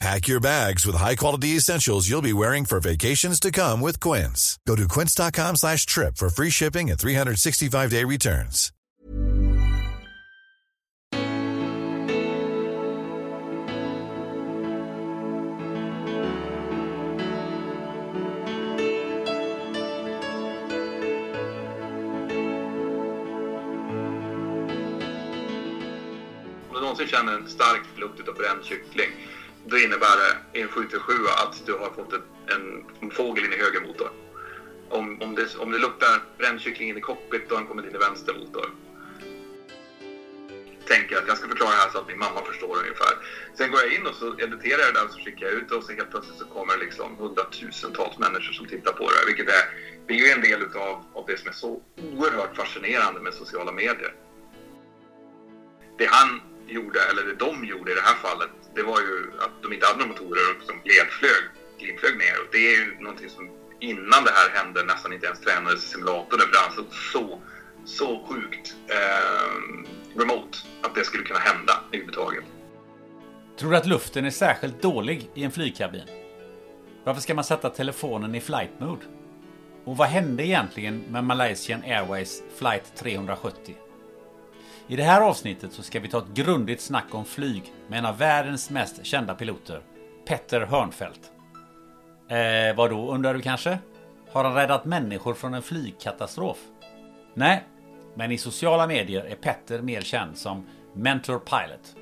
Pack your bags with high-quality essentials you'll be wearing for vacations to come with Quince. Go to quince.com slash trip for free shipping and 365-day returns. Om du någonsin känner en stark lukt av bränd kyckling, då innebär det i en 7 att du har fått en, en, fågel in i höger motor. Om, om, det, om det luktar bränd kyckling in i cockpit, då har den kommit in i vänster motor. Tänker att jag ska förklara det här så att min mamma förstår ungefär. Sen går jag in och så editerar jag det där och så skickar jag ut det och så helt plötsligt så kommer det liksom hundratusentals människor som tittar på det. Vilket är, det är ju en del utav, av det som är så oerhört fascinerande med sociala medier. Det han gjorde, eller det de gjorde i det här fallet, det var ju att de inte hade några motorer som liksom glidflög, glidflög ner. Och det är ju någonting som innan det här hände nästan inte ens tränades i simulatorn. För det ansåg så, så sjukt eh, remote att det skulle kunna hända överhuvudtaget. Tror du att luften är särskilt dålig i en flygkabin? Varför ska man sätta telefonen i flight mode? Och vad hände egentligen med Malaysian Airways flight 370? I det här avsnittet så ska vi ta ett grundligt snack om flyg med en av världens mest kända piloter, Petter Hörnfeldt. Eh, vadå undrar du kanske? Har han räddat människor från en flygkatastrof? Nej, men i sociala medier är Petter mer känd som Mentor Pilot.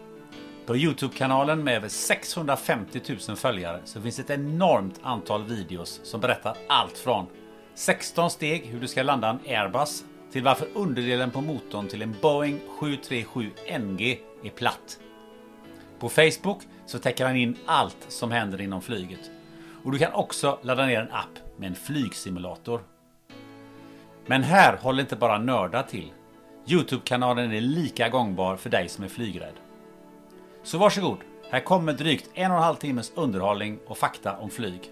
På Youtube-kanalen med över 650 000 följare så finns ett enormt antal videos som berättar allt från 16 steg hur du ska landa en Airbus till varför underdelen på motorn till en Boeing 737 NG är platt. På Facebook så täcker han in allt som händer inom flyget. Och du kan också ladda ner en app med en flygsimulator. Men här håller inte bara nördar till. Youtube-kanalen är lika gångbar för dig som är flygrädd. Så varsågod, här kommer drygt en och en halv timmes underhållning och fakta om flyg.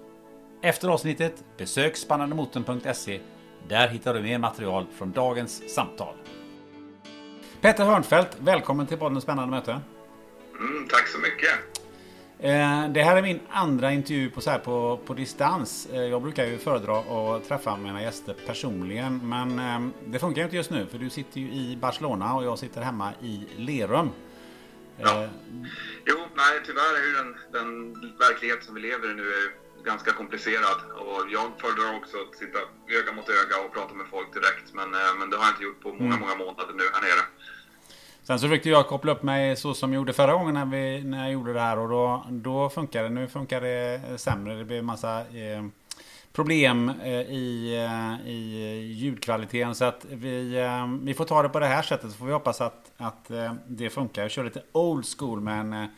Efter avsnittet, besök spannandemotorn.se. Där hittar du mer material från dagens samtal. Peter Hörnfeldt, välkommen till podden Spännande möte. Mm, tack så mycket. Eh, Det här är min andra intervju på, så här på, på distans. Eh, Jag brukar ju föredra att träffa mina gäster personligen. Men eh, det funkar inte just nu för du sitter ju i Barcelona och jag sitter hemma i Lerum. Ja. Eh, Jo, nej, tyvärr är ju den, den verklighet som vi lever i nu ganska komplicerad. Och jag föredrar också att sitta öga mot öga och prata med folk direkt. Men, eh, men det har jag inte gjort på många, många månader nu här nere. Sen så försökte jag koppla upp mig så som jag gjorde förra gången när, vi, när jag gjorde det här och då, då funkar det. Nu funkar det sämre. Det blir massa eh, problem eh, i, eh, i ljudkvaliteten. Så att vi, eh, vi får ta det på det här sättet. Så får vi hoppas att, att eh, det funkar. Jag kör lite old school med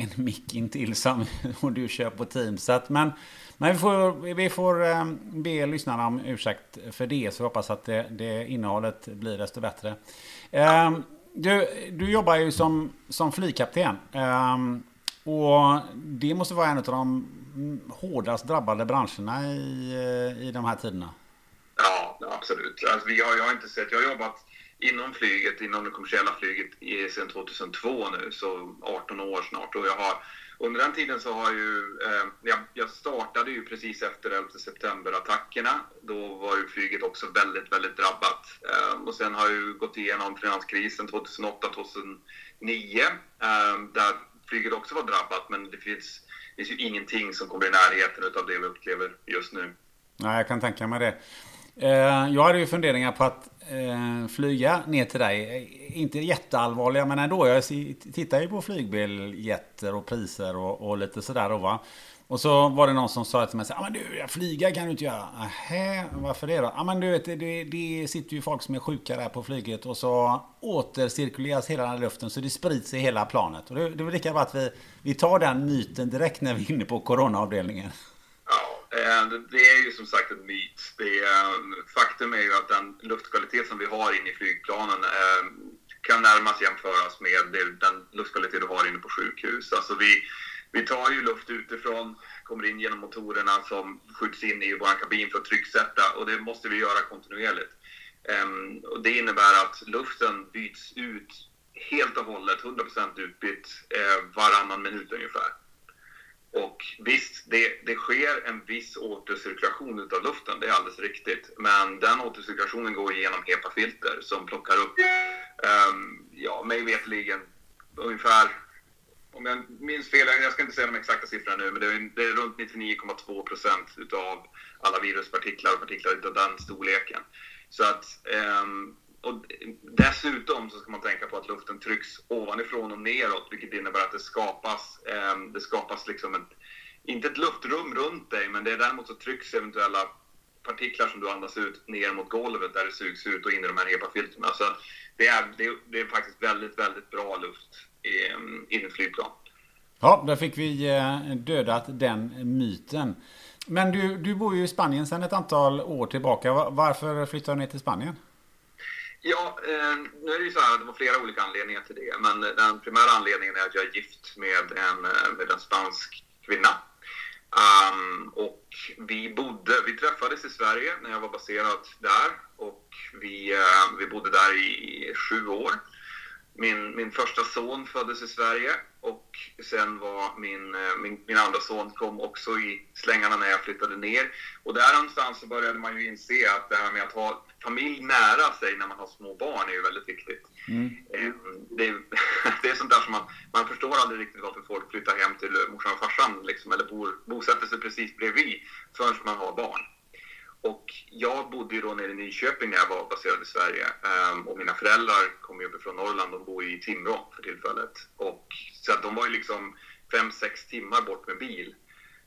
en, mick intill som och du kör på Teams. Så att, men men vi får, vi får eh, be lyssnarna om ursäkt för det. Så hoppas att det, det innehållet blir desto bättre. Eh, du, du jobbar ju som, som flygkapten. Ehm, och det måste vara en av de hårdast drabbade branscherna i, eh, i de här tiderna. Ja, absolut. Alltså, vi har, jag har inte sett, jag har jobbat inom flyget, inom det kommersiella flyget sedan 2002 nu, så 18 år snart. Och jag har, under den tiden så har ju, eh, jag, jag startade ju precis efter 11 september-attackerna. Då var ju flyget också väldigt, väldigt drabbat. Eh, och sen har jag ju gått igenom finanskrisen 2008-2009, eh, där flyget också var drabbat, men det finns, det finns ju ingenting som kommer i närheten av det vi upplever just nu. Nej, jag kan tänka mig det. Eh, jag hade ju funderingar på att eh, flyga ner till dig. Inte jätteallvarliga men ändå. Jag tittar ju på flygbiljetter och priser och, och lite sådär då va. Och så var det någon som sa till mig så ah, men du, flyga kan du inte göra. Nähä, varför det då? ah, men du vet, det, det sitter ju folk som är sjuka där på flyget och så återcirkuleras hela den här luften så det sprids i hela planet. Och det, det är väl lika bra att vi, vi tar den myten direkt när vi är inne på coronaavdelningen. Eh, det är ju som sagt en myt. Det är, um, faktum är ju att den luftkvalitet som vi har inne i flygplanen ehm, kan närmast jämföras med den luftkvalitet du har inne på sjukhus. Alltså vi vi tar ju luft utifrån, kommer in genom motorerna som skjuts in i vår kabin för att trycksätta och det måste vi göra kontinuerligt. Ehm, och det innebär att luften byts ut helt och hållet, 100% utbytt, eh, varannan minut ungefär. Och visst, det, det sker en viss återcirkulation av luften, det är alldeles riktigt. Men den återcirkulationen går igenom HEPA-filter som plockar upp, um, ja, mig veterligen ungefär om jag minns fel, jag ska inte säga de exakta siffrorna nu, men det är, det är runt 99,2 procent utav alla viruspartiklar och partiklar av den storleken. Så att, um, och dessutom så ska man tänka på att luften trycks ovanifrån och neråt, vilket innebär att det skapas, eh, det skapas liksom ett, inte ett luftrum runt dig, men det är däremot så trycks eventuella partiklar som du andas ut ner mot golvet där det sugs ut och in i de här HEPA-filtren. Så det är, det, det är faktiskt väldigt, väldigt bra luft in i flygplan. Ja, där fick vi eh, dödat den myten. Men du, du bor ju i Spanien sedan ett antal år tillbaka. Varför flyttade du ner till Spanien? Ja, eh, nu är det ju så här att det var flera olika anledningar till det. Men den primära anledningen är att jag är gift med en, eh, med en spansk kvinna. Um, och vi bodde, vi träffades i Sverige när jag var baserad där och vi, uh, vi bodde där i, i sju år. Min, min första son föddes i Sverige och sen var min, eh, min, min andra son kom också i slängarna när jag flyttade ner. Och där någonstans så började man ju inse att det här med att ha familj nära sig när man har små barn är ju väldigt viktigt. Mm. Eh, det, det, är sånt där som man, man förstår aldrig riktigt varför folk flyttar hem till morsan och farsan liksom, eller bor, bosätter sig precis bredvid förrän man har barn. Och jag bodde ju då nere i Nyköping när jag var baserad i Sverige. Um, och mina föräldrar kommer ju uppifrån Norrland, de bor i Timrå för tillfället. Och, så att de var ju liksom fem sex timmar bort med bil.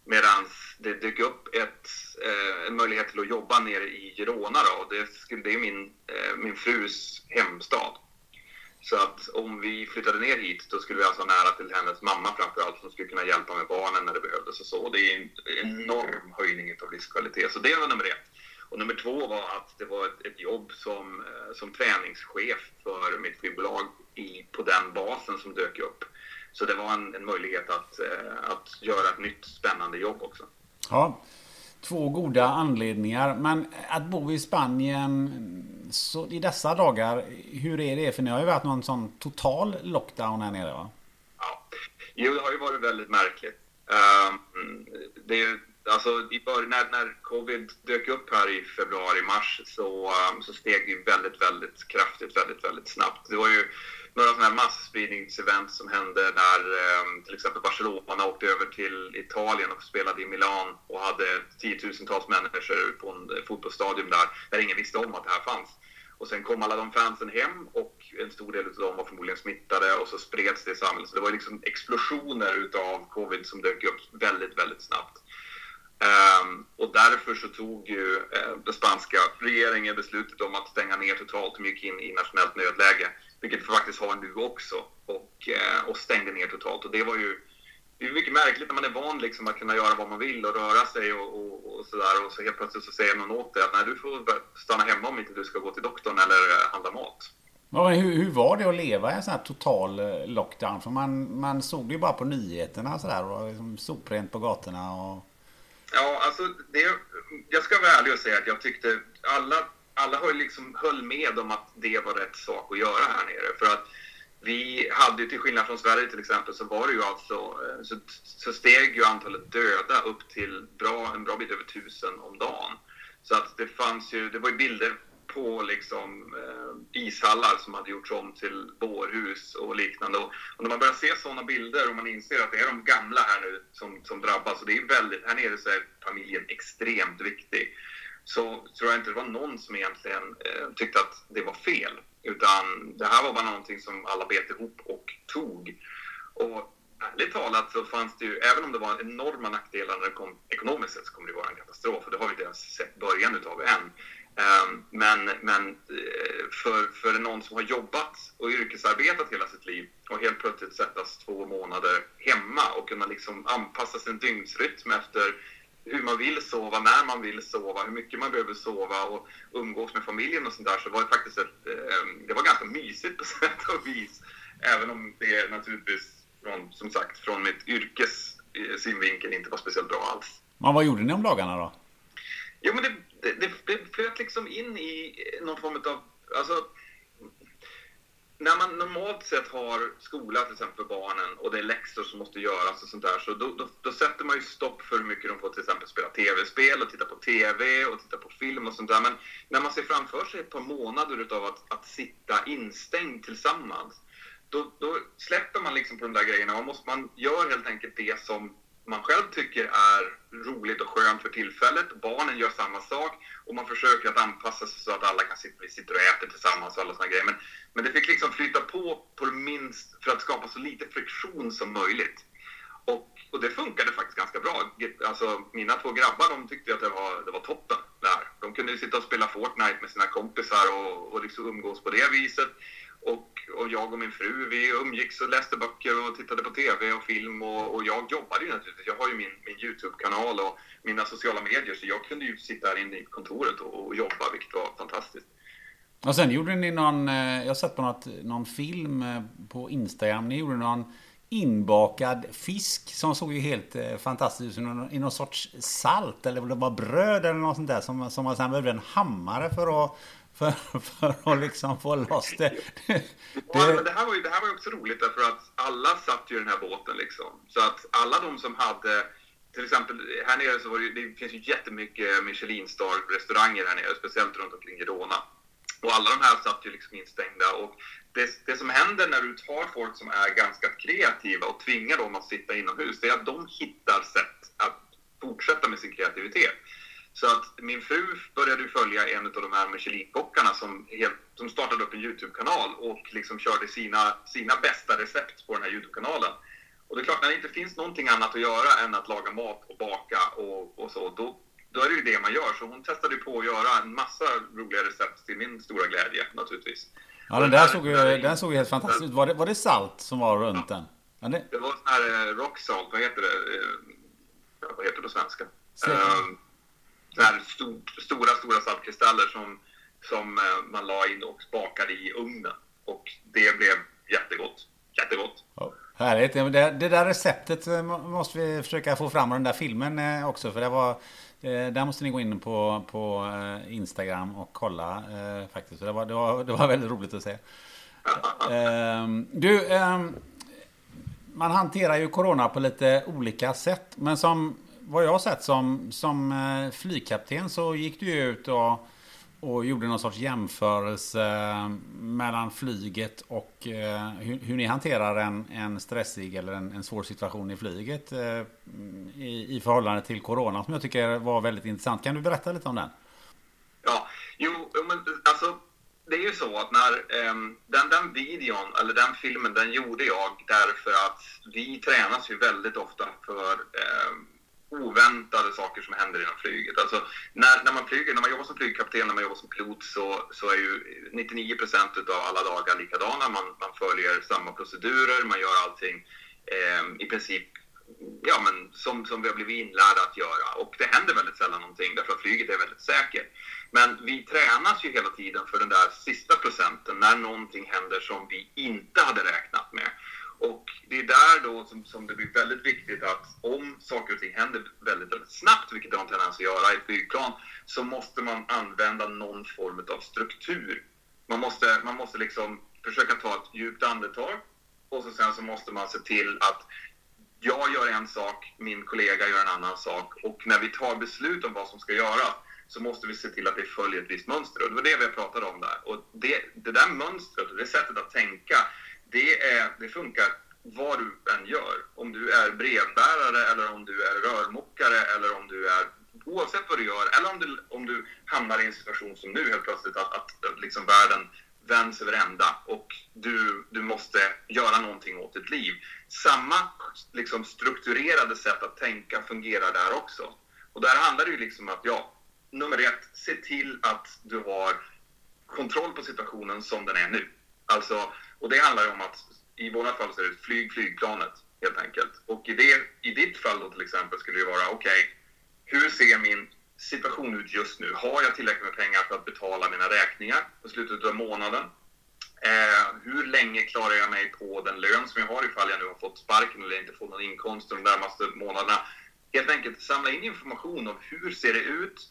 Medan det dök upp ett, eh, en möjlighet till att jobba nere i Girona då. Det, skulle, det är min, eh, min frus hemstad. Så att om vi flyttade ner hit då skulle vi alltså ha nära till hennes mamma framförallt som skulle kunna hjälpa med barnen när det behövdes och så. Det är en enorm höjning av livskvalitet. Så det var nummer ett. Och nummer två var att det var ett, ett jobb som, eh, som träningschef för mitt flygbolag i, på den basen som dök upp. Så det var en, en möjlighet att, eh, att göra ett nytt spännande jobb också. Ja, två goda anledningar. Men att bo i Spanien så i dessa dagar, hur är det? För ni har ju varit någon sån total lockdown här nere va? Ja, jo, det har ju varit väldigt märkligt. Um, det är alltså i början, när, när covid dök upp här i februari-mars så, um, så steg det väldigt, väldigt kraftigt, väldigt, väldigt snabbt. Det var ju några sådana här masspridningsevent som hände när ehm, till exempel Barcelona åkte över till Italien och spelade i Milan och hade tiotusentals människor på en eh, fotbollsstadion där, där ingen visste om att det här fanns. Och sen kom alla de fansen hem och en stor del av dem var förmodligen smittade och så spreds det i samhället. Så det var liksom explosioner utav covid som dök upp väldigt, väldigt snabbt. Um, och därför så tog ju uh, den spanska regeringen beslutet om att stänga ner totalt och gick in i nationellt nödläge, vilket vi faktiskt har nu också, och, uh, och stängde ner totalt. Och det var ju det är mycket märkligt när man är van liksom att kunna göra vad man vill och röra sig och, och, och sådär. Och så helt plötsligt så säger någon åt dig att nej, du får stanna hemma om inte du ska gå till doktorn eller uh, handla mat. Ja, hur, hur, var det att leva i en sån här total lockdown? För man, man såg det ju bara på nyheterna och sådär. Och liksom soprent på gatorna och... Ja, alltså det, jag ska vara ärlig och säga att jag tyckte alla, alla höll, liksom, höll med om att det var rätt sak att göra här nere. För att vi hade, till skillnad från Sverige till exempel, så var det ju alltså, eh, så, så steg ju antalet döda upp till bra, en bra bit över tusen om dagen. Så att det fanns ju, det var ju bilder på liksom, eh, ishallar som hade gjorts om till bårhus och liknande. Och, och när man börjar se sådana bilder och man inser att det är de gamla här nu som, som drabbas, och det är väldigt, här nere så är familjen extremt viktig så tror jag inte det var någon som egentligen eh, tyckte att det var fel. Utan det här var bara någonting som alla bet ihop och tog. Och ärligt talat så fanns det ju, även om det var enorma nackdelar när det kom ekonomiskt sett så kommer det vara en katastrof och det har vi inte ens sett början utav än. Ehm, men, men eh, för, för någon som har jobbat och yrkesarbetat hela sitt liv och helt plötsligt sättas två månader hemma och kunna liksom anpassa sin dygnsrytm efter hur man vill sova, när man vill sova, hur mycket man behöver sova och umgås med familjen och sånt där så var det faktiskt ett, ehm, det var ganska mysigt på sätt och vis. Även om det naturligtvis, från, som sagt, från mitt yrkes eh, synvinkel inte var speciellt bra alls. Men vad gjorde ni om dagarna då? Jo, men det, det, det, det flöt liksom in i någon form av... Alltså, när man normalt sett har skola till exempel för barnen och det är läxor som måste göras och sånt där så då, då, då sätter man ju stopp för hur mycket de får till exempel spela tv-spel och titta på tv och titta på film och sånt där. Men när man ser framför sig ett par månader utav att, att sitta instängd tillsammans då, då släpper man liksom på de där grejerna. Man, måste, man gör helt enkelt det som man själv tycker är roligt och skönt för tillfället. Barnen gör samma sak och man försöker att anpassa sig så att alla kan sitta, sitta och äta tillsammans och alla såna grejer. Men, men det fick liksom flytta på, på minst för att skapa så lite friktion som möjligt. Och, och det funkade faktiskt ganska bra. Alltså, mina två grabbar de tyckte att det var, det var toppen där. De kunde sitta och spela Fortnite med sina kompisar och, och liksom umgås på det viset. Och, och jag och min fru, vi umgicks och läste böcker och tittade på TV och film och, och jag jobbade ju naturligtvis. Jag har ju min, min YouTube-kanal och mina sociala medier så jag kunde ju sitta här inne i kontoret och, och jobba, vilket var fantastiskt. Och sen gjorde ni någon, eh, jag har sett på något, någon film eh, på Instagram, ni gjorde någon inbakad fisk som såg ju helt eh, fantastisk ut i någon sorts salt eller det var bröd eller något sånt där som, som man sen behövde en hammare för att för, för att liksom få loss det. det, ja, men det, här var ju, det här var ju också roligt därför att alla satt ju i den här båten liksom. Så att alla de som hade till exempel här nere så var det, det finns ju jättemycket Michelin-star-restauranger här nere, speciellt runt omkring Girona. Och alla de här satt ju liksom instängda. Och det, det som händer när du tar folk som är ganska kreativa och tvingar dem att sitta inomhus, det är att de hittar sätt att fortsätta med sin kreativitet. Så att min fru började följa en av de här Michelin-kockarna som, som startade upp en YouTube-kanal och liksom körde sina, sina bästa recept på den här YouTube-kanalen. Och det är klart, när det inte finns någonting annat att göra än att laga mat och baka och, och så, då, då är det ju det man gör. Så hon testade på att göra en massa roliga recept till min stora glädje naturligtvis. Ja, den där, såg ju, den såg ju helt fantastisk ut. Var det, var det salt som var runt ja. den? Ja, det... det var sån här eh, rock salt, vad heter det? Eh, vad heter det på svenska? Um, här stort, stora, stora saltkristaller som, som eh, man la in och bakade i ugnen. Och det blev jättegott. Jättegott. Ja, härligt. Det, det där receptet eh, måste vi försöka få fram och den där filmen eh, också. För det var, där måste ni gå in på, på Instagram och kolla faktiskt. det, var, det, var, det var väldigt roligt att se. Ehm, du, ehm, man hanterar ju Corona på lite olika sätt. Men som vad jag har sett som, som eh, flygkapten så gick du ut och, och gjorde någon sorts jämförelse mellan flyget och eh, hur, hur, ni hanterar en, en stressig eller en, en svår situation i flyget eh, i, i förhållande till corona som jag tycker var väldigt intressant. Kan du berätta lite om den? Ja, jo, men alltså det är ju så att när eh, den, den videon, eller den filmen, den gjorde jag därför att vi tränas ju väldigt ofta för eh, oväntade saker som händer inom flyget. Alltså, när, när man flyger, när man jobbar som flygkapten, när man jobbar som pilot så, så är ju 99 procent av alla dagar likadana. Man, man följer samma procedurer, man gör allting eh, i princip ja, men som, som vi har blivit inlärda att göra. Och det händer väldigt sällan någonting därför att flyget är väldigt säkert. Men vi tränas ju hela tiden för den där sista procenten när någonting händer som vi inte hade räknat med. Och det är där då som, som, det blir väldigt viktigt att om saker och ting händer väldigt, väldigt snabbt, vilket det har en tendens att göra i flygplan, så måste man använda någon form av struktur. Man måste, man måste liksom försöka ta ett djupt andetag och så sen så måste man se till att jag gör en sak, min kollega gör en annan sak och när vi tar beslut om vad som ska göras så måste vi se till att det följer ett visst mönster. Och det var det vi pratade om där. Och det, det där mönstret, det sättet att tänka, det, är, det funkar vad du än gör. Om du är brevbärare eller om du är rörmokare eller om du är oavsett vad du gör, eller om du, om du hamnar i en situation som nu helt plötsligt, att, att, att liksom världen vänds över ända och du, du måste göra någonting åt ditt liv. Samma liksom, strukturerade sätt att tänka fungerar där också. Och där handlar det ju liksom att, ja, nummer ett, se till att du har kontroll på situationen som den är nu. Alltså, och det handlar ju om att i våra fall så är det flyg flygplanet helt enkelt. Och i, det, i ditt fall då till exempel skulle det vara, okej, okay, hur ser min situation ut just nu? Har jag tillräckligt med pengar för att betala mina räkningar på slutet av månaden? Eh, hur länge klarar jag mig på den lön som jag har ifall jag nu har fått sparken eller inte fått någon inkomst de närmaste månaderna? Helt enkelt samla in information om hur ser det ut?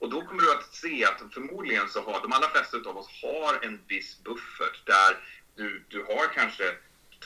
Och då kommer du att se att förmodligen så har de allra flesta av oss har en viss buffert där du, du har kanske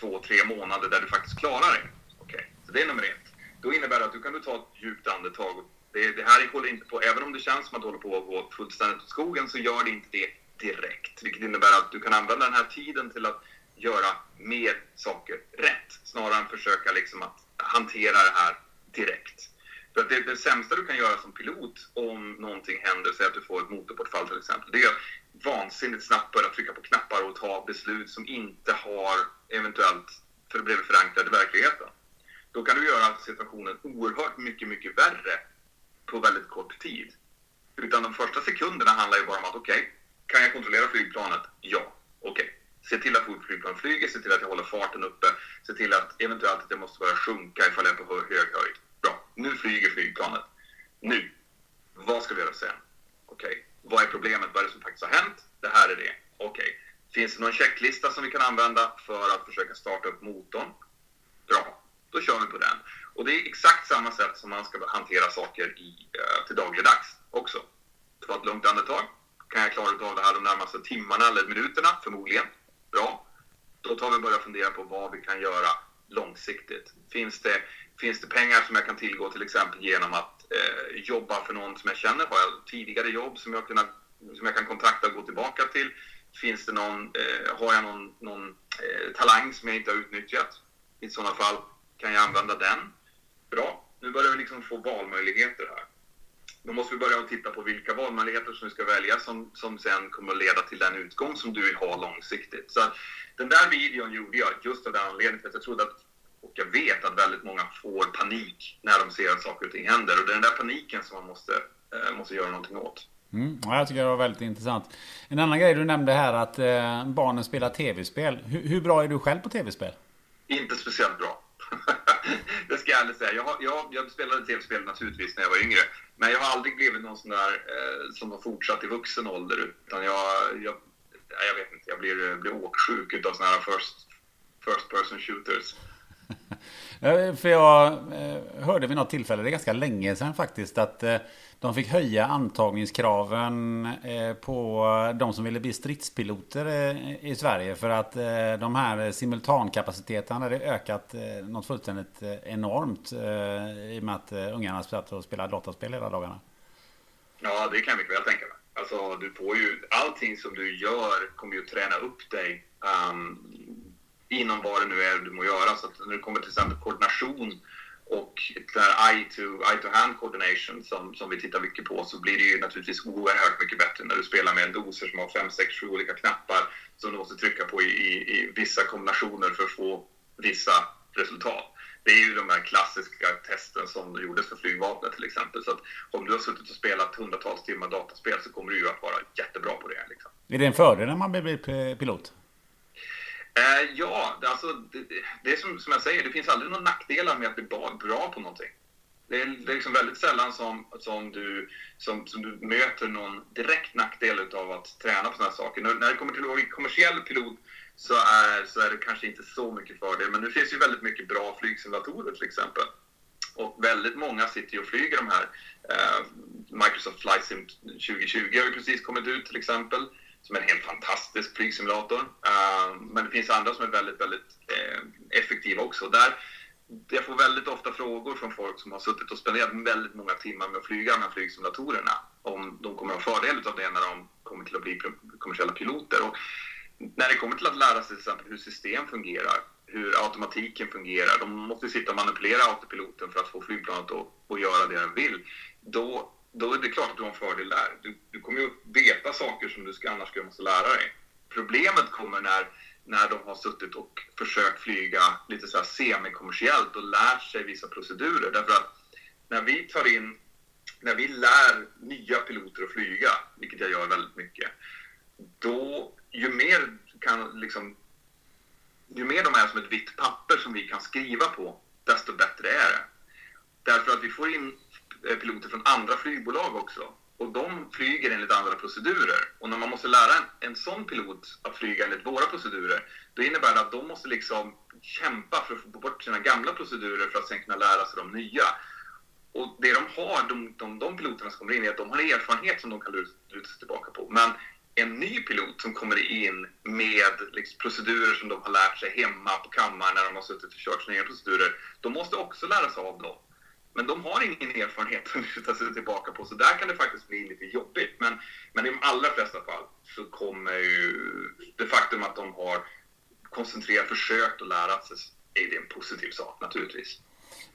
två, tre månader där du faktiskt klarar det. Okay. så det är nummer ett. Då innebär det att du kan du ta ett djupt andetag. Det, det här håller inte på, även om det känns som att du håller på att gå fullständigt åt skogen så gör det inte det direkt. Vilket innebär att du kan använda den här tiden till att göra mer saker rätt snarare än försöka liksom att hantera det här direkt. För att det, det sämsta du kan göra som pilot om någonting händer, säg att du får ett motorbortfall till exempel, det är att vansinnigt snabbt börja trycka på knappar och ta beslut som inte har eventuellt för det blev i verkligheten. Då kan du göra situationen oerhört mycket, mycket värre på väldigt kort tid. Utan de första sekunderna handlar ju bara om att okej, okay, kan jag kontrollera flygplanet? Ja. Okej. Okay. Se till att flygplanet flyger, se till att jag håller farten uppe, se till att eventuellt att jag måste börja sjunka ifall jag är på hög höjd. Bra, nu flyger flygplanet. Nu, vad ska vi göra sen? Okej, okay. vad är problemet? Vad är det som faktiskt har hänt? Det här är det. Okej, finns det någon checklista som vi kan använda för att försöka starta upp motorn? Bra, då kör vi på den. Och det är exakt samma sätt som man ska hantera saker i, eh, till dagligdags också. Ta ett lugnt andetag. Kan jag klara av det här de närmaste timmarna eller minuterna? Förmodligen. Bra. Då tar vi och börjar fundera på vad vi kan göra långsiktigt. Finns det, finns det pengar som jag kan tillgå till exempel genom att eh, jobba för någon som jag känner? Har jag tidigare jobb som jag, kunnat, som jag kan kontakta och gå tillbaka till? Finns det någon, eh, har jag någon, någon eh, talang som jag inte har utnyttjat? I sådana fall kan jag använda den. Bra, nu börjar vi liksom få valmöjligheter här. Då måste vi börja titta på vilka valmöjligheter som vi ska välja som, som sen kommer att leda till den utgång som du vill ha långsiktigt. Så den där videon gjorde jag just av den anledningen att jag trodde att, och jag vet att väldigt många får panik när de ser att saker och ting händer. Och det är den där paniken som man måste, eh, måste göra någonting åt. Mm, jag tycker det var väldigt intressant. En annan grej du nämnde här att eh, barnen spelar tv-spel. Hur, hur, bra är du själv på tv-spel? Inte speciellt bra. det ska jag ärligt säga. Jag, jag, jag spelade tv-spel naturligtvis när jag var yngre. Men jag har aldrig blivit någon sån där eh, som har fortsatt i vuxen ålder. Utan jag, jag, jag vet inte, jag blir, blir åksjuk utav såna här first, first person shooters. Eh, för jag eh, hörde vid något tillfälle, det är ganska länge sedan faktiskt, att eh, de fick höja antagningskraven på de som ville bli stridspiloter i Sverige. För att de här simultankapaciteten hade ökat något fullständigt enormt i och med att ungarna satt och spelade dataspel hela dagarna. Ja, det kan jag mycket väl tänka mig. Alltså, du får ju, allting som du gör kommer ju träna upp dig um, inom vad det nu är du må göra. Så när det kommer till exempel koordination och eye-to-hand coordination som, som vi tittar mycket på så blir det ju naturligtvis oerhört mycket bättre när du spelar med en doser som har 5, 6, 7 olika knappar som du måste trycka på i, i, i vissa kombinationer för att få vissa resultat. Det är ju de här klassiska testen som gjordes för flygvapnet till exempel. Så att om du har suttit och spelat hundratals timmar dataspel så kommer du ju att vara jättebra på det. Liksom. Är det en fördel när man blir pilot? Eh, ja, alltså, det, det är som, som jag säger, det finns aldrig några nackdelar med att bli bra på någonting. Det är, det är liksom väldigt sällan som, som, du, som, som du möter någon direkt nackdel av att träna på sådana här saker. När, när det kommer till att vara kommersiell pilot så är, så är det kanske inte så mycket fördel. Men nu finns ju väldigt mycket bra flygsimulatorer till exempel. Och väldigt många sitter ju och flyger de här. Eh, Microsoft Flight Sim 2020 har ju precis kommit ut till exempel som är en helt fantastisk flygsimulator. Uh, men det finns andra som är väldigt, väldigt eh, effektiva också. Där, jag får väldigt ofta frågor från folk som har suttit och spenderat väldigt många timmar med att flyga de här flygsimulatorerna. Om de kommer att ha fördel av det när de kommer till att bli kommersiella piloter. Och när det kommer till att lära sig till exempel hur system fungerar, hur automatiken fungerar. De måste sitta och manipulera autopiloten för att få flygplanet att, att göra det den vill. då, då är det klart att du har en fördel där. Du, du kommer ju veta saker som du ska, annars skulle måste lära dig. Problemet kommer när, när de har suttit och försökt flyga lite så här semikommersiellt och lärt sig vissa procedurer. Därför att när vi tar in, när vi lär nya piloter att flyga, vilket jag gör väldigt mycket, då ju mer kan liksom ju mer de är som ett vitt papper som vi kan skriva på, desto bättre är det. Därför att vi får in Eh, piloter från andra flygbolag också. Och de flyger enligt andra procedurer. Och när man måste lära en, en sån pilot att flyga enligt våra procedurer, då innebär det att de måste liksom kämpa för att få bort sina gamla procedurer för att sen kunna lära sig de nya. Och det de har, de, de, de piloterna som kommer in, är att de har erfarenhet som de kan luta sig tillbaka på. Men en ny pilot som kommer in med liksom, procedurer som de har lärt sig hemma på kammaren när de har suttit och kört sina egna procedurer. De måste också lära sig av dem. Men de har ingen erfarenhet att luta sig tillbaka på, så där kan det faktiskt bli lite jobbigt. Men, men i de allra flesta fall så kommer ju det faktum att de har koncentrerat, försökt att lära sig, är det en positiv sak naturligtvis.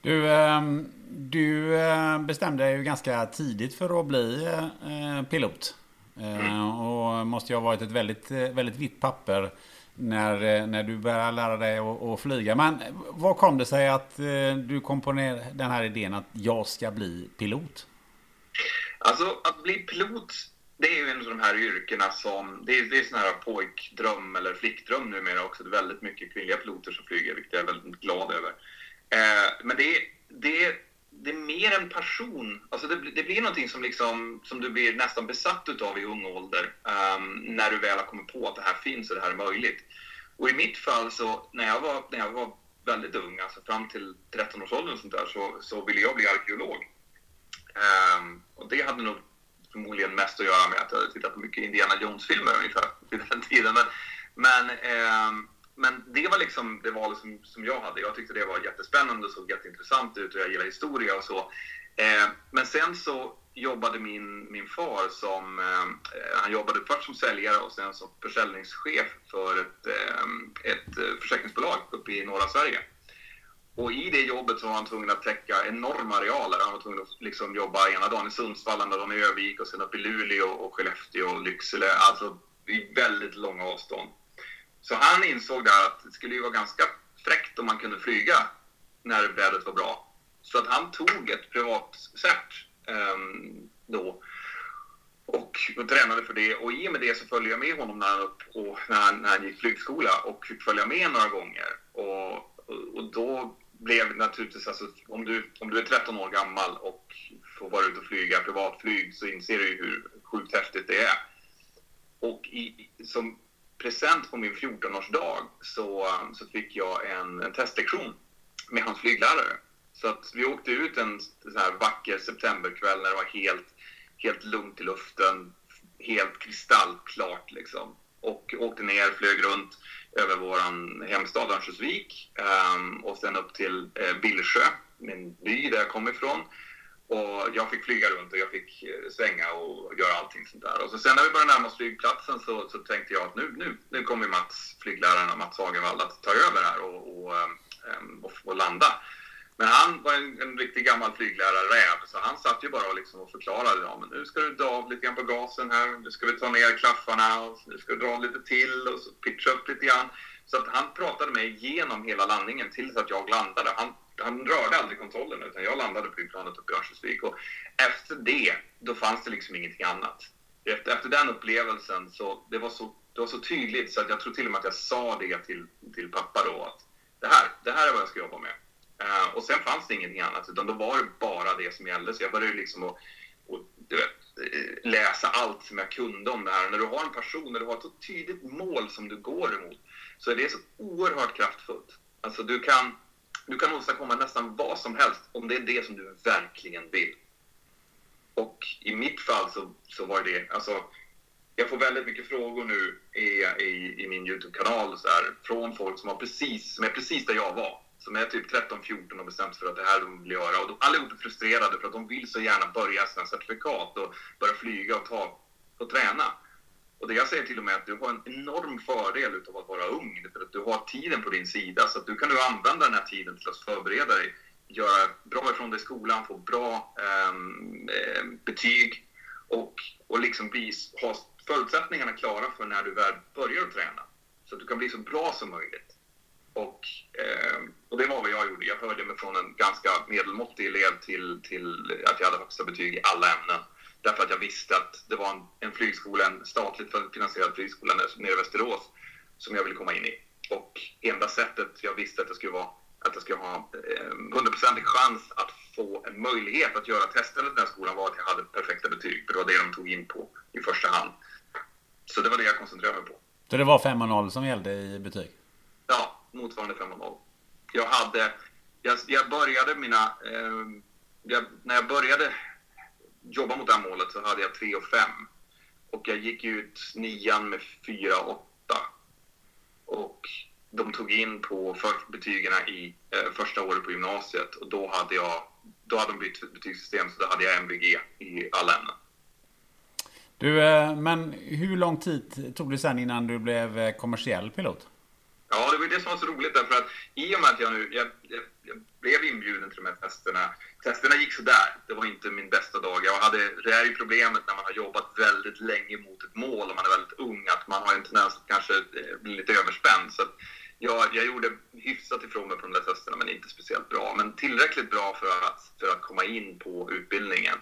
Du, ehm, du eh, bestämde dig ju ganska tidigt för att bli eh, pilot. Mm. Och måste ju ha varit ett väldigt, väldigt vitt papper när, eh, när du började lära dig att flyga. Men vad kom det sig att eh, du kom på den här idén att jag ska bli pilot? Alltså att bli pilot, det är ju en av de här yrkena som, det är, det är sån här pojkdröm eller flickdröm numera också. Det är väldigt mycket kvinnliga piloter som flyger, vilket jag är väldigt glad över. Eh, men det, det det är mer en passion. Alltså det, det, blir någonting som, liksom, som du blir nästan besatt utav i ung ålder. Um, när du väl har kommit på att det här finns och det här är möjligt. Och i mitt fall så, när jag var, när jag var väldigt ung, alltså fram till 13-årsåldern och sånt där, så, så ville jag bli arkeolog. Um, och det hade nog förmodligen mest att göra med att jag hade tittat på mycket Indiana Jones-filmer ungefär vid den tiden. Men, men um, men det var liksom det valet som, som jag hade. Jag tyckte det var jättespännande och såg jätteintressant ut och jag gillar historia och så. Eh, men sen så jobbade min, min far som, eh, han jobbade först som säljare och sen som försäljningschef för ett, eh, ett eh, försäkringsbolag uppe i norra Sverige. Och i det jobbet så var han tvungen att täcka enorma arealer. Han var tvungen att liksom jobba ena dagen i Sundsvall, andra dagen i Övik och sen upp i Luleå och Skellefteå och Lycksele. Alltså i väldigt långa avstånd. Så han insåg där att det skulle ju vara ganska fräckt om man kunde flyga när vädret var bra. Så att han tog ett privatcert um, ehm, då och, och tränade för det. Och i och med det så följde jag med honom när han, upp och, när han, när han gick flygskola och fick följa med några gånger. Och, och, och då blev naturligtvis, alltså, om, du, om du är 13 år gammal och får vara ute och flyga privatflyg så inser du hur sjukt häftigt det är. Och i, som present på min 14-årsdag så, så fick jag en, en testlektion med hans flyglärare. Så att vi åkte ut en så här vacker septemberkväll när det var helt, helt lugnt i luften, helt kristallklart liksom. Och åkte ner, flög runt över vår hemstad Örnsköldsvik um, och sen upp till uh, Billsjö, min by där jag kom ifrån. Och jag fick flyga runt och jag fick eh, svänga och göra allting sånt där. Och så sen när vi började närma oss flygplatsen så, så tänkte jag att nu, nu, nu kommer Mats, flygläraren Mats Hagenvall att ta över här och, och, eh, och, och landa. Men han var en, en riktig gammal flyglärarräv så han satt ju bara och, liksom och förklarade. Ja, men nu ska du dra av lite grann på gasen här, nu ska vi ta ner klaffarna, och nu ska du dra lite till och så pitcha upp lite grann. Så att han pratade mig genom hela landningen tills att jag landade. Han han rörde aldrig kontrollen utan jag landade på flygplanet uppe i Örnsköldsvik. Och efter det, då fanns det liksom ingenting annat. Efter, efter den upplevelsen så det var så det var så tydligt så att jag tror till och med att jag sa det till, till pappa då att det här, det här är vad jag ska jobba med. Uh, och sen fanns det ingenting annat utan då var det bara det som gällde. Så jag började liksom att, och, vet, eh, läsa allt som jag kunde om det här. Och när du har en person, när du har ett så tydligt mål som du går emot så är det så oerhört kraftfullt. Alltså du kan du kan åstadkomma nästan vad som helst om det är det som du verkligen vill. Och i mitt fall så, så var det, alltså, jag får väldigt mycket frågor nu i, i, i min YouTube-kanal från folk som, har precis, som är precis där jag var. Som är typ 13-14 och bestämt sig för att det här de vill göra. Och de, allihop är frustrerade för att de vill så gärna börja sina certifikat och börja flyga och, ta, och träna. Och det jag säger till och med att du har en enorm fördel av att vara ung. För att du har tiden på din sida. Så att du kan du använda den här tiden till att förbereda dig göra bra ifrån dig i skolan, få bra ehm, eh, betyg och, och liksom bli, ha förutsättningarna klara för när du väl börjar träna. Så att du kan bli så bra som möjligt. Och, eh, och det var vad jag gjorde. Jag hörde mig från en ganska medelmåttig elev till, till att jag hade högsta betyg i alla ämnen. Därför att jag visste att det var en, en flygskola, en statligt finansierad flygskola nere i Västerås som jag ville komma in i. Och enda sättet jag visste att det skulle vara att jag skulle ha hundraprocentig eh, chans att få en möjlighet att göra testen i den här skolan var att jag hade perfekta betyg. För det var det de tog in på i första hand. Så det var det jag koncentrerade mig på. Så det var 5 och 0 som gällde i betyg? Ja, motsvarande 5 och 0. Jag hade... Jag, jag började mina... Eh, jag, när jag började jobba mot det här målet så hade jag 3 och 5. Och jag gick ut nian med 4 och 8. Och de tog in på för betygen i eh, första året på gymnasiet och då hade jag då hade de bytt betygssystem så då hade jag MVG i alla ämnen. Du, eh, men hur lång tid tog det sen innan du blev eh, kommersiell pilot? Ja, det var det som var så roligt därför att i och med att jag nu jag, jag, jag blev inbjuden till de här testerna. Testerna gick sådär. Det var inte min bästa dag. Jag hade, det är ju problemet när man har jobbat väldigt länge mot ett mål och man är väldigt ung att man har en tendens att kanske eh, bli lite överspänd. Så jag, jag gjorde hyfsat ifrån mig på de där testerna, men inte speciellt bra. Men tillräckligt bra för att, för att komma in på utbildningen.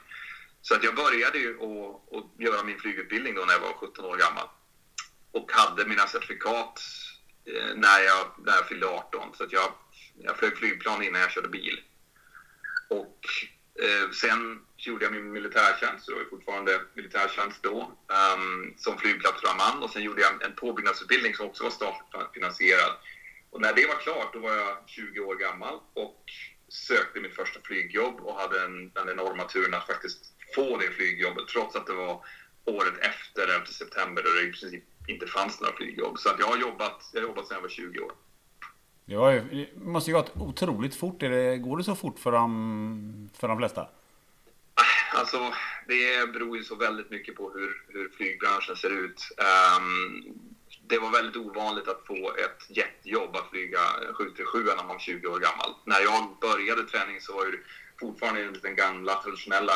Så att jag började ju att, att göra min flygutbildning då när jag var 17 år gammal. Och hade mina certifikat eh, när jag, när jag fyllde 18. Så att jag, jag flög flygplan innan jag körde bil. Och eh, sen gjorde jag min militärtjänst, så det var fortfarande militärtjänst då, um, som flygplatsbrandman. Och sen gjorde jag en påbyggnadsutbildning som också var statligt finansierad. Och när det var klart, då var jag 20 år gammal och sökte mitt första flygjobb och hade en, den enorma turen att faktiskt få det flygjobbet trots att det var året efter 11 september då det i princip inte fanns några flygjobb. Så att jag har jobbat, jag har jobbat sedan jag var 20 år. Det, var ju, det måste ju gått otroligt fort. Är det, går det så fort för de, för de flesta? Alltså, det beror ju så väldigt mycket på hur, hur flygbranschen ser ut. Um, det var väldigt ovanligt att få ett jättejobb att flyga 737 när man var 20 år gammal. När jag började träning så var det fortfarande den gamla traditionella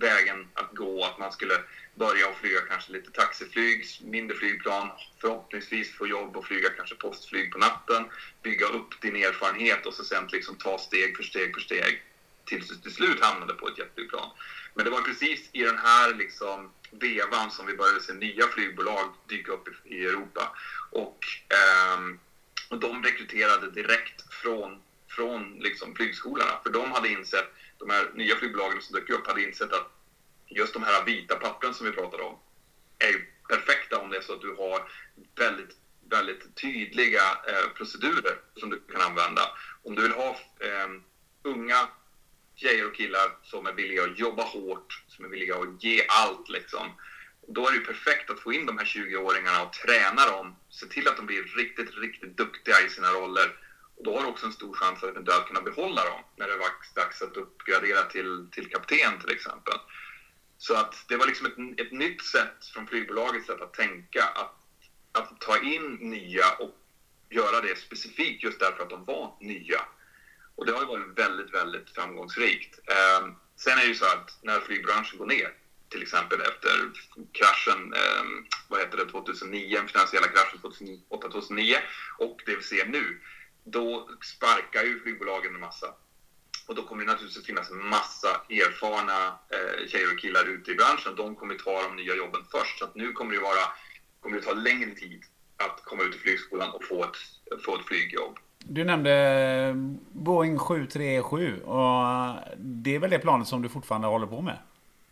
vägen att gå. Att man skulle börja och flyga kanske lite taxiflyg, mindre flygplan, förhoppningsvis få jobb och flyga kanske postflyg på natten, bygga upp din erfarenhet och så sen liksom ta steg för steg för steg tills du till slut hamnade på ett jetflygplan. Men det var precis i den här liksom vevan som vi började se nya flygbolag dyka upp i, Europa. Och, eh, och de rekryterade direkt från, från liksom flygskolorna. För de hade insett, de här nya flygbolagen som dök upp hade insett att just de här vita pappren som vi pratade om är perfekta om det är så att du har väldigt, väldigt tydliga eh, procedurer som du kan använda. Om du vill ha eh, unga tjejer och killar som är villiga att jobba hårt, som är villiga att ge allt liksom. Då är det ju perfekt att få in de här 20-åringarna och träna dem, se till att de blir riktigt, riktigt duktiga i sina roller. Då har du också en stor chans att eventuellt kunna behålla dem när det är dags att uppgradera till, till kapten till exempel. Så att det var liksom ett, ett nytt sätt från flygbolagets sätt att tänka att, att ta in nya och göra det specifikt just därför att de var nya. Och det har ju varit väldigt, väldigt framgångsrikt. Eh, sen är det ju så att när flygbranschen går ner, till exempel efter kraschen, eh, vad heter det, 2009, den finansiella kraschen 2008-2009 och det vi ser nu, då sparkar ju flygbolagen en massa. Och då kommer det naturligtvis finnas en massa erfarna eh, tjejer och killar ute i branschen. De kommer ta de nya jobben först. Så att nu kommer det vara, kommer det ta längre tid att komma ut i flygskolan och få ett, få ett flygjobb. Du nämnde Boeing 737 och det är väl det planet som du fortfarande håller på med?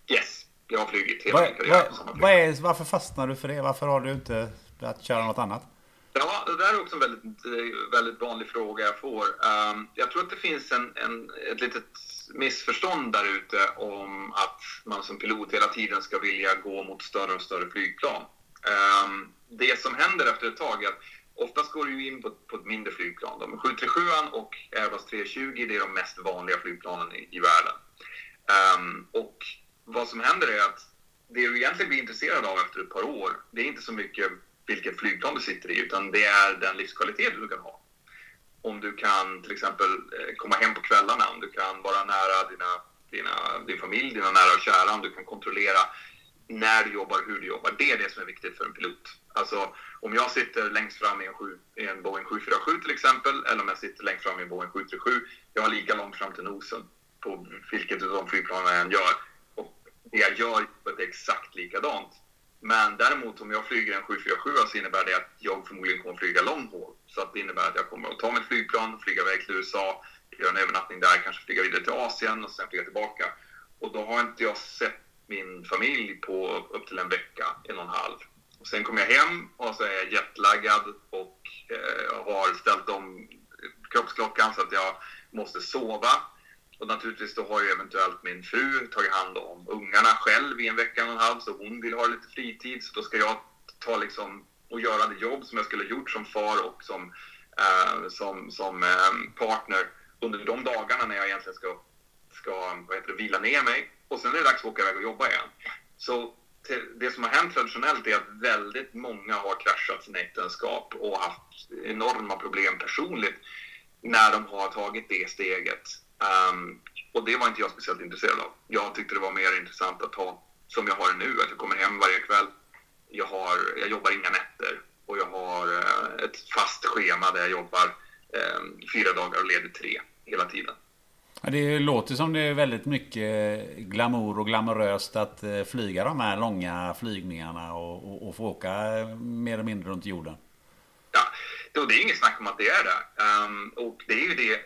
Yes, jag har flugit hela min karriär vad är, Varför fastnar du för det? Varför har du inte att köra något annat? Ja, det där är också en väldigt, eh, väldigt vanlig fråga jag får. Ehm, jag tror att det finns en, en, ett litet missförstånd där ute om att man som pilot hela tiden ska vilja gå mot större och större flygplan. Ehm, det som händer efter ett tag är att Oftast går du in på, på ett mindre flygplan. De 737 och Airbus 320 det är de mest vanliga flygplanen i, i världen. Ehm, och vad som händer är att det du egentligen blir intresserad av efter ett par år, det är inte så mycket vilket flygplan du sitter i, utan det är den livskvalitet du kan ha. om du kan till exempel eh, komma hem på kvällarna, om du kan vara nära dina, dina, din familj, dina nära och kära, om du kan kontrollera när du jobbar, hur du jobbar. Det är det som är viktigt för en pilot. Alltså, om jag sitter längst fram i en, sju, i en Boeing 747 till exempel, eller om jag sitter längst fram i en Boeing 737, jag har lika långt fram till nosen på vilket av de flygplanen jag än gör. Och det jag gör är exakt likadant. Men däremot om jag flyger en 747 så innebär det att jag förmodligen kommer att flyga long haul. Så att det innebär att jag kommer att ta mitt flygplan, flyga iväg till USA, göra en övernattning där, kanske flyga vidare till Asien och sen flyga tillbaka. Och då har inte jag sett min familj på upp till en vecka, en och en halv. Och sen kommer jag hem och så är jag jetlaggad och eh, har ställt om kroppsklockan så att jag måste sova. Och naturligtvis då har ju eventuellt min fru tagit hand om ungarna själv i en vecka och en halv, så hon vill ha lite fritid. Så då ska jag ta liksom och göra det jobb som jag skulle ha gjort som far och som, eh, som, som eh, partner under de dagarna när jag egentligen ska, ska vad heter det, vila ner mig. Och sen är det dags att åka iväg och jobba igen. Så det som har hänt traditionellt är att väldigt många har kraschat sina äktenskap och haft enorma problem personligt när de har tagit det steget. Um, och det var inte jag speciellt intresserad av. Jag tyckte det var mer intressant att ha, som jag har det nu, att jag kommer hem varje kväll. Jag, har, jag jobbar inga nätter och jag har uh, ett fast schema där jag jobbar um, fyra dagar och leder tre hela tiden. Det låter som det är väldigt mycket glamour och glamoröst att eh, flyga de här långa flygningarna och, och, och få åka mer eller mindre runt jorden. Ja, det är inget snack om att det är det. Um, och det är ju det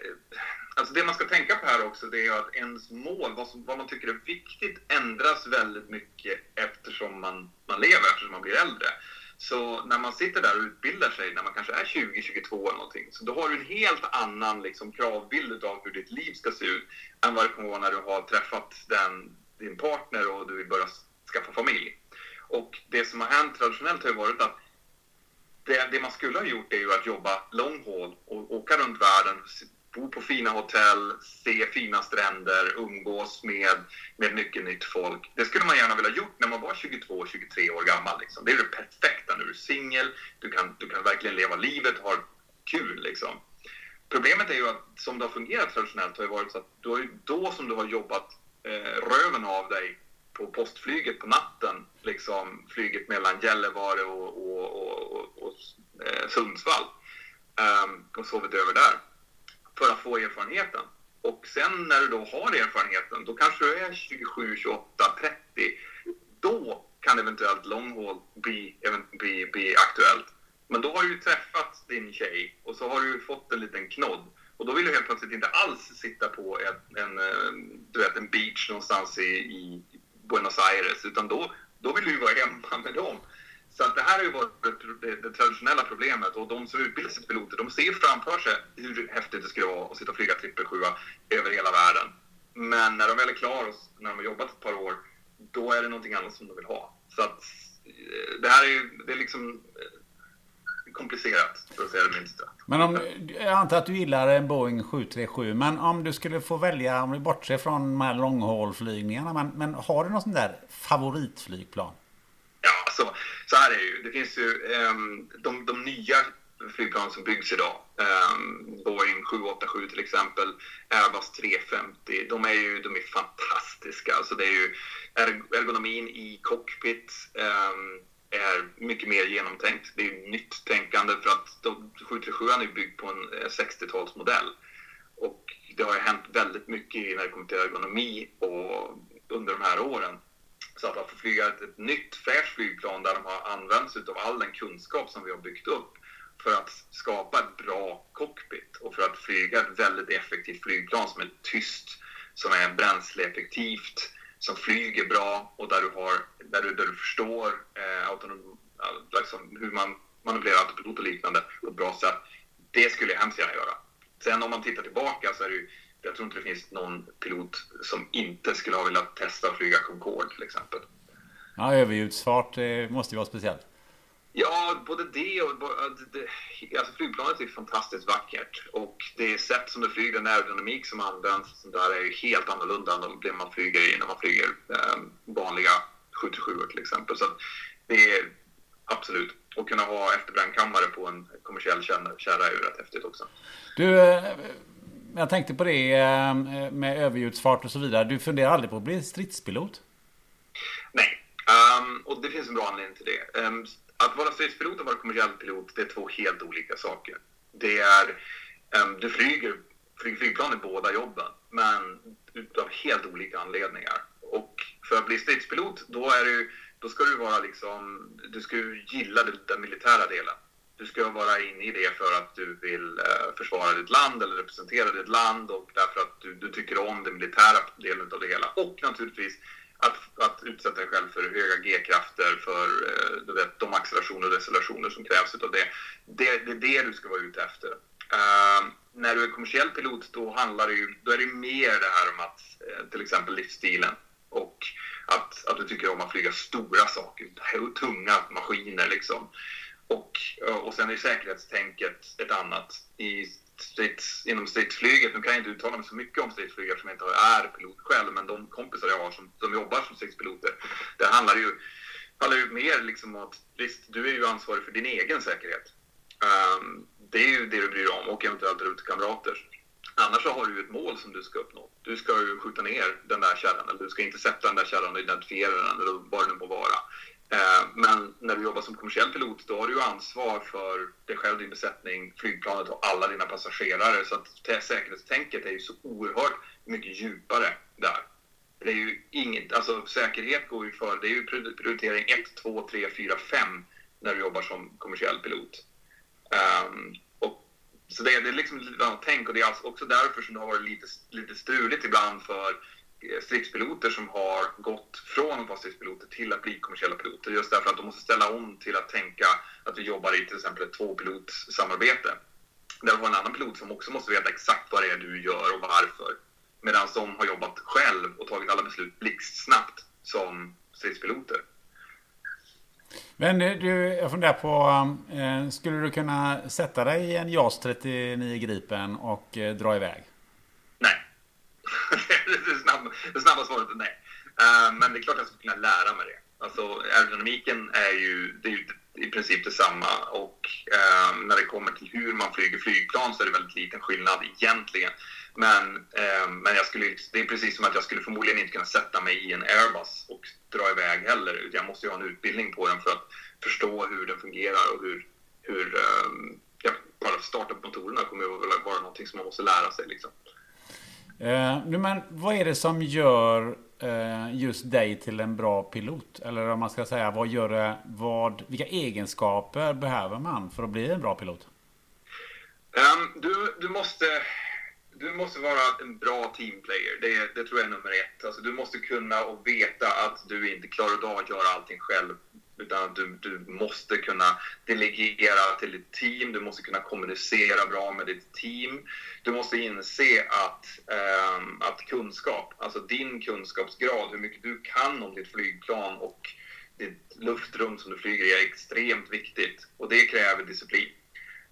Alltså det man ska tänka på här också det är att ens mål, vad, som, vad man tycker är viktigt, ändras väldigt mycket eftersom man, man lever, eftersom man blir äldre. Så när man sitter där och utbildar sig, när man kanske är 20, 22 eller någonting, så då har du en helt annan liksom, kravbild av hur ditt liv ska se ut än vad det kommer vara när du har träffat den, din partner och du vill börja skaffa familj. Och det som har hänt traditionellt har ju varit att det, det man skulle ha gjort är ju att jobba long haul och åka runt världen, bo på fina hotell, se fina stränder, umgås med, med mycket nytt folk. Det skulle man gärna vilja gjort när man var 22-23 år gammal. Liksom. Det är det perfekta när du är singel, du kan, du kan verkligen leva livet, ha kul. Liksom. Problemet är ju att som det har fungerat traditionellt har det varit så att du har då som du har jobbat eh, röven av dig på postflyget på natten, liksom flyget mellan Gällivare och, och, och, och, och eh, Sundsvall um, och sovit över där för att få erfarenheten. Och sen när du då har erfarenheten, då kanske du är 27, 28, 30. Då kan eventuellt long haul bli, bli, bli aktuellt. Men då har du ju träffat din tjej och så har du fått en liten knodd. Och då vill du helt plötsligt inte alls sitta på en, en, du vet, en beach någonstans i, i Buenos Aires, utan då, då vill du ju vara hemma med dem. Så att det här har ju varit det, det, traditionella problemet och de som utbildar sig till piloter de ser framför sig hur häftigt det skulle vara att sitta och flyga 777 över hela världen. Men när de väl är klara och när de har jobbat ett par år, då är det någonting annat som de vill ha. Så att eh, det här är ju, det är liksom eh, komplicerat, för att säga det minsta. Men om, jag antar att du gillar en Boeing 737, men om du skulle få välja, om vi bortser från de här långhålflygningarna, men, men har du något sånt där favoritflygplan? Alltså, så här är det ju. Det finns ju um, de, de nya flygplan som byggs idag. Um, Boeing 787 till exempel, Airbus 350. De är ju de är fantastiska. Alltså det är ju ergonomin i cockpit um, är mycket mer genomtänkt. Det är nytt tänkande för att 737 är byggd på en eh, 60-talsmodell. Och det har ju hänt väldigt mycket när det kommer till ergonomi och under de här åren. Så att, att få flyga ett, ett nytt fräscht flygplan där de har använt av all den kunskap som vi har byggt upp för att skapa ett bra cockpit och för att flyga ett väldigt effektivt flygplan som är tyst, som är bränsleeffektivt, som flyger bra och där du, har, där du, där du förstår eh, autonom, liksom hur man manövrerar autopilot och liknande på ett bra sätt. Det skulle jag hemskt gärna göra. Sen om man tittar tillbaka så är det ju jag tror inte det finns någon pilot som inte skulle ha velat testa att flyga Concorde till exempel. Ja, överljudsfart måste ju vara speciellt. Ja, både det och... Det, alltså flygplanet är fantastiskt vackert och det sätt som det flyger, den aerodynamik som används där är ju helt annorlunda än det man flyger i när man flyger eh, vanliga 737 till exempel. Så det är absolut. Och kunna ha efterbrännkammare på en kommersiell kommersiell kärra är ju rätt häftigt också. Du, eh, jag tänkte på det eh, med överljudsfart och så vidare. Du funderar aldrig på att bli stridspilot? Nej, um, och det finns en bra anledning till det. Um, att vara stridspilot och vara kommersiell pilot, det är två helt olika saker. Det är, um, du flyger, flyger flygplan i båda jobben, men av helt olika anledningar. Och för att bli stridspilot, då, är du, då ska du vara liksom, du ska gilla den militära delen. Du ska vara inne i det för att du vill eh, försvara ditt land eller representera ditt land och därför att du, du tycker om den militära delen av det hela. Och naturligtvis att, att utsätta dig själv för höga G-krafter, för eh, du vet, de accelerationer och decelerationer som krävs utav det. det. Det är det du ska vara ute efter. Uh, när du är kommersiell pilot då handlar det ju, då är det mer det här om att till exempel livsstilen och att, att du tycker om att flyga stora saker, tunga maskiner liksom. Och, eh, och sen är säkerhetstänket ett annat. I strids, inom stridsflyget, nu kan jag inte uttala mig så mycket om stridsflyg eftersom jag inte är pilot själv, men de kompisar jag har som, som jobbar som stridspiloter, det handlar ju, handlar ju mer liksom om att visst, du är ju ansvarig för din egen säkerhet. Um, det är ju det du bryr dig om och eventuellt rutekamrater. Annars så har du ju ett mål som du ska uppnå. Du ska ju skjuta ner den där kärran, eller du ska inte sätta den där kärran och identifiera den, eller vad det nu må vara. Eh, men när du jobbar som kommersiell pilot, då har du ju ansvar för dig själv, din besättning, flygplanet och alla dina passagerare. Så att säkerhetstänket är ju så oerhört mycket djupare där. Det är ju inget, alltså säkerhet går ju för, det är ju prioritering 1, 2, 3, 4, 5 när du jobbar som kommersiell pilot. Um, och, så det, det är liksom lite annat tänk och det är alltså också därför som det har varit lite, lite struligt ibland för stridspiloter som har gått från att vara stridspiloter till att bli kommersiella piloter. Just därför att de måste ställa om till att tänka att vi jobbar i till exempel ett tvåpilotssamarbete. Där vi har en annan pilot som också måste veta exakt vad det är du gör och varför. Medan de har jobbat själv och tagit alla beslut blixtsnabbt som stridspiloter. Men eh, du, jag funderar på, eh, skulle du kunna sätta dig i en JAS 39 Gripen och eh, dra iväg? snabba, det snabba svaret är nej. Uh, men det är klart att jag skulle kunna lära mig det. Alltså aerodynamiken är ju, det är ju i princip detsamma och uh, när det kommer till hur man flyger flygplan så är det väldigt liten skillnad egentligen. Men, uh, men jag skulle, det är precis som att jag skulle förmodligen inte kunna sätta mig i en Airbus och dra iväg heller. Jag måste ju ha en utbildning på den för att förstå hur den fungerar och hur, hur um, ja, bara starta motorerna kommer att vara någonting som man måste lära sig. Liksom. Eh, nu men vad är det som gör eh, just dig till en bra pilot? Eller om man ska säga, vad gör det, vad, vilka egenskaper behöver man för att bli en bra pilot? Um, du, du, måste, du måste vara en bra teamplayer. Det, det tror jag är nummer ett. Alltså, du måste kunna och veta att du inte klarar av att göra allting själv utan du, du måste kunna delegera till ditt team, du måste kunna kommunicera bra med ditt team. Du måste inse att, eh, att kunskap, alltså din kunskapsgrad, hur mycket du kan om ditt flygplan och ditt luftrum som du flyger i är extremt viktigt. Och det kräver disciplin.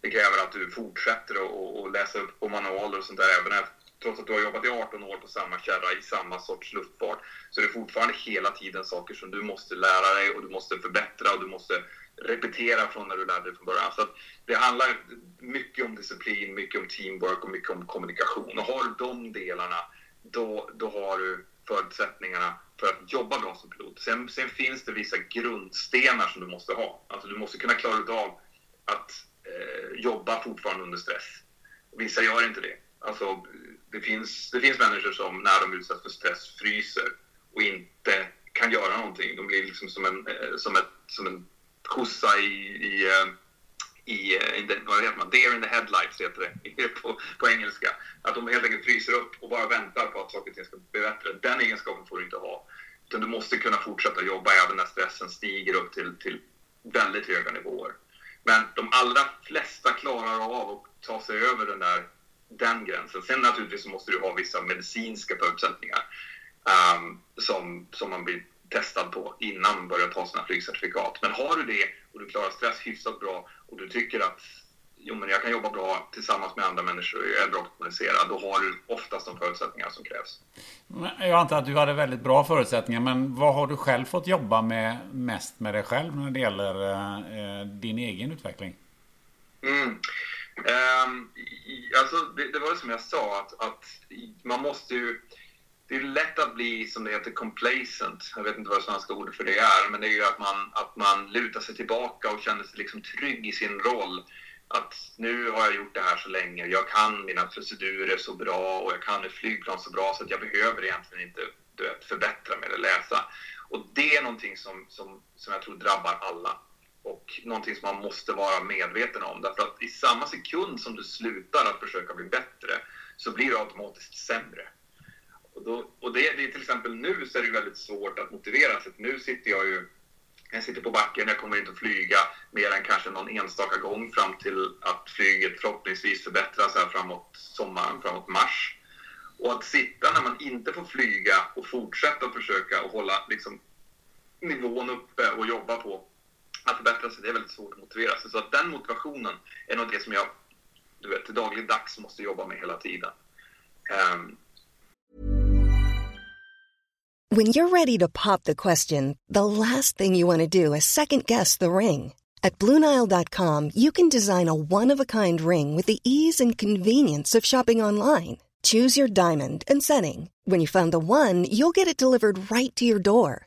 Det kräver att du fortsätter att läsa upp på manualer och sånt där även efter trots att du har jobbat i 18 år på samma kärra i samma sorts luftfart, så är det fortfarande hela tiden saker som du måste lära dig och du måste förbättra och du måste repetera från när du lärde dig från början. Så det handlar mycket om disciplin, mycket om teamwork och mycket om kommunikation. Och har du de delarna, då, då har du förutsättningarna för att jobba bra som pilot. Sen, sen finns det vissa grundstenar som du måste ha. Alltså du måste kunna klara av att eh, jobba fortfarande under stress. Vissa gör inte det. Alltså, det finns, det finns människor som när de utsätts för stress fryser och inte kan göra någonting. De blir liksom som en, eh, som ett, som en kossa i, i, eh, i, eh, in the, vad heter man? Deer in the headlights heter det på, på engelska. Att de helt enkelt fryser upp och bara väntar på att saker och ting ska bli bättre. Den egenskapen får du inte ha. Utan du måste kunna fortsätta jobba även när stressen stiger upp till, till väldigt höga nivåer. Men de allra flesta klarar av att ta sig över den där den gränsen. Sen naturligtvis så måste du ha vissa medicinska förutsättningar um, som, som man blir testad på innan man börjar ta sina flygcertifikat. Men har du det och du klarar stress hyfsat bra och du tycker att jo, men jag kan jobba bra tillsammans med andra människor och jag är bra att kommunicera, då har du oftast de förutsättningar som krävs. Jag antar att du hade väldigt bra förutsättningar, men vad har du själv fått jobba med mest med dig själv när det gäller eh, din egen utveckling? Mm. Um, alltså, det, det, var som jag sa, att, att man måste ju... Det är lätt att bli, som det heter, complacent. Jag vet inte vad det svenska ordet för det är, men det är ju att man, att man lutar sig tillbaka och känner sig liksom trygg i sin roll. Att nu har jag gjort det här så länge, jag kan mina procedurer så bra och jag kan ett flygplan så bra så att jag behöver egentligen inte du vet, förbättra mig eller läsa. Och det är någonting som, som, som jag tror drabbar alla och någonting som man måste vara medveten om. Därför att i samma sekund som du slutar att försöka bli bättre så blir du automatiskt sämre. Och, då, och det, det är till exempel nu så är det väldigt svårt att motivera sig. Nu sitter jag ju jag sitter på backen, jag kommer inte att flyga mer än kanske någon enstaka gång fram till att flyget förhoppningsvis förbättras här framåt sommaren, framåt mars. Och att sitta när man inte får flyga och fortsätta försöka och hålla liksom, nivån uppe och jobba på att förbättra sig, det är väldigt svårt att motivera sig. Så att den motivationen är nog det som jag du vet, dagligdags måste jobba med hela tiden. Um... When you're ready to pop the question, the last thing you want to do is second guess the ring. At BlueNile.com you can design a one-of-a-kind ring with the ease and convenience of shopping online. Choose your diamond and setting. When you find the one, you'll get it delivered right to your door.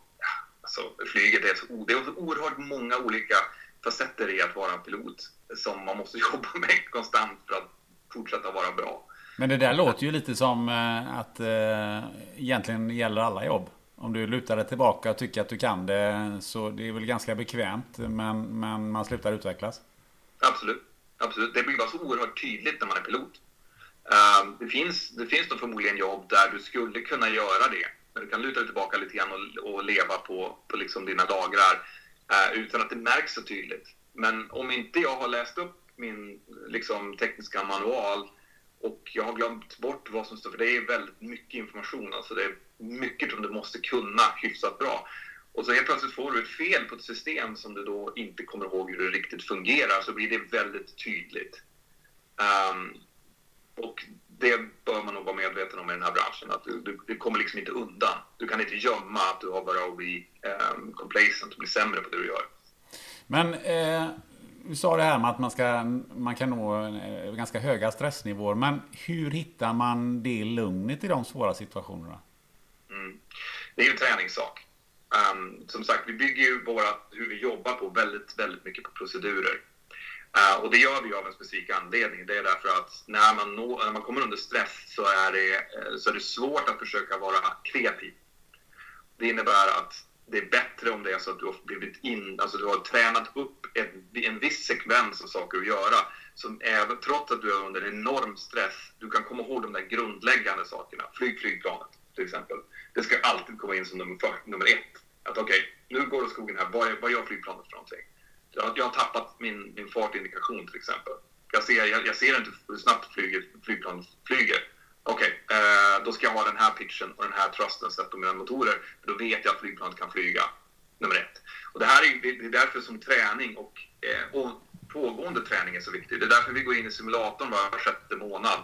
Alltså, flyget är så, det är så oerhört många olika facetter i att vara en pilot som man måste jobba med konstant för att fortsätta vara bra. Men det där låter ju lite som eh, att eh, egentligen gäller alla jobb. Om du lutar dig tillbaka och tycker att du kan det så det är väl ganska bekvämt men, men man slutar utvecklas. Absolut. Absolut. Det blir bara så oerhört tydligt när man är pilot. Uh, det, finns, det finns då förmodligen jobb där du skulle kunna göra det men du kan luta dig tillbaka lite grann och, och leva på, på liksom dina dagrar eh, utan att det märks så tydligt. Men om inte jag har läst upp min liksom, tekniska manual och jag har glömt bort vad som står, för det är väldigt mycket information. Alltså det är mycket som du måste kunna hyfsat bra. Och så helt plötsligt får du ett fel på ett system som du då inte kommer ihåg hur det riktigt fungerar, så blir det väldigt tydligt. Um, och det bör man nog vara medveten om i den här branschen. Att du, du, du kommer liksom inte undan. Du kan inte gömma att du har börjat bli um, complacent och bli sämre på det du gör. Men eh, du sa det här med att man, ska, man kan nå eh, ganska höga stressnivåer. Men hur hittar man det lugnet i de svåra situationerna? Mm. Det är ju en träningssak. Um, som sagt, vi bygger ju våra, hur vi jobbar på väldigt, väldigt mycket på procedurer. Uh, och det gör vi av en specifik anledning. Det är därför att när man, nå, när man kommer under stress så är, det, eh, så är det svårt att försöka vara kreativ. Det innebär att det är bättre om det är så att du har blivit in, alltså du har tränat upp en, en viss sekvens av saker att göra. Som även, trots att du är under enorm stress, du kan komma ihåg de där grundläggande sakerna. Flyg flygplanet till exempel. Det ska alltid komma in som nummer, nummer ett. Att okej, okay, nu går det skogen här. Vad, vad gör flygplanet för någonting? Jag, jag har tappat min, min fartindikation till exempel. Jag ser, jag, jag ser inte hur snabbt flyget, flygplanet flyger. Okej, okay, eh, då ska jag ha den här pitchen och den här trusten sett på mina motorer. För då vet jag att flygplanet kan flyga, nummer ett. Och det här är, det är därför som träning och, eh, och pågående träning är så viktig. Det är därför vi går in i simulatorn var sjätte månad.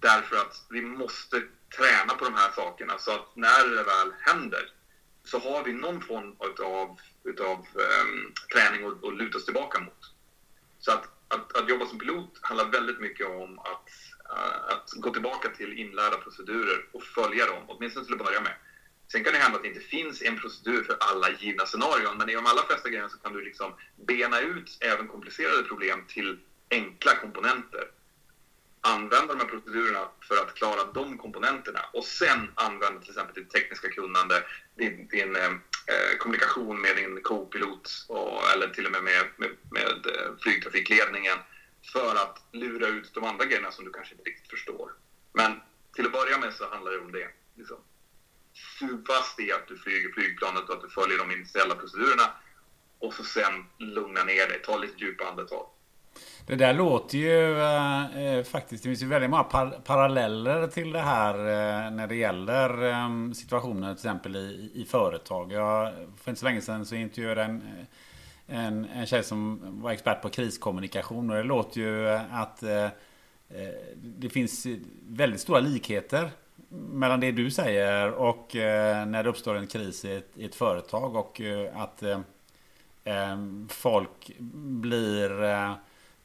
Därför att vi måste träna på de här sakerna så att när det väl händer så har vi någon form av, utav um, träning att, att luta oss tillbaka mot. Så att, att, att, jobba som pilot handlar väldigt mycket om att, uh, att gå tillbaka till inlärda procedurer och följa dem, åtminstone till att börja med. Sen kan det hända att det inte finns en procedur för alla givna scenarion, men i de allra flesta grejerna så kan du liksom bena ut även komplicerade problem till enkla komponenter använda de här procedurerna för att klara de komponenterna och sen använda till exempel ditt tekniska kunnande, din, din ehm, eh, kommunikation med din co-pilot eller till och med med, med, med eh, flygtrafikledningen för att lura ut de andra grejerna som du kanske inte riktigt förstår. Men till att börja med så handlar det om det. Liksom. Sug fast i att du flyger flygplanet och att du följer de initiella procedurerna och så sen lugna ner dig, ta lite djupa andetag. Det där låter ju eh, eh, faktiskt, det finns ju väldigt många par paralleller till det här eh, när det gäller eh, situationer till exempel i, i företag. Jag, för inte så länge sedan så intervjuade jag en, eh, en, en tjej som var expert på kriskommunikation och det låter ju eh, att eh, det finns väldigt stora likheter mellan det du säger och när det uppstår en kris i ett, i ett företag och att ehm, folk blir Eh,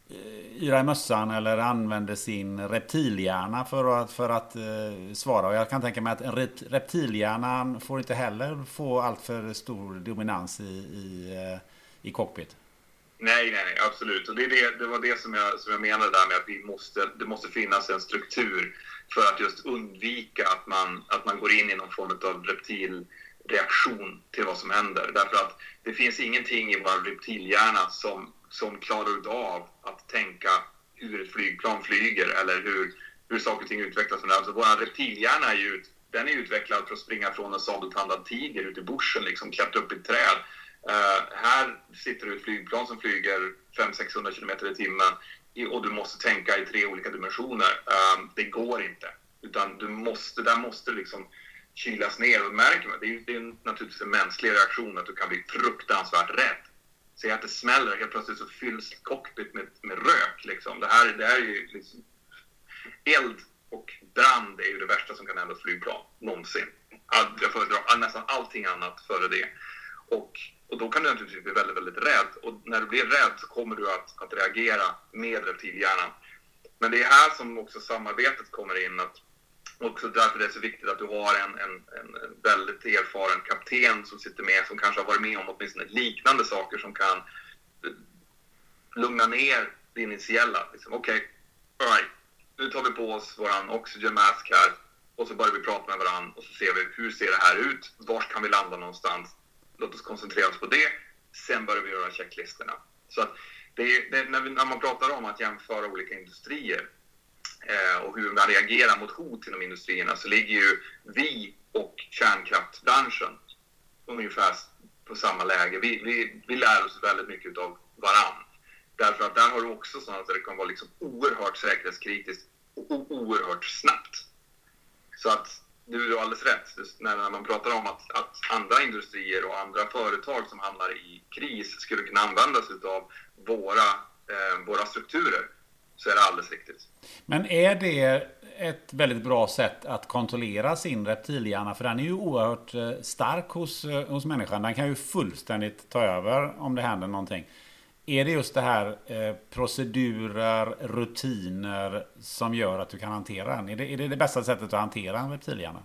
Eh, yra i mössan eller använder sin reptilhjärna för att, för att eh, svara. Och jag kan tänka mig att en reptilhjärnan får inte heller få allt för stor dominans i, i, eh, i cockpit. Nej, nej, absolut. Och det, är det, det var det som jag, som jag menade där med att vi måste, det måste finnas en struktur för att just undvika att man, att man går in i någon form av reptilreaktion till vad som händer. Därför att det finns ingenting i vår reptilhjärna som som klarar av att tänka hur ett flygplan flyger eller hur, hur saker och ting utvecklas. Alltså, vår reptilhjärna är ju, den är utvecklad för att springa från en sabeltandad tiger ut i bushen, liksom, klättra upp i ett träd. Uh, här sitter du ett flygplan som flyger 500-600 km i timmen och du måste tänka i tre olika dimensioner. Uh, det går inte. Utan du måste, där måste liksom kylas ner. Och märker man, det är, det är naturligtvis en mänsklig reaktion att du kan bli fruktansvärt rädd se att det smäller. Helt plötsligt så fylls cockpit med, med rök. Liksom. Det, här, det här är ju liksom, eld och brand är ju det värsta som kan hända ett flygplan någonsin. Jag föredrar nästan allting annat före det. Och, och då kan du naturligtvis bli väldigt, väldigt rädd. Och när du blir rädd så kommer du att, att reagera med reptilhjärnan. Men det är här som också samarbetet kommer in. Att också därför det är så viktigt att du har en, en, en väldigt erfaren kapten som sitter med, som kanske har varit med om åtminstone liknande saker som kan eh, lugna ner det initiella. Liksom, Okej, okay, right. nu tar vi på oss våran oxygen mask här och så börjar vi prata med varandra och så ser vi hur ser det här ut? Var kan vi landa någonstans? Låt oss koncentrera oss på det. Sen börjar vi göra checklistorna. Så att det, det, när, vi, när man pratar om att jämföra olika industrier Eh, och hur man reagerar mot hot inom industrierna så ligger ju vi och kärnkraftbranschen ungefär på samma läge. Vi, vi, vi lär oss väldigt mycket av varann. Därför att där har du också sådant där det kan vara liksom oerhört säkerhetskritiskt och oerhört snabbt. Så att du har alldeles rätt. Just när man pratar om att, att andra industrier och andra företag som hamnar i kris skulle kunna använda sig av våra, eh, våra strukturer så är det alldeles riktigt. Men är det ett väldigt bra sätt att kontrollera sin reptilhjärna? För den är ju oerhört eh, stark hos, eh, hos människan. Den kan ju fullständigt ta över om det händer någonting. Är det just det här eh, procedurer, rutiner som gör att du kan hantera den? Är det, är det det bästa sättet att hantera en reptilhjärna?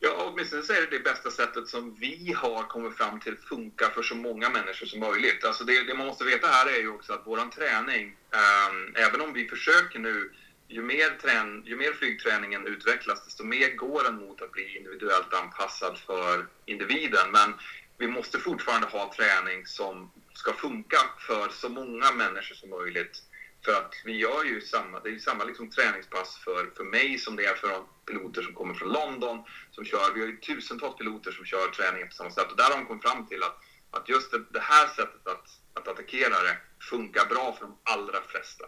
Ja, åtminstone så är det det bästa sättet som vi har kommit fram till funkar för så många människor som möjligt. Alltså det, det man måste veta här är ju också att vår träning, um, även om vi försöker nu, ju mer, trän, ju mer flygträningen utvecklas, desto mer går den mot att bli individuellt anpassad för individen. Men vi måste fortfarande ha träning som ska funka för så många människor som möjligt för att vi gör ju samma, det är samma liksom träningspass för, för mig som det är för de piloter som kommer från London som kör. Vi har ju tusentals piloter som kör träningen på samma sätt och där har de kommit fram till att, att just det, det här sättet att, att attackera det funkar bra för de allra flesta.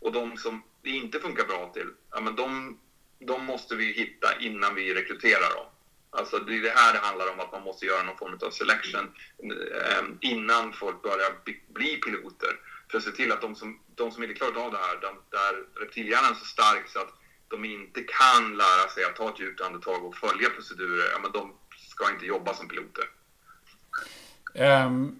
Och de som det inte funkar bra till, ja men de, de måste vi hitta innan vi rekryterar dem. Alltså det är det här det handlar om, att man måste göra någon form av selection eh, innan folk börjar bli piloter för att se till att de som, de som inte klarat av det här, de, där reptilhjärnan är så stark så att de inte kan lära sig att ta ett djupt andetag och följa procedurer, ja, men de ska inte jobba som piloter. Um,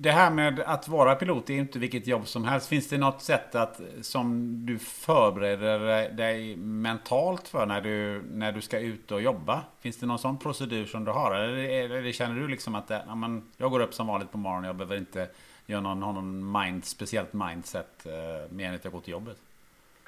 det här med att vara pilot är inte vilket jobb som helst. Finns det något sätt att, som du förbereder dig mentalt för när du, när du ska ut och jobba? Finns det någon sån procedur som du har? Eller, eller känner du liksom att det, ja, men, jag går upp som vanligt på morgonen, jag behöver inte gör någon, någon mind, speciellt mindset uh, mer än att jag går till jobbet?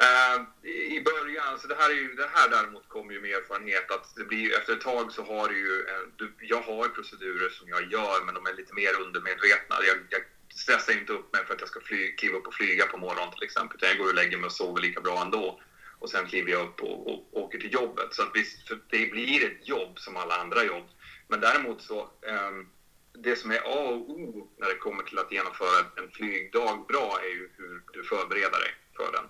Uh, I början, så det här, är ju, det här däremot kommer ju med erfarenhet att det blir, efter ett tag så har du ju, eh, du, jag har procedurer som jag gör men de är lite mer undermedvetna. Jag, jag stressar inte upp mig för att jag ska fly, kliva upp och flyga på morgonen till exempel. Utan jag går och lägger mig och sover lika bra ändå. Och sen kliver jag upp och, och, och åker till jobbet. Så att visst, det blir ett jobb som alla andra jobb. Men däremot så, um, det som är A och O när det kommer till att genomföra en flygdag bra är ju hur du förbereder dig för den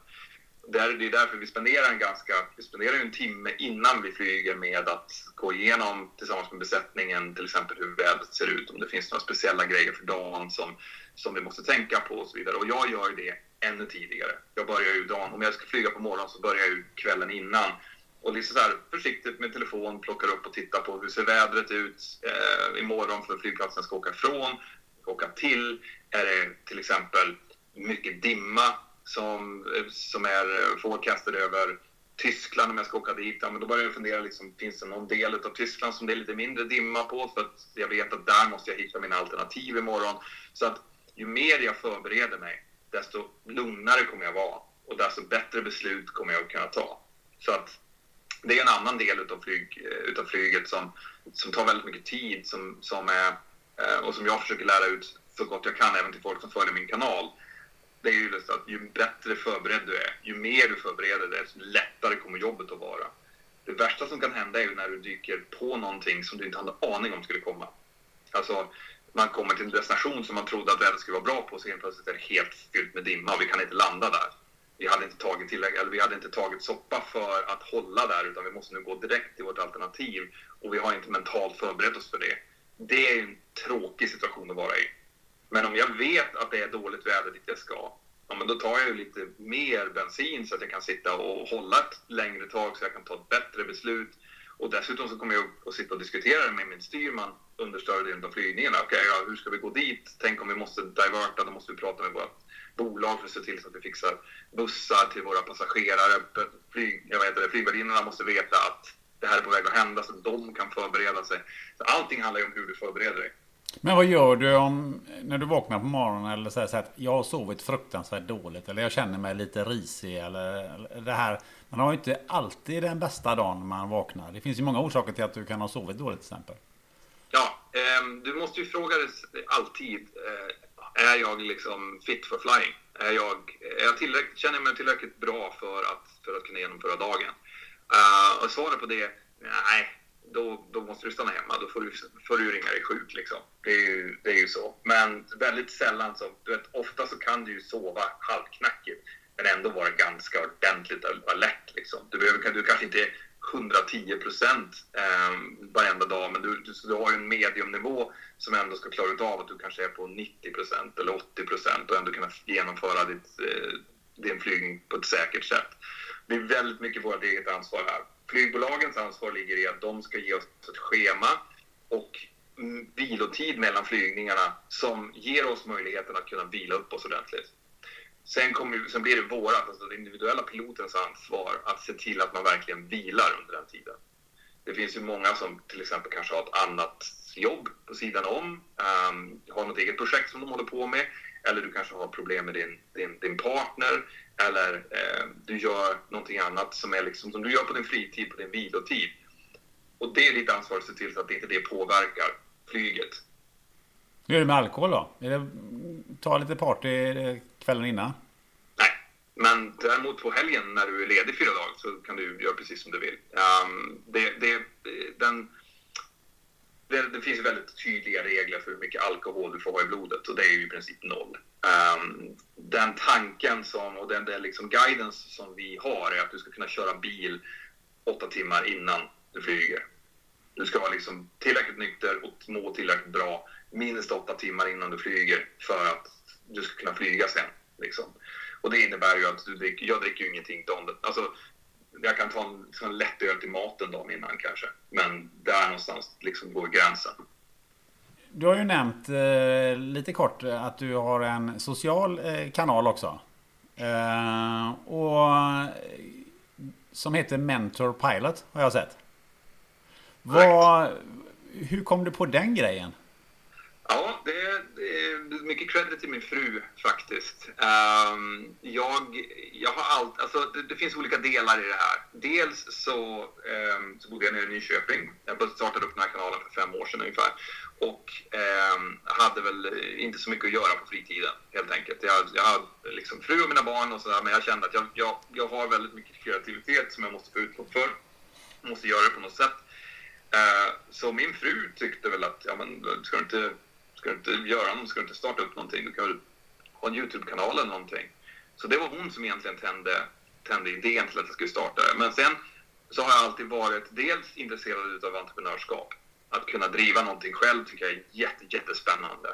där, det är därför vi spenderar en ganska, vi spenderar en timme innan vi flyger med att gå igenom tillsammans med besättningen till exempel hur vädret ser ut, om det finns några speciella grejer för dagen som, som vi måste tänka på och så vidare. Och jag gör det ännu tidigare. Jag börjar ju dagen, om jag ska flyga på morgonen så börjar jag ju kvällen innan och liksom så här, försiktigt med telefon plockar upp och tittar på hur ser vädret ut eh, imorgon för flygplatsen ska åka ifrån, åka till. Är det till exempel mycket dimma som, eh, som är eh, forecastad över Tyskland om jag ska åka dit. Ja, men då börjar jag fundera, liksom, finns det någon del av Tyskland som det är lite mindre dimma på? För att jag vet att där måste jag hitta mina alternativ imorgon. Så att ju mer jag förbereder mig, desto lugnare kommer jag vara och desto bättre beslut kommer jag att kunna ta. Så att det är en annan del utav, flyg, eh, utav flyget som, som tar väldigt mycket tid som, som är, eh, och som jag försöker lära ut så gott jag kan även till folk som följer min kanal det är ju just att ju bättre förberedd du är, ju mer du förbereder dig, desto lättare kommer jobbet att vara. Det värsta som kan hända är ju när du dyker på någonting som du inte hade aning om skulle komma. Alltså, man kommer till en destination som man trodde att vädret skulle vara bra på, så helt plötsligt är det helt fyllt med dimma och vi kan inte landa där. Vi hade inte tagit tillägg, eller vi hade inte tagit soppa för att hålla där, utan vi måste nu gå direkt till vårt alternativ och vi har inte mentalt förberett oss för det. Det är en tråkig situation att vara i. Men om jag vet att det är dåligt väder dit jag ska, ja, men då tar jag ju lite mer bensin så att jag kan sitta och hålla ett längre tag så jag kan ta ett bättre beslut. Och dessutom så kommer jag att sitta och diskutera det med min styrman under större delen av flygningarna. Okej, okay, ja, hur ska vi gå dit? Tänk om vi måste diverta, då måste vi prata med vårt bolag för att se till så att vi fixar bussar till våra passagerare. Flyg, jag vet flygvärdinnorna måste veta att det här är på väg att hända så att de kan förbereda sig. Så allting handlar ju om hur du förbereder dig. Men vad gör du om när du vaknar på morgonen eller säger så att jag har sovit fruktansvärt dåligt eller jag känner mig lite risig eller, eller det här. Man har ju inte alltid den bästa dagen när man vaknar. Det finns ju många orsaker till att du kan ha sovit dåligt till exempel. Ja, eh, du måste ju fråga dig alltid. Eh, är jag liksom fit for flying? Är jag, är jag tillräckligt, känner jag mig tillräckligt bra för att, för att kunna genomföra dagen? Eh, och svaret på det, nej, då, då måste du stanna hemma. Då får du, får du ringa dig sjuk. Liksom. Det, är ju, det är ju så. Men väldigt sällan så, du vet, ofta så kan du ju sova halvknackigt men ändå vara ganska ordentligt alert. Liksom. Du, behöver, du kanske inte är 110 procent eh, varenda dag, men du, du, du, har ju en mediumnivå som ändå ska klara av att du kanske är på 90 procent eller 80 procent och ändå kunna genomföra ditt, eh, din flygning på ett säkert sätt. Det är väldigt mycket vårt eget ansvar här. Flygbolagens ansvar ligger i att de ska ge oss ett schema och mm, vilotid mellan flygningarna som ger oss möjligheten att kunna vila upp oss ordentligt. Sen, kommer, sen blir det vårat, alltså den individuella pilotens ansvar att se till att man verkligen vilar under den tiden. Det finns ju många som till exempel kanske har ett annat jobb på sidan om, um, har något eget projekt som de håller på med, eller du kanske har problem med din, din, din partner, eller eh, du gör någonting annat som, är liksom, som du gör på din fritid, på din vilotid. Och det är ditt ansvar att se till så att inte det påverkar flyget. Hur är det med alkohol då? Det, ta lite party kvällen innan? Nej, men däremot på helgen när du är ledig fyra dagar så kan du göra precis som du vill. Um, det, det, den, det, det, finns väldigt tydliga regler för hur mycket alkohol du får ha i blodet och det är ju i princip noll. Um, den tanken som, och den, den liksom guidance som vi har är att du ska kunna köra bil åtta timmar innan du flyger. Du ska vara liksom tillräckligt nykter och må tillräckligt bra minst åtta timmar innan du flyger för att du ska kunna flyga sen. Liksom. Och det innebär ju att du dricker, jag dricker ju ingenting dagen. Alltså, jag kan ta en, en lätt öl till maten dagen innan kanske. Men där någonstans någonstans liksom går gränsen. Du har ju nämnt eh, lite kort att du har en social eh, kanal också. Eh, och som heter Mentor Pilot har jag sett. Vad, hur kom du på den grejen? Ja, det är, det är mycket credit till min fru faktiskt. Um, jag, jag har allt, alltså det, det, finns olika delar i det här. Dels så, um, så bodde jag nere i Nyköping. Jag startade upp den här kanalen för fem år sedan ungefär. Och um, hade väl inte så mycket att göra på fritiden helt enkelt. Jag, jag hade liksom fru och mina barn och sådär, men jag kände att jag, jag, jag har väldigt mycket kreativitet som jag måste få utlopp för. Jag måste göra det på något sätt. Uh, så min fru tyckte väl att, ja men ska du inte Ska du inte göra något? Ska du inte starta upp någonting? Du kan väl ha en YouTube-kanal eller någonting. Så det var hon som egentligen tände, tände idén till att jag skulle starta det. Men sen så har jag alltid varit dels intresserad av entreprenörskap. Att kunna driva någonting själv tycker jag är jätte, jättespännande.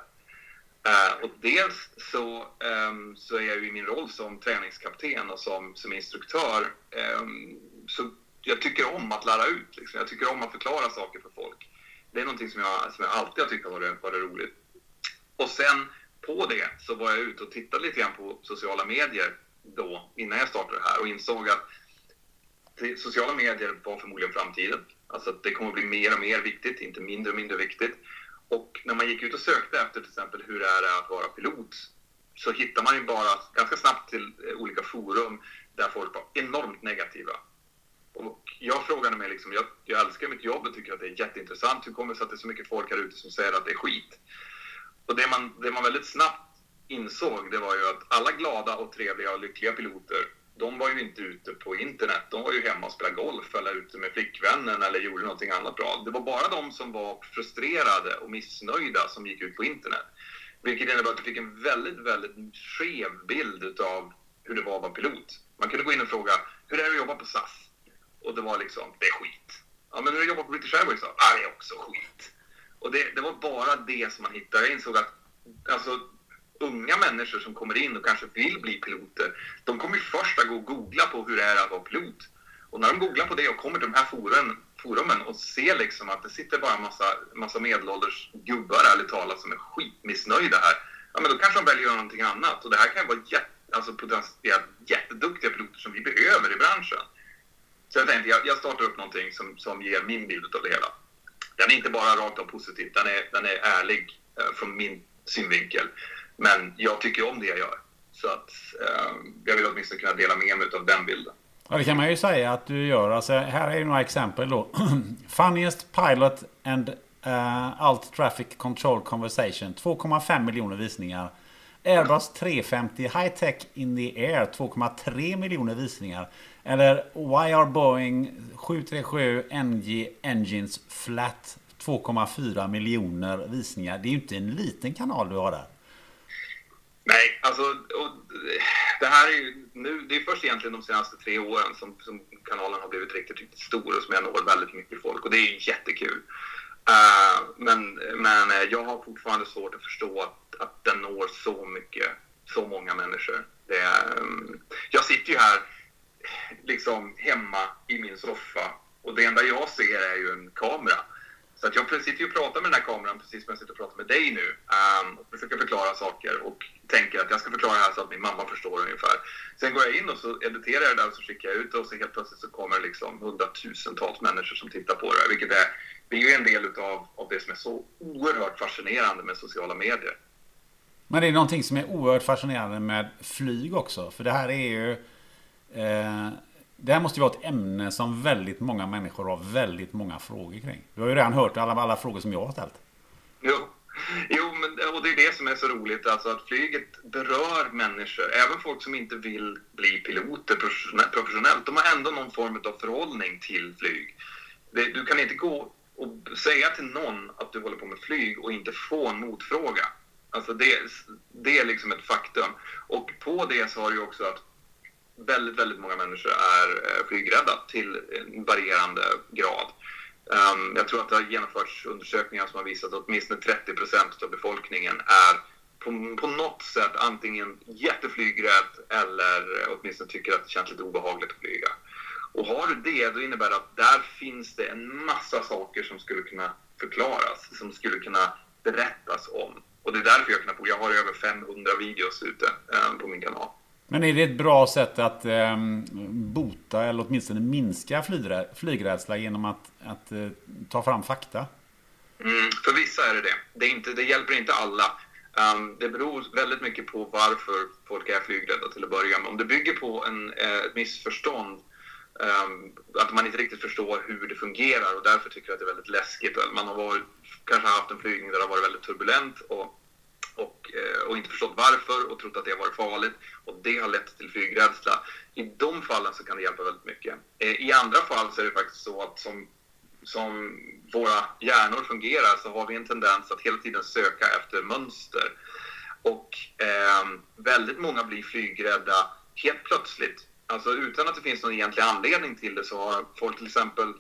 Uh, och dels så, um, så är jag ju i min roll som träningskapten och som, som instruktör. Um, så jag tycker om att lära ut. Liksom. Jag tycker om att förklara saker för folk det är någonting som jag, som jag alltid har tyckt har varit, varit roligt. Och sen på det så var jag ute och tittade lite grann på sociala medier då, innan jag startade det här och insåg att sociala medier var förmodligen framtiden. Alltså att det kommer att bli mer och mer viktigt, inte mindre och mindre viktigt. Och när man gick ut och sökte efter till exempel hur det är att vara pilot så hittar man ju bara ganska snabbt till olika forum där folk var enormt negativa. Och jag frågade mig, liksom, jag, jag älskar mitt jobb och tycker att det är jätteintressant. Hur kommer det sig att det är så mycket folk här ute som säger att det är skit? Och det man, det man väldigt snabbt insåg, det var ju att alla glada och trevliga och lyckliga piloter, de var ju inte ute på internet. De var ju hemma och spelade golf eller ute med flickvännen eller gjorde någonting annat bra. Det var bara de som var frustrerade och missnöjda som gick ut på internet. Vilket innebär att du fick en väldigt, väldigt skev bild av hur det var att vara pilot. Man kunde gå in och fråga, hur är det att jobba på SAS? Och det var liksom, det är skit. Ja, men när du jobbar på British Airways då? Ja, ah, det är också skit. Och det, det var bara det som man hittade. Jag insåg att alltså, unga människor som kommer in och kanske vill bli piloter, de kommer ju först att gå och googla på hur det är att vara pilot. Och när de googlar på det och kommer till de här forumen, forumen och ser liksom att det sitter bara en massa, massa medelålders gubbar, ärligt talat, som är skitmissnöjda här. Ja, men då kanske de väljer att göra någonting annat. Och det här kan ju vara jätte, alltså, potentiellt jätteduktiga piloter som vi behöver i branschen. Så jag tänkte, jag, jag startar upp någonting som, som ger min bild av det hela. Den är inte bara rakt av positiv, den är, den är ärlig eh, från min synvinkel. Men jag tycker om det jag gör. Så att eh, jag vill åtminstone kunna dela med mig av den bilden. Ja, det kan man ju säga att du gör. Alltså, här är några exempel då. Funniest Pilot and uh, Alt Traffic Control Conversation. 2,5 miljoner visningar. Airbus 350 High Tech in the Air 2,3 miljoner visningar. Eller Why are Boeing 737 NG Engines Flat 2,4 miljoner visningar. Det är ju inte en liten kanal du har där. Nej, alltså det här är ju nu, det är först egentligen de senaste tre åren som, som kanalen har blivit riktigt, riktigt stor och som jag når väldigt mycket folk och det är ju jättekul. Uh, men, men eh, jag har fortfarande svårt att förstå att, att den når så mycket, så många människor. Det um, jag sitter ju här liksom hemma i min soffa och det enda jag ser är ju en kamera. Så att jag sitter ju och pratar med den här kameran precis som jag sitter och pratar med dig nu. Um, och försöker förklara saker och tänker att jag ska förklara det här så att min mamma förstår ungefär. Sen går jag in och så editerar jag det där och så skickar jag ut det och så helt plötsligt så kommer det liksom hundratusentals människor som tittar på det. Vilket är, det är ju en del utav, av det som är så oerhört fascinerande med sociala medier. Men det är någonting som är oerhört fascinerande med flyg också. För det här är ju Eh, det här måste ju vara ett ämne som väldigt många människor har väldigt många frågor kring. Du har ju redan hört alla, alla frågor som jag har ställt. Jo, jo men, och det är det som är så roligt, alltså att flyget berör människor. Även folk som inte vill bli piloter professionellt, de har ändå någon form av förhållning till flyg. Du kan inte gå och säga till någon att du håller på med flyg och inte få en motfråga. Alltså det, det är liksom ett faktum. Och på det så har du ju också att väldigt, väldigt många människor är eh, flygrädda till en varierande grad. Ehm, jag tror att det har genomförts undersökningar som har visat att åtminstone 30 procent av befolkningen är på, på något sätt antingen jätteflygrädd eller åtminstone tycker att det känns lite obehagligt att flyga. Och har du det, då innebär det att där finns det en massa saker som skulle kunna förklaras, som skulle kunna berättas om. Och det är därför jag, kan, jag har över 500 videos ute ehm, på min kanal. Men är det ett bra sätt att eh, bota eller åtminstone minska flygrä flygrädsla genom att, att eh, ta fram fakta? Mm, för vissa är det det. Det, är inte, det hjälper inte alla. Um, det beror väldigt mycket på varför folk är flygrädda till att börja med. Om det bygger på en, eh, ett missförstånd, um, att man inte riktigt förstår hur det fungerar och därför tycker att det är väldigt läskigt. Man har varit, kanske haft en flygning där det har varit väldigt turbulent och, och, eh, och inte förstått varför och trott att det har varit farligt och det har lett till flygrädsla. I de fallen så kan det hjälpa väldigt mycket. Eh, I andra fall så är det faktiskt så att som som våra hjärnor fungerar så har vi en tendens att hela tiden söka efter mönster. Och eh, väldigt många blir flygrädda helt plötsligt. Alltså utan att det finns någon egentlig anledning till det så har folk till exempel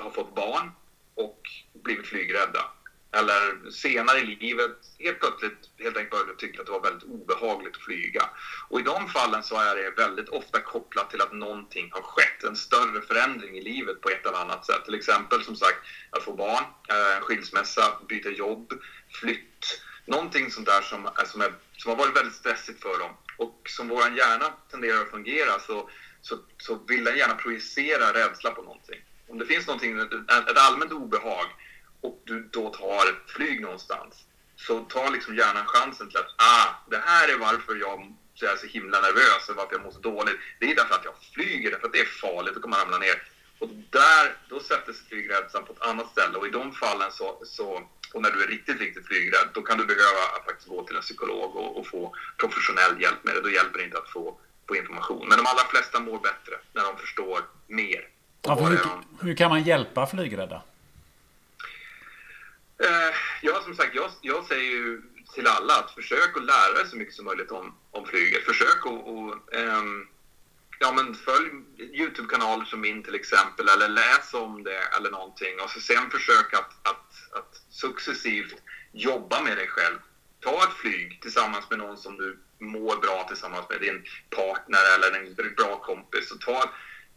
har fått barn och blivit flygrädda eller senare i livet helt plötsligt helt enkelt började tycka att det var väldigt obehagligt att flyga. Och i de fallen så är det väldigt ofta kopplat till att någonting har skett, en större förändring i livet på ett eller annat sätt. Till exempel som sagt att få barn, eh, skilsmässa, byta jobb, flytt. Någonting sånt där som, eh, som, är, som har varit väldigt stressigt för dem. Och som vår hjärna tenderar att fungera så, så, så vill den gärna projicera rädsla på någonting. Om det finns någonting, ett allmänt obehag och du då tar ett flyg någonstans så tar liksom hjärnan chansen till att ah, det här är varför jag är så himla nervös och varför jag mår så dåligt. Det är därför att jag flyger, därför att det är farligt, då kommer man ramla ner. Och där, då sätter sig flygrädslan på ett annat ställe och i de fallen så, så och när du är riktigt, riktigt flygrädd, då kan du behöva faktiskt gå till en psykolog och, och få professionell hjälp med det. Då hjälper det inte att få, få information. Men de allra flesta mår bättre när de förstår mer. Ja, hur, hur kan man hjälpa flygrädda? Eh, ja, som sagt, jag, jag säger ju till alla att försök att lära dig så mycket som möjligt om, om flyget. Försök att och, um, ja, men följ Youtube-kanaler som min till exempel, eller läs om det eller någonting. Och så sen försök att, att, att successivt jobba med dig själv. Ta ett flyg tillsammans med någon som du mår bra tillsammans med, din partner eller en bra kompis. Och ta,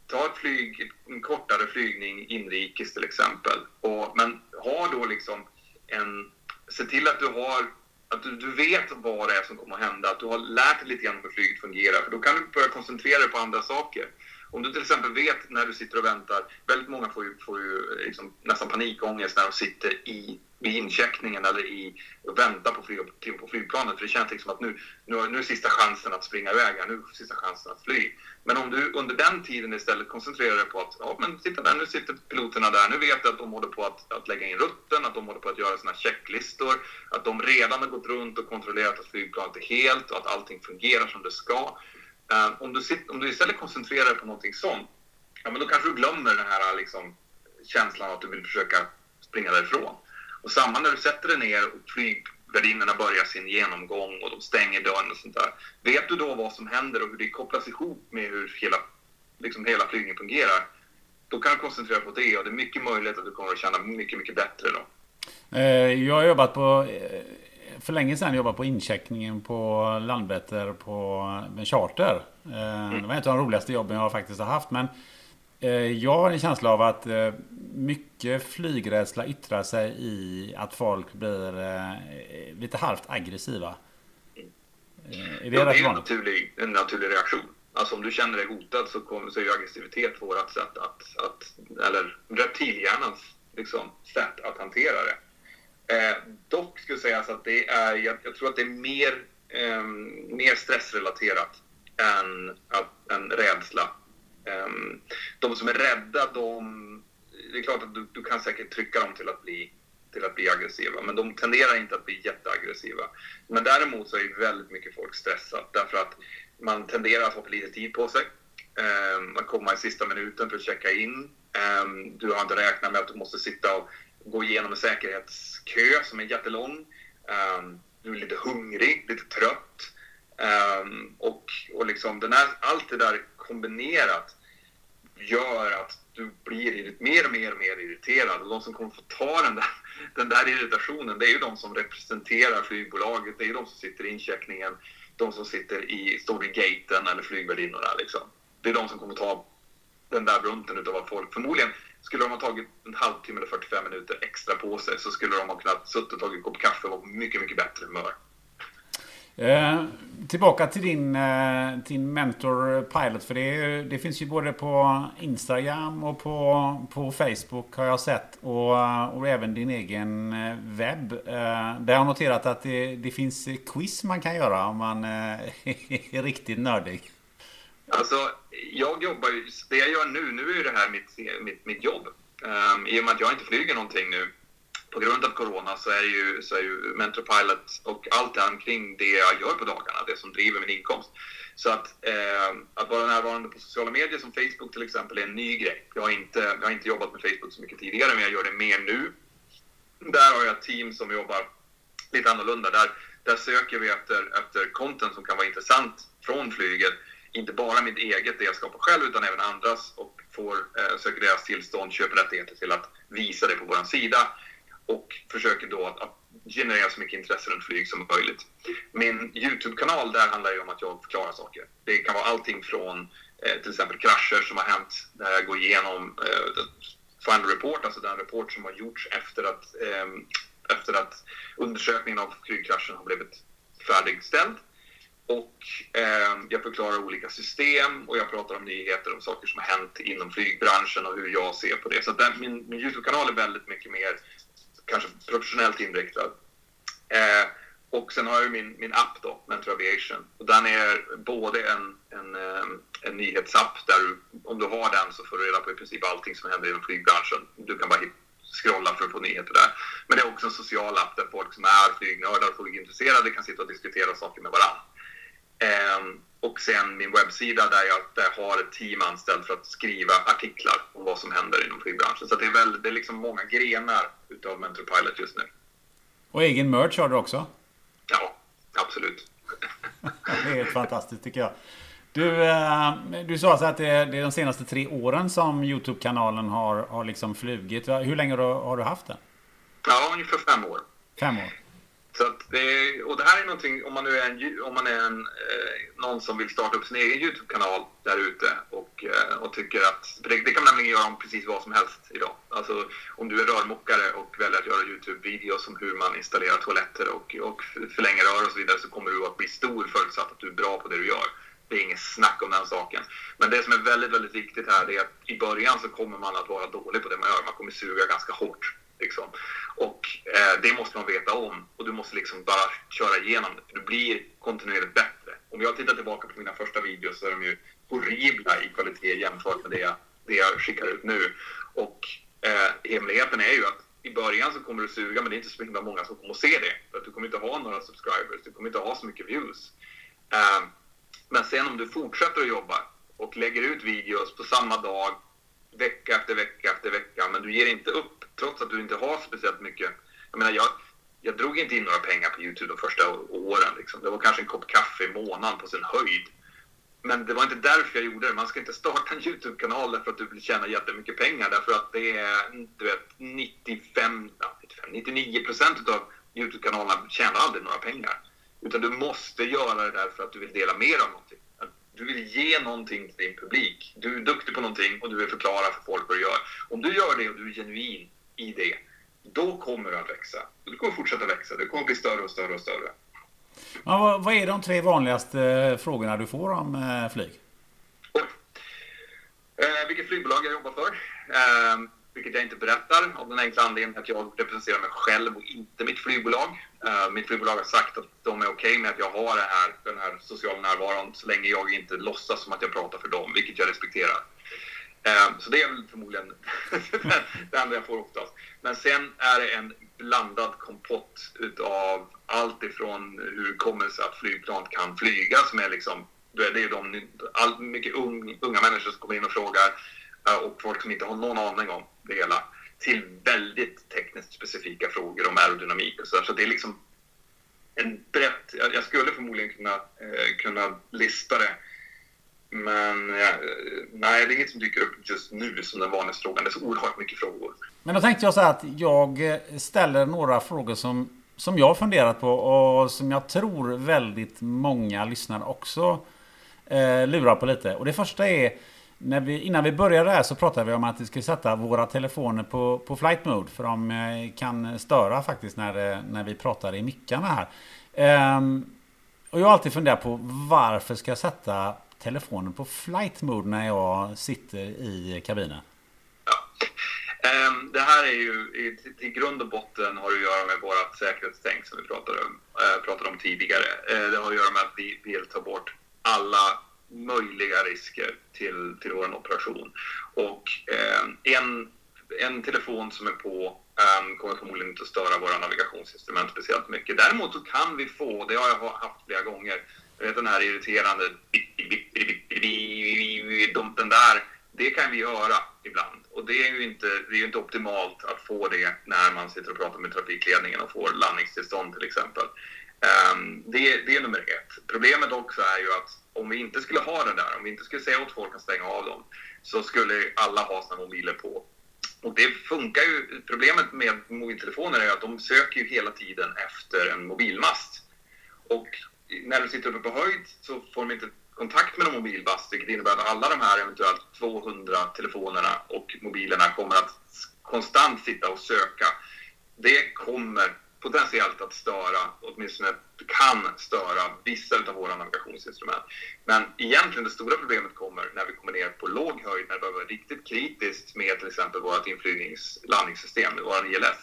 ta ett flyg, en kortare flygning inrikes till exempel. Och, men ha då liksom en... Se till att du har att du, du, vet vad det är som kommer att hända, att du har lärt dig lite grann hur flyget fungerar. För då kan du börja koncentrera dig på andra saker. Om du till exempel vet när du sitter och väntar, väldigt många får ju, får ju eh, liksom nästan panikångest när de sitter i, vid incheckningen eller i, vänta på, flyg, på flygplanet. För det känns liksom att nu, nu, nu är sista chansen att springa iväg här, nu är sista chansen att fly. Men om du under den tiden istället koncentrerar dig på att, ja men titta där, nu sitter piloterna där, nu vet jag att de håller på att, att lägga in rutten, att de håller på att göra sina checklistor, att de redan har gått runt och kontrollerat att flygplanet är helt och att allting fungerar som det ska. Uh, om, du sitter, om du istället koncentrerar dig på någonting sånt, ja, men då kanske du glömmer den här liksom, känslan att du vill försöka springa därifrån. Och samma när du sätter dig ner och flygvärdinnorna börjar sin genomgång och de stänger dörren och sånt där. Vet du då vad som händer och hur det kopplas ihop med hur hela, liksom hela flygningen fungerar, då kan du koncentrera på det och det är mycket möjligt att du kommer att känna mycket, mycket bättre då. Eh, jag har jobbat på eh, för länge sedan jobbat på incheckningen på Landvetter på en charter. Eh, det var ett av de roligaste jobben jag faktiskt har haft. Men jag har en känsla av att eh, mycket flygrädsla yttrar sig i att folk blir lite halvt aggressiva. Är det ja, det är en naturlig, en naturlig reaktion. Alltså om du känner dig hotad så, kommer, så är ju aggressivitet vårt sätt att, att eller reptilhjärnans liksom, sätt att hantera det. Eh, dock skulle sägas att det är, jag, jag tror att det är mer, eh, mer stressrelaterat än, att, än rädsla. Ehm, de som är rädda, de, det är klart att du, du, kan säkert trycka dem till att, bli, till att bli aggressiva, men de tenderar inte att bli jätteaggressiva. Men däremot så är väldigt mycket folk stressat därför att man tenderar att ha för lite tid på sig. Ehm, man kommer i sista minuten för att checka in. Ehm, du har inte räknat med att du måste sitta och gå igenom en säkerhetskö som är jättelång. Du är lite hungrig, lite trött. Um, och, och liksom den här, allt det där kombinerat gör att du blir mer och mer och mer irriterad. Och de som kommer få ta den där, den där irritationen, det är ju de som representerar flygbolaget. Det är ju de som sitter i incheckningen, de som sitter i, står vid gaten eller flygvärdinnorna. Liksom. Det är de som kommer ta den där brunten utav vad folk förmodligen skulle de ha tagit en halvtimme eller 45 minuter extra på sig så skulle de ha kunnat suttit och tagit en kopp kaffe och vara mycket, mycket bättre humör. Eh, tillbaka till din, eh, din mentor Pilot. För det, det, finns ju både på Instagram och på, på Facebook har jag sett. Och, och även din egen eh, webb. Eh, där jag har noterat att det, det finns quiz man kan göra om man eh, är riktigt nördig. Alltså, jag jobbar ju, det jag gör nu, nu är ju det här mitt, mitt, mitt jobb. Um, I och med att jag inte flyger någonting nu på grund av corona så är ju, så är ju Mentor Pilot och allt det kring det jag gör på dagarna, det som driver min inkomst. Så att, eh, att vara närvarande på sociala medier som Facebook till exempel är en ny grej. Jag har, inte, jag har inte jobbat med Facebook så mycket tidigare, men jag gör det mer nu. Där har jag ett team som jobbar lite annorlunda. Där, där söker vi efter, efter content som kan vara intressant från flyget inte bara mitt eget, det jag skapar själv, utan även andras och får, eh, söker deras tillstånd, köper rättigheter till att visa det på vår sida och försöker då att, att generera så mycket intresse runt flyg som möjligt. Min YouTube-kanal, där handlar ju om att jag förklarar saker. Det kan vara allting från eh, till exempel krascher som har hänt, där jag går igenom eh, Final Report, alltså den rapport som har gjorts efter att, eh, efter att undersökningen av flygkraschen har blivit färdigställd. Och eh, jag förklarar olika system och jag pratar om nyheter om saker som har hänt inom flygbranschen och hur jag ser på det. Så den, min, min Youtube-kanal är väldigt mycket mer kanske professionellt inriktad. Eh, och sen har jag min, min app då, Mentor Aviation. Och den är både en, en, eh, en nyhetsapp där du, om du har den så får du reda på i princip allting som händer inom flygbranschen. Du kan bara scrolla för att få nyheter där. Men det är också en social app där folk som är flygnördar och flygintresserade kan sitta och diskutera saker med varandra. Ehm, och sen min webbsida där jag, där jag har ett team anställt för att skriva artiklar om vad som händer inom flygbranschen. Så det är, väl, det är liksom många grenar utav Mentor Pilot just nu. Och egen merch har du också? Ja, absolut. det är helt fantastiskt tycker jag. Du, eh, du sa så att det är, de senaste tre åren som Youtube-kanalen har, har liksom flugit. Hur länge har du haft den? Ja, ungefär fem år. Fem år? Så det, och det här är någonting, om man nu är, en, om man är en, eh, någon som vill starta upp sin egen YouTube-kanal där ute och, eh, och tycker att, det, det, kan man nämligen göra om precis vad som helst idag. Alltså om du är rörmokare och väljer att göra YouTube-videos om hur man installerar toaletter och, och förlänger rör och så vidare så kommer du att bli stor förutsatt att du är bra på det du gör. Det är inget snack om den saken. Men det som är väldigt, väldigt viktigt här är att i början så kommer man att vara dålig på det man gör. Man kommer suga ganska hårt. Liksom. Och eh, det måste man veta om och du måste liksom bara köra igenom det. Du blir kontinuerligt bättre. Om jag tittar tillbaka på mina första videos så är de ju horribla i kvalitet jämfört med det jag, det jag skickar ut nu. Och eh, hemligheten är ju att i början så kommer du suga men det är inte så himla många som kommer att se det. För att du kommer inte ha några subscribers, du kommer inte ha så mycket views. Eh, men sen om du fortsätter att jobba och lägger ut videos på samma dag, vecka efter vecka efter vecka, men du ger inte upp trots att du inte har speciellt mycket. Jag menar, jag, jag drog inte in några pengar på Youtube de första åren. Liksom. Det var kanske en kopp kaffe i månaden på sin höjd. Men det var inte därför jag gjorde det. Man ska inte starta en Youtube-kanal därför att du vill tjäna jättemycket pengar. Därför att det är, du vet, 95, 95 99 procent av Youtube-kanalerna tjänar aldrig några pengar. Utan du måste göra det därför att du vill dela med dig av någonting. Du vill ge någonting till din publik. Du är duktig på någonting och du vill förklara för folk vad du gör. Om du gör det och du är genuin i det, då kommer du att växa. Du kommer fortsätta växa. Du kommer bli större och större och större. Ja, vad är de tre vanligaste frågorna du får om eh, flyg? Eh, vilket flygbolag jag jobbar för. Eh, vilket jag inte berättar av den enkla anledningen att jag representerar mig själv och inte mitt flygbolag. Uh, mitt flygbolag har sagt att de är okej okay med att jag har här, den här sociala närvaron så länge jag inte låtsas som att jag pratar för dem, vilket jag respekterar. Uh, så det är väl förmodligen det enda jag får oftast. Men sen är det en blandad kompott utav allt ifrån hur det kommer sig att flygplan kan flyga, som är liksom, det är de, all, mycket un, unga människor som kommer in och frågar uh, och folk som inte har någon aning om det hela till väldigt tekniskt specifika frågor om aerodynamik och så. Så det är liksom en brett... Jag skulle förmodligen kunna, eh, kunna lista det. Men eh, nej, det är inget som dyker upp just nu som den vanligaste frågan. Det är så oerhört mycket frågor. Men då tänkte jag så här att jag eh, ställer några frågor som, som jag har funderat på och som jag tror väldigt många lyssnare också eh, lurar på lite. Och det första är när vi, innan vi började här så pratade vi om att vi skulle sätta våra telefoner på, på flight mode. För de eh, kan störa faktiskt när, eh, när vi pratar i mickarna här. Ehm, och jag har alltid funderat på varför ska jag sätta telefonen på flight mode när jag sitter i kabinen? Ehm, det här är ju i, till grund och botten har att göra med vårt säkerhetstänk som vi pratade om, äh, pratade om tidigare. Äh, det har att göra med att vi vill ta bort alla möjliga risker till, till vår operation. Och eh, en, en telefon som är på eh, kommer förmodligen inte att störa våra navigationsinstrument speciellt mycket. Däremot så kan vi få, det har jag haft flera gånger, vet den här irriterande den där, det kan vi höra ibland. Och det är ju inte, det är inte optimalt att få det när man sitter och pratar med trafikledningen och får landningstillstånd till exempel. Um, det, det är nummer ett. Problemet också är ju att om vi inte skulle ha den där, om vi inte skulle säga åt folk att stänga av dem, så skulle alla ha sina mobiler på. Och det funkar ju. Problemet med mobiltelefoner är att de söker ju hela tiden efter en mobilmast. Och när du sitter uppe på höjd så får de inte kontakt med någon mobilmast, vilket innebär att alla de här eventuellt 200 telefonerna och mobilerna kommer att konstant sitta och söka. Det kommer potentiellt att störa, åtminstone kan störa vissa av våra navigationsinstrument. Men egentligen det stora problemet kommer när vi kommer ner på låg höjd, när det behöver vara riktigt kritiskt med till exempel vårt inflygnings landningssystem, vår ILS.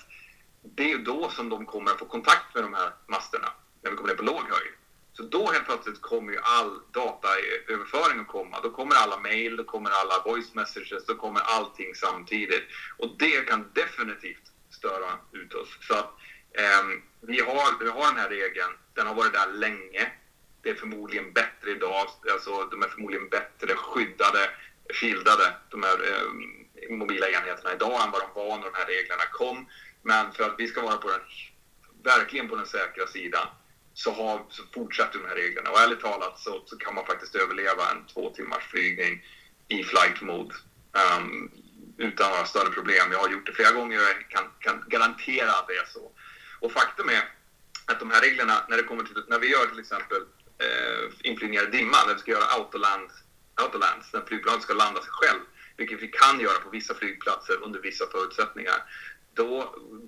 Det är då som de kommer att få kontakt med de här masterna, när vi kommer ner på låg höjd. Så då helt plötsligt kommer ju all dataöverföring att komma. Då kommer alla mail, då kommer alla voice messages, då kommer allting samtidigt. Och det kan definitivt störa ut oss. Så att Ehm, vi, har, vi har den här regeln, den har varit där länge. Det är förmodligen bättre idag, alltså de är förmodligen bättre skyddade, skildade, de här eh, mobila enheterna idag än vad de var när de här reglerna kom. Men för att vi ska vara på den, verkligen på den säkra sidan så, har, så fortsätter de här reglerna. Och ärligt talat så, så kan man faktiskt överleva en två timmars flygning i flight mode um, utan några större problem. Jag har gjort det flera gånger och jag kan, kan garantera att det är så. Och faktum är att de här reglerna, när, det kommer till, när vi gör till exempel eh, inflygningar i dimma, när vi ska göra autoland, autolands, när flygplanet ska landa sig själv, vilket vi kan göra på vissa flygplatser under vissa förutsättningar, då,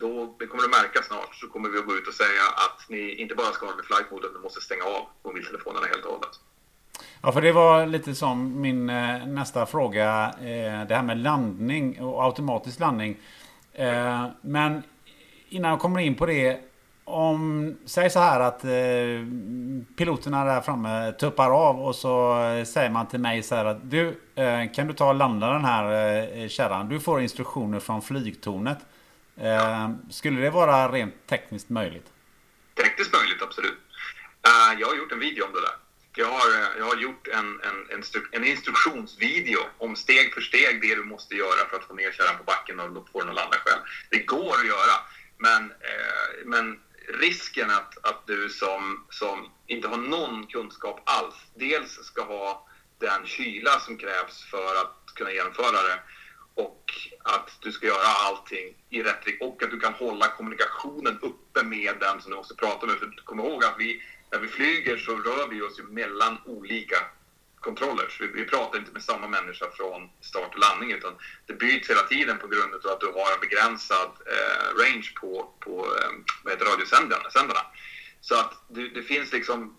då det kommer du märka snart, så kommer vi att gå ut och säga att ni inte bara ska ha med flight mode, ni måste stänga av mobiltelefonerna helt och hållet. Ja, för det var lite som min eh, nästa fråga. Eh, det här med landning och automatisk landning. Eh, men innan jag kommer in på det. Om, säg så här att eh, piloterna där framme tuppar av och så eh, säger man till mig så här att du eh, kan du ta och landa den här eh, kärran. Du får instruktioner från flygtornet. Eh, skulle det vara rent tekniskt möjligt? Tekniskt möjligt, absolut. Uh, jag har gjort en video om det där. Jag har, eh, jag har gjort en, en, en, en, instruktionsvideo om steg för steg det du måste göra för att få ner kärran på backen och få den att landa själv. Det går att göra. Men, eh, men risken att, att du som, som inte har någon kunskap alls, dels ska ha den kyla som krävs för att kunna genomföra det och att du ska göra allting i rätt riktning och att du kan hålla kommunikationen uppe med den som du måste prata med. För kom ihåg att vi, när vi flyger så rör vi oss mellan olika controllers. Vi, vi pratar inte med samma människa från start och landning utan det byts hela tiden på grund av att du har en begränsad eh, range på, på eh, radiosändarna. Så att det, det, finns liksom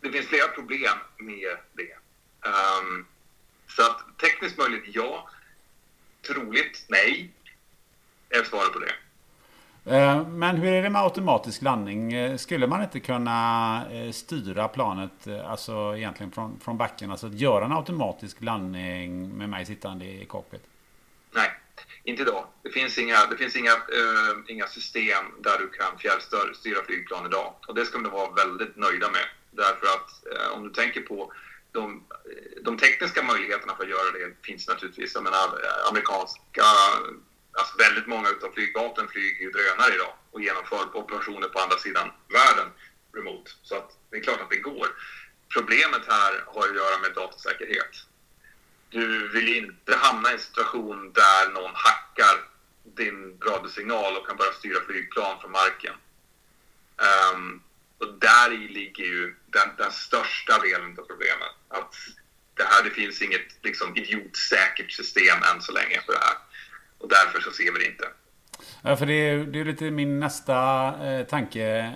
det finns flera problem med det. Um, så att tekniskt möjligt ja. Troligt nej. Är svaret på det. Eh, men hur är det med automatisk landning? Eh, skulle man inte kunna eh, styra planet, alltså egentligen från, från backen, alltså göra en automatisk landning med mig sittande i cockpit? Nej, inte idag. Det finns inga, det finns inga, uh, inga system där du kan fjärrstyra flygplan idag. Och det ska man vara väldigt nöjda med. Därför att uh, om du tänker på de, de tekniska möjligheterna för att göra det finns naturligtvis. Jag menar, amerikanska alltså väldigt många av flygvapnen flyger ju drönare idag och genomför operationer på andra sidan världen remote. Så att det är klart att det går. Problemet här har att göra med datasäkerhet. Du vill inte hamna i en situation där någon hackar din radiosignal och kan börja styra flygplan från marken. Um, och där i ligger ju den, den, största delen av problemet. Att det här, det finns inget liksom, idiotsäkert system än så länge för det här. Och därför så ser vi det inte. Ja, för det är, det är lite min nästa eh, tanke.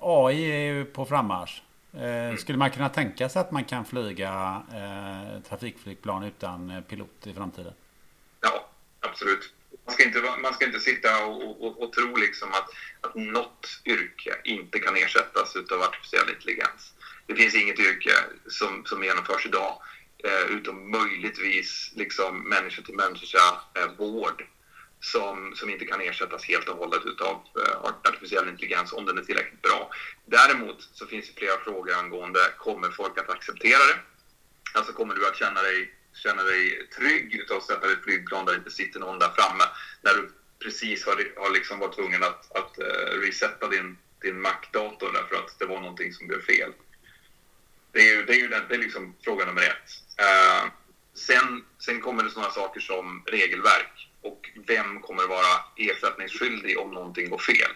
AI är ju på frammarsch. Eh, mm. Skulle man kunna tänka sig att man kan flyga eh, trafikflygplan utan eh, pilot i framtiden? Ja, absolut. Man ska inte, man ska inte sitta och, och, och tro liksom att, att något yrke inte kan ersättas av artificiell intelligens. Det finns inget yrke som, som genomförs idag eh, utom möjligtvis liksom människa till människa eh, vård som, som inte kan ersättas helt och hållet utav eh, artificiell intelligens om den är tillräckligt bra. Däremot så finns det flera frågor angående kommer folk att acceptera det? Alltså kommer du att känna dig, känna dig trygg utav att sätta dig i ett flygplan där det inte sitter någon där framme när du precis har, har liksom varit tvungen att, att uh, resetta din, din Mac-dator därför att det var någonting som blev fel. Det är ju, det är ju den, det är liksom fråga nummer ett. Eh, sen, sen kommer det sådana saker som regelverk och vem kommer vara ersättningsskyldig om någonting går fel?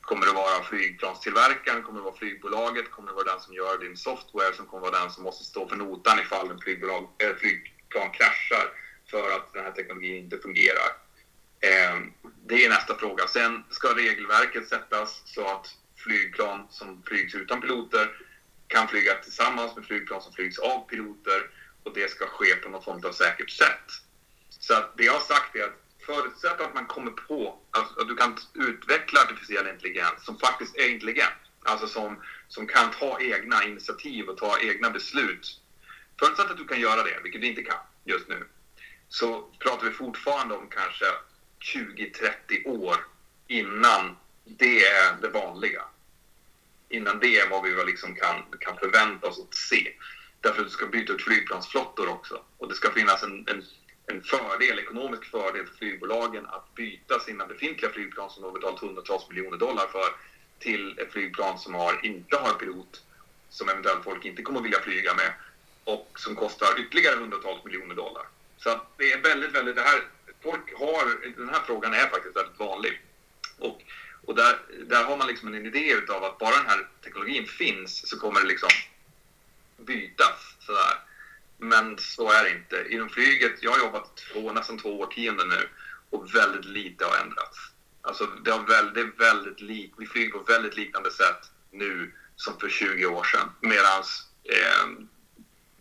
Kommer det vara flygplanstillverkaren? Kommer det vara flygbolaget? Kommer det vara den som gör din software som kommer vara den som måste stå för notan ifall en flygbolag, äh, flygplan kraschar för att den här teknologin inte fungerar? Eh, det är nästa fråga. Sen ska regelverket sättas så att flygplan som flygs utan piloter kan flyga tillsammans med flygplan som flygs av piloter och det ska ske på något form av säkert sätt. Så att det jag har sagt är att förutsatt att man kommer på alltså, att du kan utveckla artificiell intelligens som faktiskt är intelligent, alltså som, som kan ta egna initiativ och ta egna beslut. Förutsatt att du kan göra det, vilket du inte kan just nu, så pratar vi fortfarande om kanske 20-30 år innan det är det vanliga. Innan det är vad vi liksom kan, kan förvänta oss att se. Därför att du ska byta ut flygplansflottor också. Och det ska finnas en, en en fördel, ekonomisk fördel för flygbolagen att byta sina befintliga flygplan som de har betalat hundratals miljoner dollar för till ett flygplan som har, inte har pilot, som eventuellt folk inte kommer att vilja flyga med och som kostar ytterligare hundratals miljoner dollar. Så det är väldigt, väldigt, det här, folk har, den här frågan är faktiskt väldigt vanlig. Och, och där, där har man liksom en idé utav att bara den här teknologin finns så kommer det liksom bytas sådär. Men så är det inte. Inom flyget, jag har jobbat två, nästan två årtionden nu och väldigt lite har ändrats. Alltså det, har väl, det är väldigt lik, vi flyger på väldigt liknande sätt nu som för 20 år sedan. Medan eh,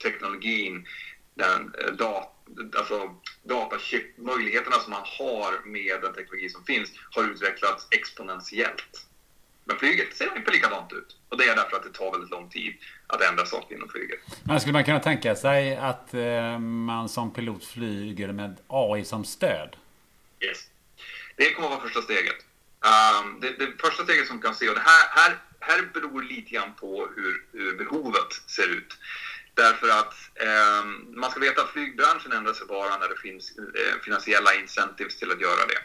teknologin, den, eh, dat, alltså datachip, möjligheterna som man har med den teknologi som finns har utvecklats exponentiellt. Men flyget ser inte likadant ut. Och det är därför att det tar väldigt lång tid att ändra saker inom flyget. Men skulle man kunna tänka sig att eh, man som pilot flyger med AI som stöd? Yes. Det kommer att vara första steget. Um, det, det, första steget som kan se, och det här, här, här beror lite grann på hur, hur behovet ser ut. Därför att eh, man ska veta att flygbranschen ändrar sig bara när det finns eh, finansiella incentives till att göra det.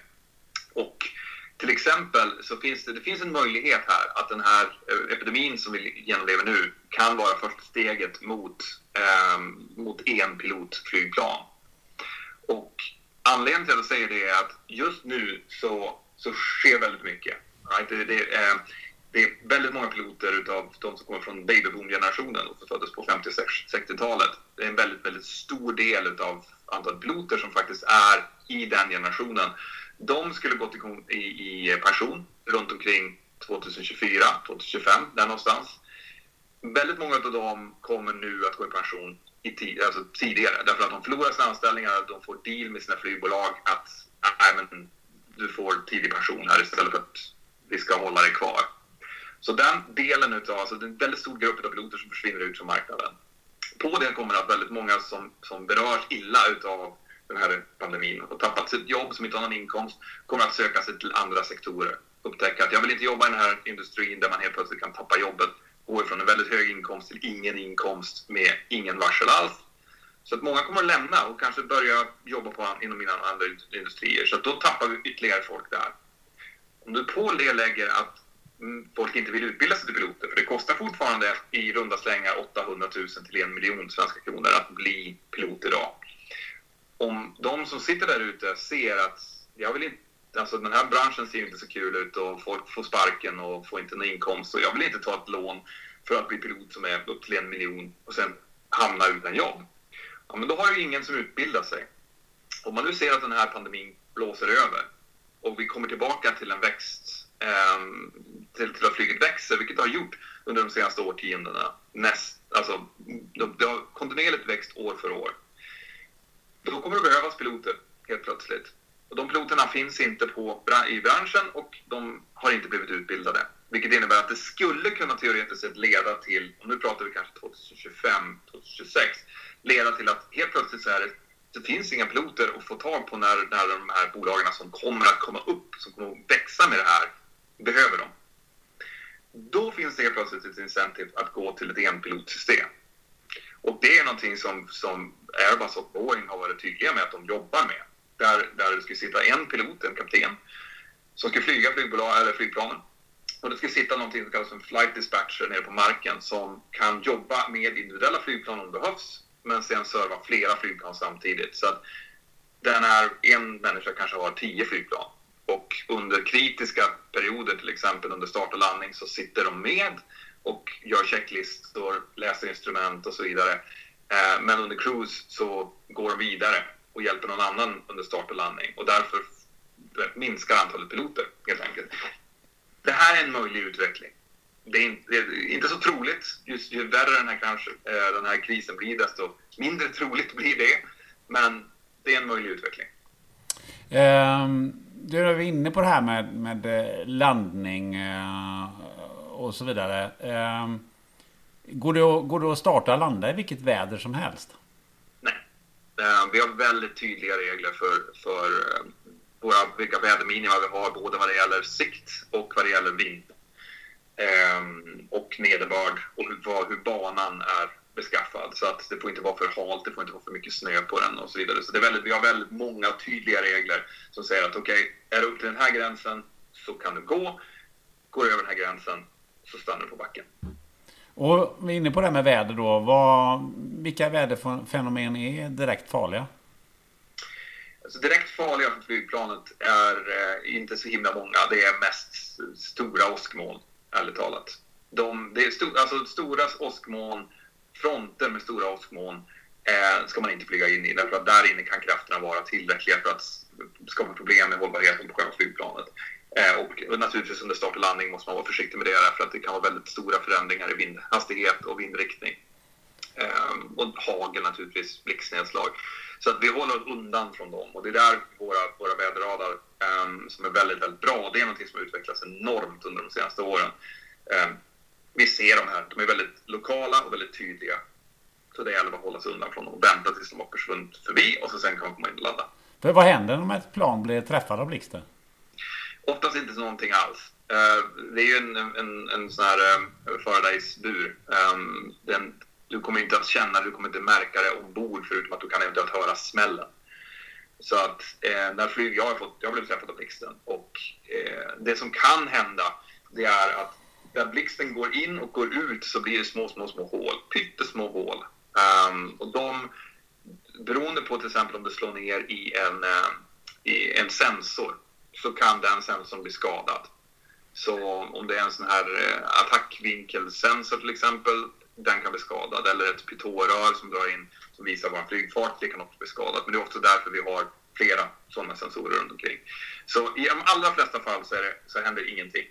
Och till exempel så finns det, det finns en möjlighet här att den här eh, epidemin som vi genomlever nu kan vara första steget mot, eh, mot enpilotflygplan. Och anledningen till att jag säger det är att just nu så, så sker väldigt mycket. Right? Det, det, är, det är väldigt många piloter utav de som kommer från babyboom-generationen och som föddes på 50 60-talet. Det är en väldigt, väldigt stor del utav antalet piloter som faktiskt är i den generationen de skulle gått i, i pension runt omkring 2024, 2025, där någonstans. Väldigt många av dem kommer nu att gå i pension i tid, alltså tidigare därför att de förlorar sina anställningar, de får deal med sina flygbolag att nej, men, du får tidig pension här istället för att vi ska hålla dig kvar. Så den delen utav, alltså det är en väldigt stor grupp av piloter som försvinner ut från marknaden. På det kommer att väldigt många som, som berörs illa utav den här pandemin och tappat sitt jobb som inte har någon inkomst kommer att söka sig till andra sektorer. Upptäcka att jag vill inte jobba i den här industrin där man helt plötsligt kan tappa jobbet, gå ifrån en väldigt hög inkomst till ingen inkomst med ingen varsel alls. Så att många kommer att lämna och kanske börja jobba på, inom mina andra industrier. Så att då tappar vi ytterligare folk där. Om du på det lägger att mm, folk inte vill utbilda sig till piloter, för det kostar fortfarande i runda slängar 800 000 till en miljon svenska kronor att bli pilot idag om de som sitter där ute ser att jag vill inte, alltså den här branschen ser inte så kul ut och folk får sparken och får inte någon inkomst och jag vill inte ta ett lån för att bli pilot som är upp till en miljon och sen hamna utan jobb. Ja, men då har ju ingen som utbildar sig. Om man nu ser att den här pandemin blåser över och vi kommer tillbaka till en växt, eh, till, till att flyget växer, vilket det har gjort under de senaste årtiondena. Näst, alltså, det har kontinuerligt växt år för år. Då kommer det behövas piloter helt plötsligt. Och de piloterna finns inte på, i branschen och de har inte blivit utbildade. Vilket innebär att det skulle kunna teoretiskt sett leda till, och nu pratar vi kanske 2025, 2026, leda till att helt plötsligt så är det, det finns inga piloter att få tag på när, när de här bolagen som kommer att komma upp, som kommer att växa med det här, behöver dem. Då finns det helt plötsligt ett incentiv att gå till ett enpilotsystem. Och det är någonting som, som Airbus och Boeing har varit tydliga med att de jobbar med. Där, där det ska sitta en pilot, en kapten, som ska flyga flygbolag, eller flygplanen. Och det ska sitta någonting som kallas en flight dispatcher nere på marken som kan jobba med individuella flygplan om det behövs, men sen serva flera flygplan samtidigt. Så att den är, en människa kanske har tio flygplan. Och under kritiska perioder, till exempel under start och landning, så sitter de med och gör checklistor, läser instrument och så vidare. Eh, men under cruise så går de vidare och hjälper någon annan under start och landning och därför minskar antalet piloter helt enkelt. Det här är en möjlig utveckling. Det är inte, det är inte så troligt. Just ju värre den här, kanske, eh, den här krisen blir, desto mindre troligt blir det. Men det är en möjlig utveckling. Um, du är inne på det här med, med eh, landning uh, och så vidare. Ehm, går, det att, går det att starta och landa i vilket väder som helst? Nej. Ehm, vi har väldigt tydliga regler för, för ehm, våra, vilka väderminima vi har, både vad det gäller sikt och vad det gäller vind. Och nederbörd och hur, hur banan är beskaffad. Så att det får inte vara för halt, det får inte vara för mycket snö på den och så vidare. Så det är väldigt, vi har väldigt många tydliga regler som säger att okej, okay, är du upp till den här gränsen så kan du gå. Går du över den här gränsen så stannar du på backen. Och vi är inne på det här med väder då. Vad, vilka väderfenomen är direkt farliga? Alltså direkt farliga för flygplanet är eh, inte så himla många. Det är mest stora åskmoln, ärligt talat. De, det är sto, alltså stora åskmoln, fronter med stora åskmoln eh, ska man inte flyga in i därför att där inne kan krafterna vara tillräckliga för att skapa problem med hållbarheten på själva flygplanet. Eh, och naturligtvis under start och landning måste man vara försiktig med det därför att det kan vara väldigt stora förändringar i vindhastighet och vindriktning. Ehm, och hagel naturligtvis, blixtnedslag. Så att vi håller oss undan från dem och det är där våra, våra väderradar ehm, som är väldigt, väldigt bra. Det är någonting som har utvecklats enormt under de senaste åren. Ehm, vi ser de här, de är väldigt lokala och väldigt tydliga. Så det gäller att hålla sig undan från dem och vänta tills de har försvunnit förbi och så sen kan man komma in och ladda. För vad händer om ett plan blir träffat av blixten? Oftast inte någonting alls. Uh, det är ju en, en, en sån här eh, uh, Faradays-bur. Um, ehm, du kommer inte att känna, du kommer inte märka det ombord förutom att du kan eventuellt höra smällen. Så att eh, när flyg, jag har, fått, jag har blivit träffad av blixten och eh, det som kan hända det är att när blixten går in och går ut så blir det små, små, små hål, pyttesmå hål. Um, och de, beroende på till exempel om det slår ner i en, uh, i en sensor så kan den sensorn bli skadad. Så om det är en sån här eh, attackvinkelsensor till exempel den kan bli skadad. Eller ett pitårör som drar in, som visar vår flygfart, det kan också bli skadat. Men det är också därför vi har flera sådana sensorer runt omkring. Så i de allra flesta fall så, är det, så händer ingenting.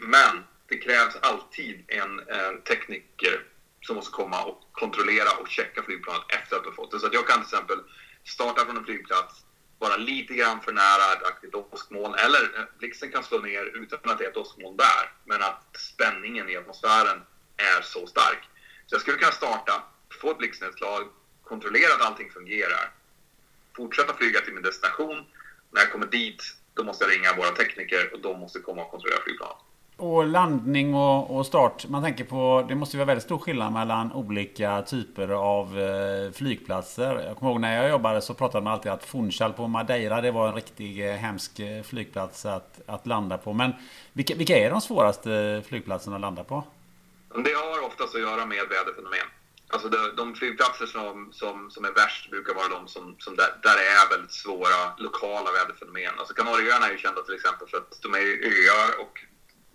Men det krävs alltid en, en tekniker som måste komma och kontrollera och checka flygplanet efter att du fått det. Så att jag kan till exempel starta från en flygplats, vara lite grann för nära ett aktivt åskmoln eller eh, blixten kan slå ner utan att det är ett åskmoln där. Men att spänningen i atmosfären är så stark. Så jag skulle kunna starta, få ett blixtnedslag, kontrollera att allting fungerar, fortsätta flyga till min destination. När jag kommer dit, då måste jag ringa våra tekniker och de måste komma och kontrollera flygplanet. Och landning och, och, start. Man tänker på, det måste vara väldigt stor skillnad mellan olika typer av eh, flygplatser. Jag kommer ihåg när jag jobbade så pratade man alltid att Funchal på Madeira, det var en riktig eh, hemsk eh, flygplats att, att landa på. Men vilka, vilka är de svåraste eh, flygplatserna att landa på? Det har oftast att göra med väderfenomen. Alltså de, de flygplatser som, som, som är värst brukar vara de som, som där, där det är väldigt svåra lokala väderfenomen. Alltså Kanarieöarna är ju kända till exempel för att de är öar och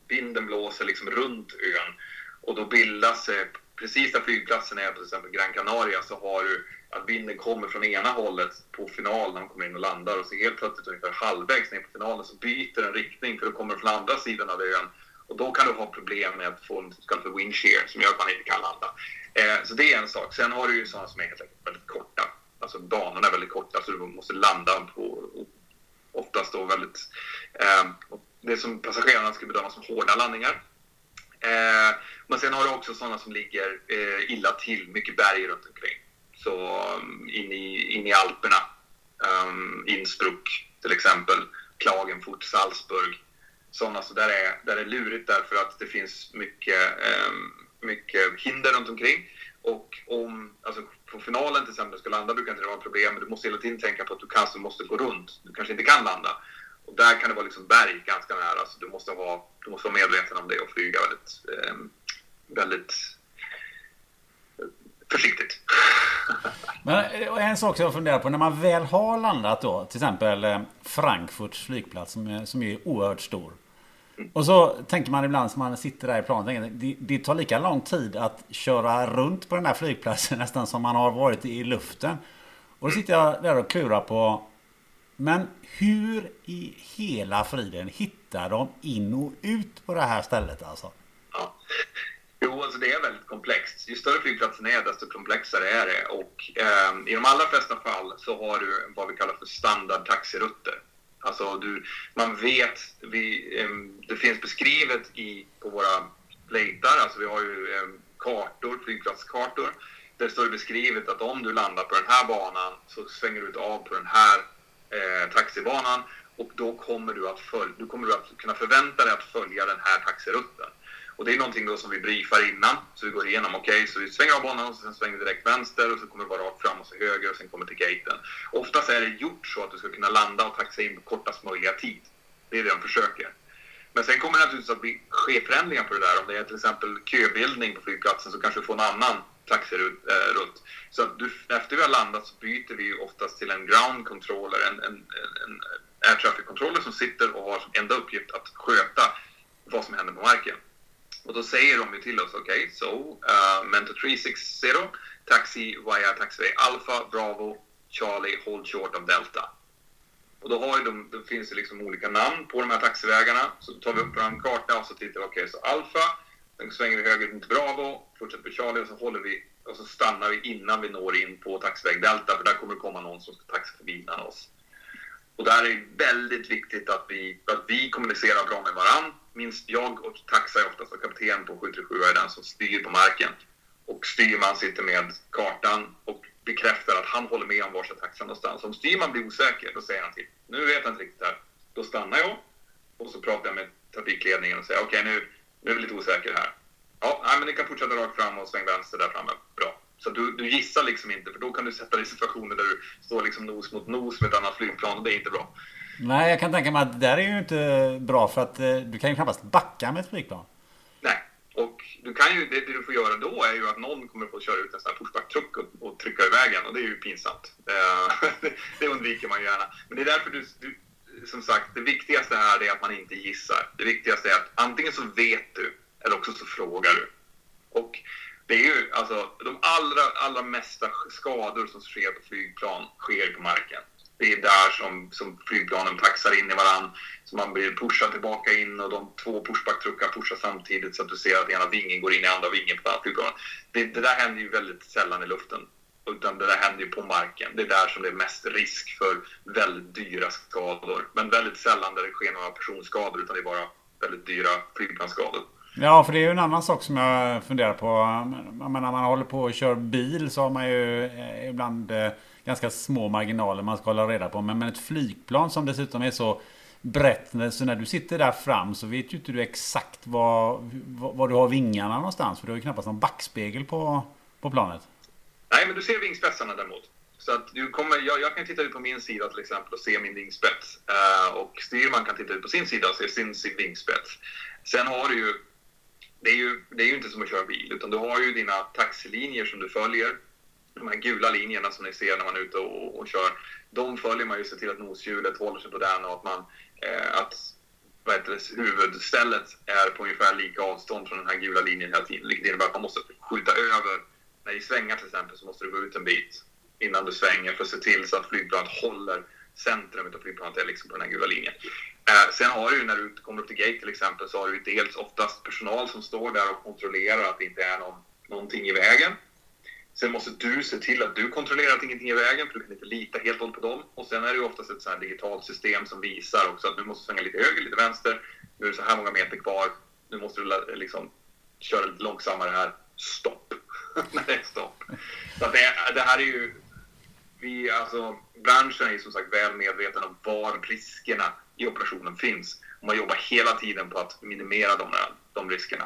vinden blåser liksom runt ön och då bildas eh, precis där flygplatsen är, på till exempel Gran Canaria, så har du att vinden kommer från ena hållet på final när de kommer in och landar och så helt plötsligt ungefär halvvägs ner på finalen så byter den riktning för då kommer från andra sidan av ön. Och då kan du ha problem med att få en så kallad wind shear som gör att man inte kan landa. Eh, så det är en sak. Sen har du ju sådana som är helt enkelt väldigt korta. Alltså banorna är väldigt korta så du måste landa på oftast då väldigt... Eh, det som passagerarna skulle bedöma som hårda landningar. Eh, men sen har du också sådana som ligger eh, illa till, mycket berg runt omkring. Så um, in, i, in i Alperna, um, Innsbruck till exempel, Klagenfurt, Salzburg. Sådana så där är, där är lurigt därför att det finns mycket, um, mycket hinder runt omkring. Och om, alltså på finalen till exempel ska landa brukar inte det vara problem, men du måste hela tiden tänka på att du kanske måste gå runt. Du kanske inte kan landa. Och där kan det vara liksom berg ganska nära, så du måste, vara, du måste vara medveten om det och flyga väldigt, ehm, eh, väldigt försiktigt. Men eh, en sak som jag funderar på, när man väl har landat då, till exempel eh, Frankfurts flygplats som är, som är oerhört stor. Och så tänker man ibland som man sitter där i planet, det, det tar lika lång tid att köra runt på den här flygplatsen nästan som man har varit i luften. Och då sitter jag där och klurar på men hur i hela friden hittar de in och ut på det här stället alltså? Ja. Jo, alltså det är väldigt komplext. Ju större flygplatsen är, desto komplexare är det. Och eh, i de allra flesta fall så har du vad vi kallar för standardtaxirutter. Alltså du, man vet, vi, eh, det finns beskrivet i, på våra plejtar, alltså vi har ju eh, kartor, flygplatskartor. Där står det beskrivet att om du landar på den här banan så svänger du ut av på den här eh, taxibanan och då kommer du att, följ, du kommer att kunna förvänta dig att följa den här taxirutten. Och det är någonting då som vi briefar innan, så vi går igenom. Okej, okay, så vi svänger av banan och sen svänger vi direkt vänster och så kommer vi bara rakt fram och så höger och sen kommer till gaten. Oftast är det gjort så att du ska kunna landa och taxa in på kortast möjliga tid. Det är det de försöker. Men sen kommer det naturligtvis att bli, ske förändringar på det där. Om det är till exempel köbildning på flygplatsen så kanske du får en annan taxirutt. Eh, runt. så att du, efter vi har landat så byter vi oftast till en ground controller, en, en, en air traffic controller som sitter och har som enda uppgift att sköta vad som händer på marken. Och då säger de ju till oss, okej, okay, so uh, Mentor 360, taxi via taxiway Alpha, Bravo, Charlie, hold short of Delta. Och då, har ju de, det finns det liksom olika namn på de här taxivägarna. Så tar vi upp en karta och så tittar vi, okej, okay, så Alfa, sen svänger vi höger mot Bravo, fortsätter på Charlie och så håller vi och så stannar vi innan vi når in på taxiväg Delta, för där kommer det komma någon som ska taxa förbi innan oss. Och där är det väldigt viktigt att vi, att vi kommunicerar bra med varann. Minst jag och taxa är oftast och kapten på 737 är den som styr på marken. Och styrman sitter med kartan och bekräftar att han håller med om var taxan någonstans. Om styrman blir osäker, då säger han till. Nu vet han inte riktigt här. Då stannar jag och så pratar jag med trafikledningen och säger okej, okay, nu, nu är vi lite osäker här. Ja, nej, men ni kan fortsätta rakt fram och sväng vänster där framme. Bra. Så du, du gissar liksom inte, för då kan du sätta dig i situationer där du står liksom nos mot nos med ett annat flygplan och det är inte bra. Nej, jag kan tänka mig att det där är ju inte bra för att eh, du kan ju knappast backa med ett flygplan. Nej, och du kan ju, det, det du får göra då är ju att någon kommer få köra ut en sån här pushback-truck och, och, trycka i vägen och det är ju pinsamt. Eh, det undviker man ju gärna. Men det är därför du, du, som sagt, det viktigaste här är att man inte gissar. Det viktigaste är att antingen så vet du eller också så frågar du. Och det är ju alltså de allra, allra mesta skador som sker på flygplan sker på marken. Det är där som, som flygplanen taxar in i varann. Så man blir pushad tillbaka in och de två pushbacktruckar pushar samtidigt så att du ser att ena vingen går in i andra vingen på flygplanen. Det, det där händer ju väldigt sällan i luften. Utan det där händer ju på marken. Det är där som det är mest risk för väldigt dyra skador. Men väldigt sällan där det sker några personskador utan det är bara väldigt dyra flygplansskador. Ja, för det är ju en annan sak som jag funderar på. när man håller på och kör bil så har man ju eh, ibland eh, ganska små marginaler man ska hålla reda på. Men ett flygplan som dessutom är så brett. Så när du sitter där fram så vet ju inte du exakt var, var du har vingarna någonstans. För du har ju knappast någon backspegel på, på planet. Nej, men du ser vingspetsarna däremot. Så att du kommer, jag, jag, kan titta ut på min sida till exempel och se min vingspets. Uh, och styrman kan titta ut på sin sida och se sin, sin vingspets. Sen har du ju det är, ju, det är ju inte som att köra bil, utan du har ju dina taxilinjer som du följer. De här gula linjerna som ni ser när man är ute och, och kör. De följer man ju, ser till att noshjulet håller sig på den och att man... uh, att vad heter det, huvudstället är på ungefär lika avstånd från den här gula linjen hela tiden. Vilket innebär att man måste skjuta över. När i svängar till exempel så måste du gå ut en bit innan du svänger för att se till så att flygplanet håller centrum. av flygplanet är liksom på den här gula linjen. Eh, sen har du ju när du kommer upp till gate till exempel så har du ju dels oftast personal som står där och kontrollerar att det inte är någon, någonting i vägen. Sen måste du se till att du kontrollerar att ingenting är i vägen, för du kan inte lita helt och hållet på dem. Och sen är det ju oftast ett sånt digitalt system som visar också att du måste svänga lite höger, lite vänster. Nu är det så här många meter kvar. Nu måste du liksom köra lite långsammare här. Stopp! Nej, stopp. Så det, det här är ju... Vi, alltså, branschen är som sagt väl medveten om var riskerna i operationen finns. Man jobbar hela tiden på att minimera de, de riskerna.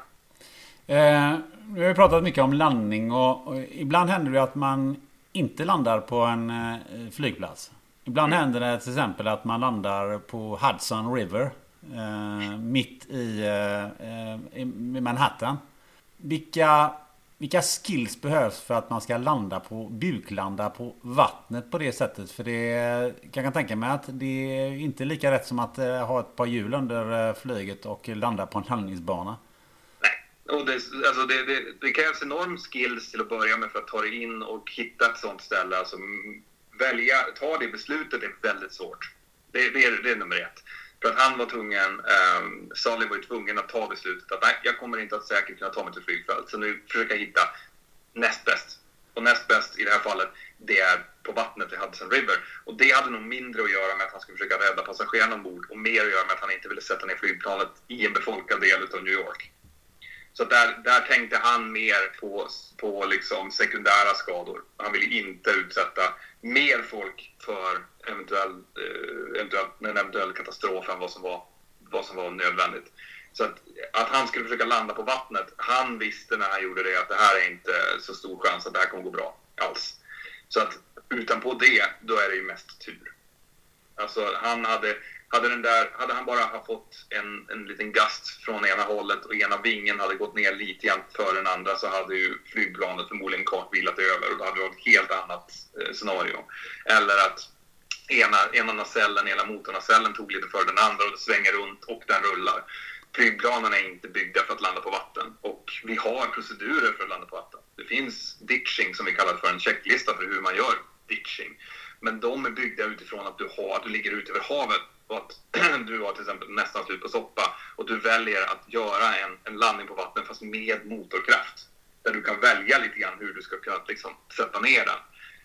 Eh, vi har pratat mycket om landning och, och, ibland händer det att man inte landar på en eh, flygplats. Ibland mm. händer det till exempel att man landar på Hudson River. Eh, mitt i, eh, i Manhattan. Vilka, vilka skills behövs för att man ska landa på, buklanda på vattnet på det sättet? För det kan jag tänka mig att det är inte lika rätt som att eh, ha ett par hjul under eh, flyget och landa på en landningsbana. Nej, Och det, alltså det, det, det, krävs enorm skills till att börja med för att ta dig in och hitta ett sånt ställe. Alltså, välja, ta det beslutet är väldigt svårt. Det, det, är, det är nummer ett. För att han var tvungen, ehm, um, Salim var ju tvungen att ta beslutet att nej, jag kommer inte att säkert kunna ta mig till flygfält. Så nu försöker jag hitta näst bäst. Och näst bäst i det här fallet, det är på vattnet i Hudson River. Och det hade nog mindre att göra med att han skulle försöka rädda passagerarna ombord och mer att göra med att han inte ville sätta ner flygplanet i en befolkad del av New York. Så där, där tänkte han mer på, på liksom sekundära skador. Han ville inte utsätta mer folk för eventuell, eh, eventuell, en eventuell katastrof än vad som var, vad som var nödvändigt. Så att, att han skulle försöka landa på vattnet, han visste när han gjorde det att det här är inte så stor chans att det här kommer gå bra alls. Så att utanpå det, då är det ju mest tur. Alltså han hade, hade, den där, hade han bara fått en, en liten gast från ena hållet och ena vingen hade gått ner lite grann för den andra så hade ju flygplanet förmodligen kartvilat över och då hade det varit ett helt annat eh, scenario. Eller att ena, ena nacellen, ena motornacellen tog lite för den andra och det svänger runt och den rullar. Flygplanen är inte byggda för att landa på vatten och vi har procedurer för att landa på vatten. Det finns ditching som vi kallar för en checklista för hur man gör ditching. Men de är byggda utifrån att du, har, att du ligger ute över havet och att du har till exempel nästan slut på soppa och du väljer att göra en, en landning på vatten fast med motorkraft. Där du kan välja lite grann hur du ska kunna liksom, sätta ner den.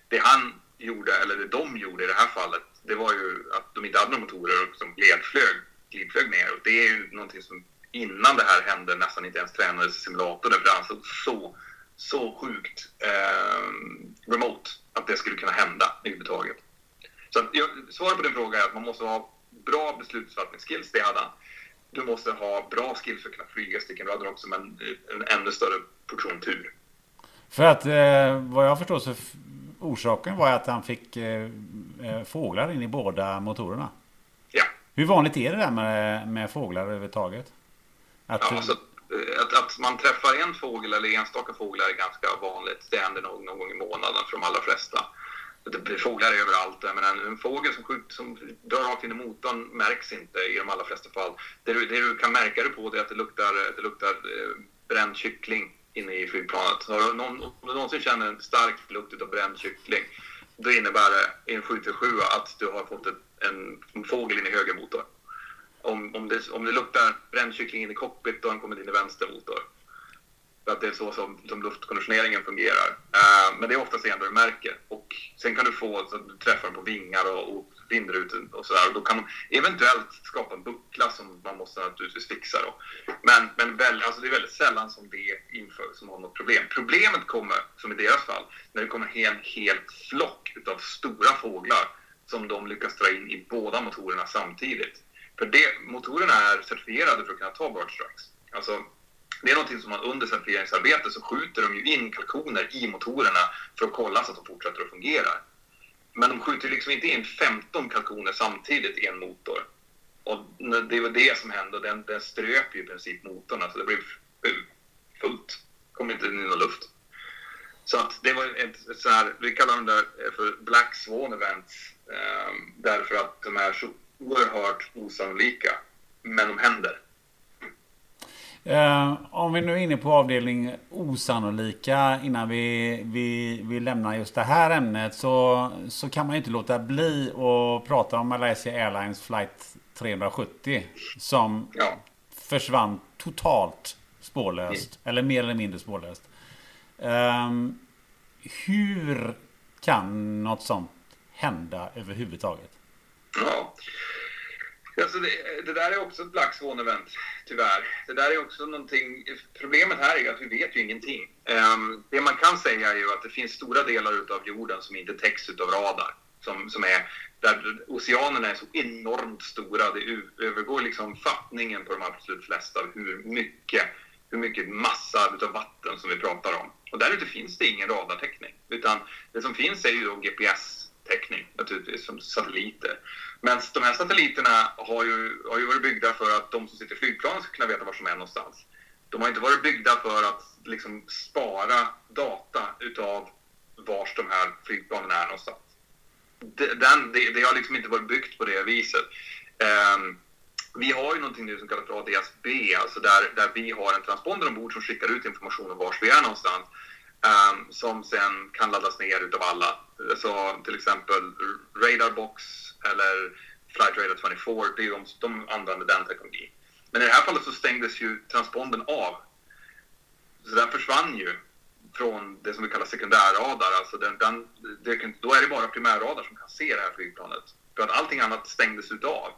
Det han gjorde, eller det de gjorde i det här fallet, det var ju att de inte hade några motorer och som glidflög, glidflög ner. Och det är ju någonting som innan det här hände nästan inte ens tränades i simulatorn Därför det ansåg alltså så, så sjukt eh, remote att det skulle kunna hända överhuvudtaget. Så att, svaret på din fråga är att man måste ha bra beslutsfattningsskills, det hade han. Du måste ha bra skills för att kunna flyga stycken radar också, men en ännu större portion tur. För att eh, vad jag förstår så orsaken var att han fick eh, eh, fåglar in i båda motorerna. Ja. Hur vanligt är det där med, med fåglar överhuvudtaget? Att, ja, alltså, eh, att, att, man träffar en fågel eller enstaka fåglar är ganska vanligt. Det händer nog någon gång i månaden för de allra flesta det fåglar överallt. Men en, en fågel som, skjut, som drar rakt in i motorn märks inte i de allra flesta fall. Det du, det du kan märka det på är att det luktar, det luktar eh, bränd kyckling inne i flygplanet. Har du någon, om du någonsin känner en stark lukt av bränd kyckling, då innebär det i en 737 att du har fått en, en fågel in i höger motor. Om, om, det, om det luktar bränd kyckling in i cockpit, då har den kommit in i vänster motor. För att det är så som, som luftkonditioneringen fungerar. Uh, men det är oftast det enda du märker. Och sen kan du få så att du träffar på vingar och, och vindrutor och sådär. Då kan de eventuellt skapa en buckla som man måste naturligtvis fixa. Då. Men, men väl, alltså det är väldigt sällan som det inför som har något problem. Problemet kommer, som i deras fall, när det kommer en hel flock av stora fåglar som de lyckas dra in i båda motorerna samtidigt. För det, motorerna är certifierade för att kunna ta bird strikes. Alltså, det är någonting som man under certifieringsarbetet så skjuter de ju in kalkoner i motorerna för att kolla så att de fortsätter att fungera. Men de skjuter liksom inte in 15 kalkoner samtidigt i en motor. Och det var det som hände. Den, den ströp ju i princip motorn. Alltså det blev fullt. Det kom inte in någon luft. Så att det var ett, ett så här, vi kallar dem där eh, för Black Swan Events. Eh, därför att de är så oerhört osannolika. men de händer. Uh, om vi nu är inne på avdelning osannolika innan vi, vi, vi lämnar just det här ämnet så, så kan man ju inte låta bli att prata om Malaysia Airlines flight 370 som ja. försvann totalt spårlöst. Mm. Eller mer eller mindre spårlöst. Um, hur kan något sånt hända överhuvudtaget? Ja. Alltså det, det, där är också ett Black Swan-event, tyvärr. Det där är också någonting... Problemet här är att vi vet ju ingenting. Um, det man kan säga är ju att det finns stora delar av jorden som inte täcks av radar. Som, som är, där oceanerna är så enormt stora. Det övergår liksom fattningen på de absolut flesta av hur mycket, hur mycket massa av vatten som vi pratar om. Och där ute finns det ingen radartäckning. Utan det som finns är ju då GPS täckning naturligtvis, som satelliter. Men de här satelliterna har ju, har ju varit byggda för att de som sitter i flygplanen ska kunna veta var som är någonstans. De har inte varit byggda för att liksom spara data utav var de här flygplanen är någonstans. Den, det, det har liksom inte varit byggt på det viset. Um, vi har ju någonting nu som kallas för ADS-B, alltså där, där vi har en transponder ombord som skickar ut information om var vi är någonstans. Um, som sen kan laddas ner utav alla. Så till exempel Radarbox eller Flight Radar 24, det är de, de använder den teknologin. Men i det här fallet så stängdes ju transpondern av. Så den försvann ju från det som vi kallar sekundärradar. Alltså den, den, det, då är det bara primärradar som kan se det här flygplanet. För att allting annat stängdes utav.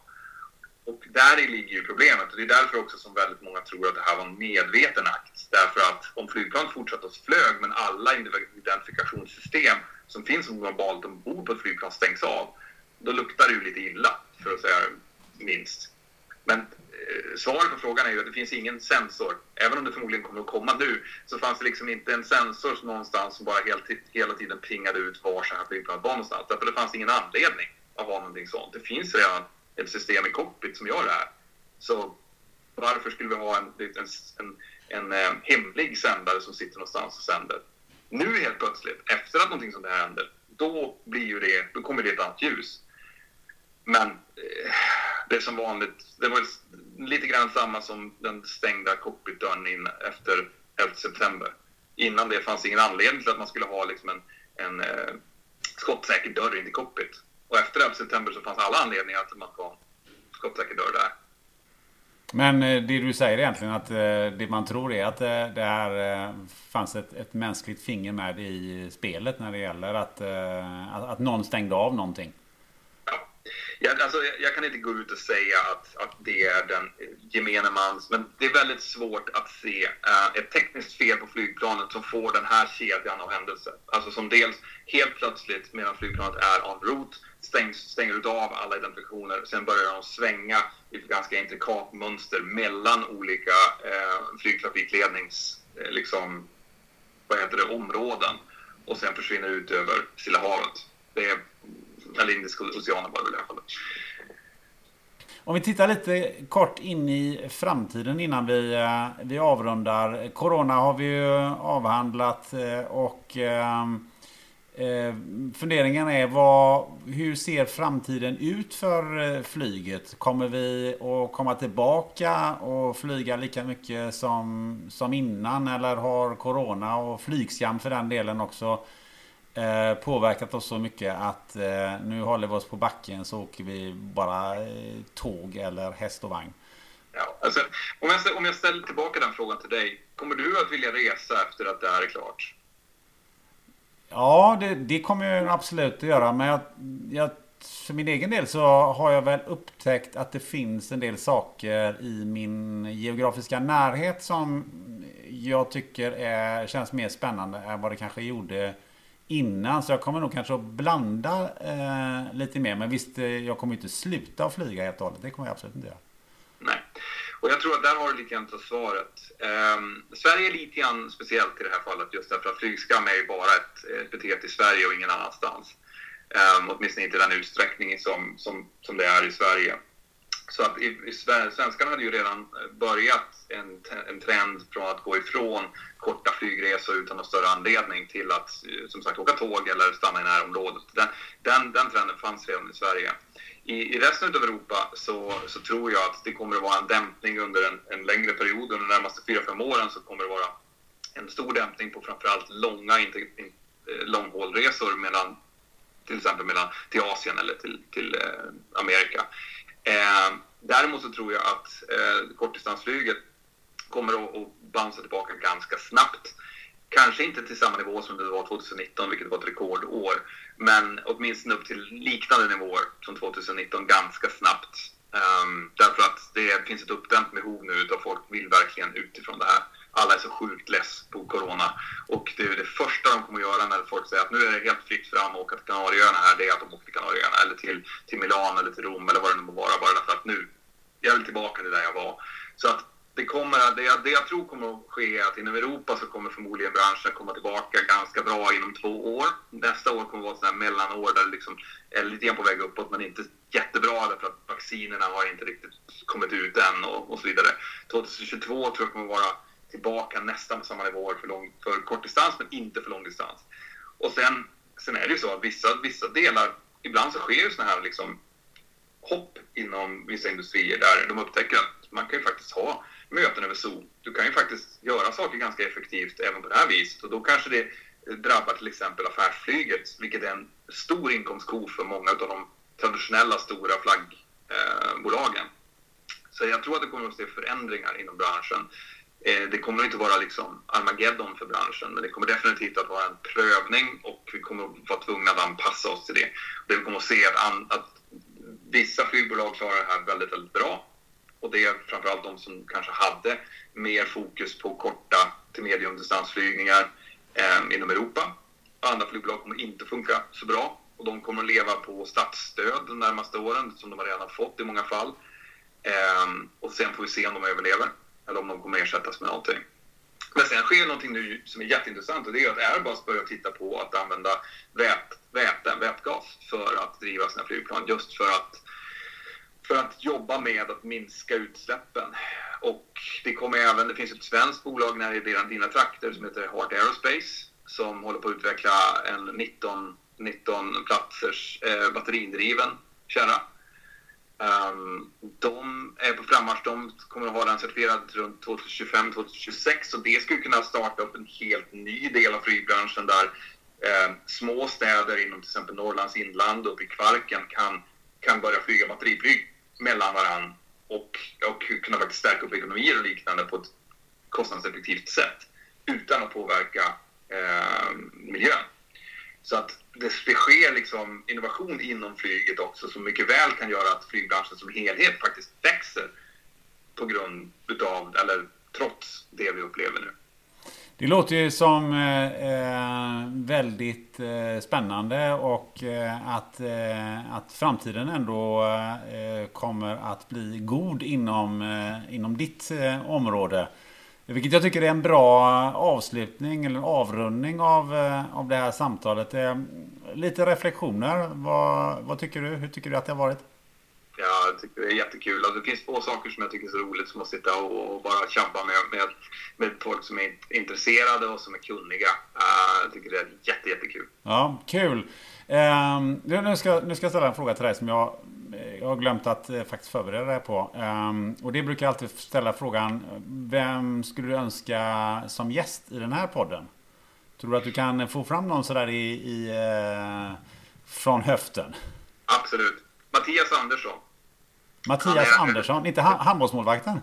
Och där ligger ju problemet. Och det är därför också som väldigt många tror att det här var en medveten akt. Därför att om flygplanet fortsatte att flög men alla identifikationssystem som finns globalt ombord på ett flygplan stängs av, då luktar det ju lite illa, för att säga minst. Men eh, svaret på frågan är ju att det finns ingen sensor. Även om det förmodligen kommer att komma nu, så fanns det liksom inte en sensor någonstans som bara helt, hela tiden pingade ut var så här flygplanet var någonstans. Därför det fanns ingen anledning att ha någonting sånt. Det finns redan ett system i cockpit som gör det här. Så varför skulle vi ha en, en, en, en eh, hemlig sändare som sitter någonstans och sänder? Nu helt plötsligt, efter att någonting sånt här händer, då, blir ju det, då kommer det ett annat ljus. Men eh, det är som vanligt, det var lite grann samma som den stängda cockpitdörren in efter 11 september. Innan det fanns ingen anledning till att man skulle ha liksom en, en eh, skottsäker dörr in i cockpit. Och efter 11 september så fanns alla anledningar till att man en skottsäker dörr där. Men eh, det du säger egentligen att eh, det man tror är att eh, det här fanns ett, ett mänskligt finger med i spelet när det gäller att, att, att någon stängde av någonting. Alltså, jag, alltså, jag kan inte gå ut och säga att, att det är den gemene mans, men det är väldigt svårt att se ett tekniskt fel på flygplanet som får den här kedjan av händelser. Alltså som dels helt plötsligt medan flygplanet är en route stängs, stänger du av alla identifikationer. Sen börjar de svänga i ett ganska intrikat mönster mellan olika eh, flygtrafiklednings, eh, liksom, vad heter det, områden och sen försvinner ut över Stilla havet. Det är eller Indiska oceanen var det väl i alla fall. Om vi tittar lite kort in i framtiden innan vi, eh, vi avrundar. Corona har vi ju avhandlat eh, och eh, eh, funderingen är vad, hur ser framtiden ut för eh, flyget? Kommer vi att komma tillbaka och flyga lika mycket som, som innan eller har Corona och flygskam för den delen också Eh, påverkat oss så mycket att eh, nu håller vi oss på backen så åker vi bara eh, tåg eller häst och vagn. Ja, alltså, om, jag, om jag ställer tillbaka den frågan till dig, kommer du att vilja resa efter att det här är klart? Ja, det, det kommer jag absolut att göra. Men jag, jag, för min egen del så har jag väl upptäckt att det finns en del saker i min geografiska närhet som jag tycker är, känns mer spännande än vad det kanske gjorde innan. Så jag kommer nog kanske att blanda eh, lite mer. Men visst, eh, jag kommer inte sluta att flyga helt och hållet. Det kommer jag absolut inte göra. Nej. Och jag tror att där har du lite grann av svaret. Um, Sverige är lite grann speciellt i det här fallet just därför att flygskam är ju bara ett, ett beteende i Sverige och ingen annanstans. Um, åtminstone inte i den utsträckning som, som, som det är i Sverige. Så att i, i, svenskarna hade ju redan börjat en, en trend från att gå ifrån korta flygresor utan någon större anledning till att eh, som sagt åka tåg eller stanna i närområdet. Den, den, den trenden fanns redan i Sverige. I, I, resten av Europa så, så tror jag att det kommer att vara en dämpning under en, en längre period. Under de närmaste 4-5 åren så kommer det vara en stor dämpning på framförallt långa inte, in, eh, långhållresor mellan till exempel mellan, till Asien eller till, till eh, Amerika. Eh, däremot så tror jag att eh, kortdistansflyget kommer att, att bouncea tillbaka ganska snabbt. Kanske inte till samma nivå som det var 2019, vilket var ett rekordår, men åtminstone upp till liknande nivåer som 2019 ganska snabbt. Um, därför att det finns ett uppdämt behov nu av folk vill verkligen utifrån det här alla är så sjukt less på corona. Och det, är det första de kommer att göra när folk säger att nu är det helt fritt fram att åka till Kanarieöarna här, det är att de åker till Kanarieöarna eller till, till Milano eller till Rom eller vad det nu må vara. Bara därför att nu, jag vill tillbaka till där jag var. Så att det, kommer, det, jag, det jag tror kommer att ske är att inom Europa så kommer förmodligen branschen komma tillbaka ganska bra inom två år. Nästa år kommer att vara ett mellanår där det liksom är lite grann på väg uppåt men inte jättebra därför att vaccinerna har inte riktigt kommit ut än och, och så vidare. 2022 tror jag kommer att vara tillbaka nästan på samma nivåer för, lång, för kortdistans men inte för lång distans. Och sen, sen är det ju så att vissa, vissa delar, ibland så sker ju sådana här liksom hopp inom vissa industrier där de upptäcker att man kan ju faktiskt ha möten över Zoom. Du kan ju faktiskt göra saker ganska effektivt även på det här viset och då kanske det drabbar till exempel affärsflyget, vilket är en stor inkomstko för många av de traditionella stora flaggbolagen. Så jag tror att det kommer att se förändringar inom branschen. Eh, det kommer inte vara liksom Armageddon för branschen, men det kommer definitivt att vara en prövning och vi kommer att vara tvungna att anpassa oss till det. Det vi kommer att se att, att vissa flygbolag klarar det här väldigt, väldigt bra. Och det är framförallt de som kanske hade mer fokus på korta till mediumdistansflygningar eh, inom Europa. Andra flygbolag kommer inte funka så bra och de kommer att leva på statsstöd de närmaste åren som de har redan fått i många fall. Eh, och sen får vi se om de överlever eller om de kommer ersättas med någonting. Men sen sker någonting nu som är jätteintressant och det är att Airbus börjar titta på att använda vät, väte, vätgas för att driva sina flygplan just för att, för att jobba med att minska utsläppen. Och det kommer även, det finns ett svenskt bolag när det är dina trakter som heter Heart Aerospace som håller på att utveckla en 19, 19 platsers eh, batteridriven kärra Um, de är på frammarsch. De kommer att ha den certifierad runt 2025-2026 och det skulle kunna starta upp en helt ny del av flygbranschen där eh, små städer inom till exempel Norrlands inland och uppe i Kvarken kan, kan börja flyga batteriflyg mellan varandra och, och kunna faktiskt stärka upp ekonomier och liknande på ett kostnadseffektivt sätt utan att påverka eh, miljön. Så att det, det sker liksom innovation inom flyget också som mycket väl kan göra att flygbranschen som helhet faktiskt växer på grund utav, eller trots det vi upplever nu. Det låter ju som eh, eh, väldigt eh, spännande och eh, att, eh, att framtiden ändå eh, kommer att bli god inom, eh, inom ditt eh, område. Vilket jag tycker är en bra avslutning eller avrundning av, eh, av det här samtalet. Eh, lite reflektioner. Vad, vad tycker du? Hur tycker du att det har varit? Ja, jag tycker det är jättekul. Alltså, det finns två saker som jag tycker är så roligt som att sitta och, bara tjabba med, med, med folk som är intresserade och som är kunniga. Uh, jag tycker det är jätte, jättekul. Ja, kul. Um, nu, ska, nu ska jag ställa en fråga till dig som jag jag har glömt att eh, faktiskt förbereda dig på. Um, och det brukar jag alltid ställa frågan. Vem skulle du önska som gäst i den här podden? Tror du att du kan få fram någon sådär i, i uh, från höften? Absolut. Mattias Andersson. Mattias är, Andersson, inte ha, handbollsmålvakten?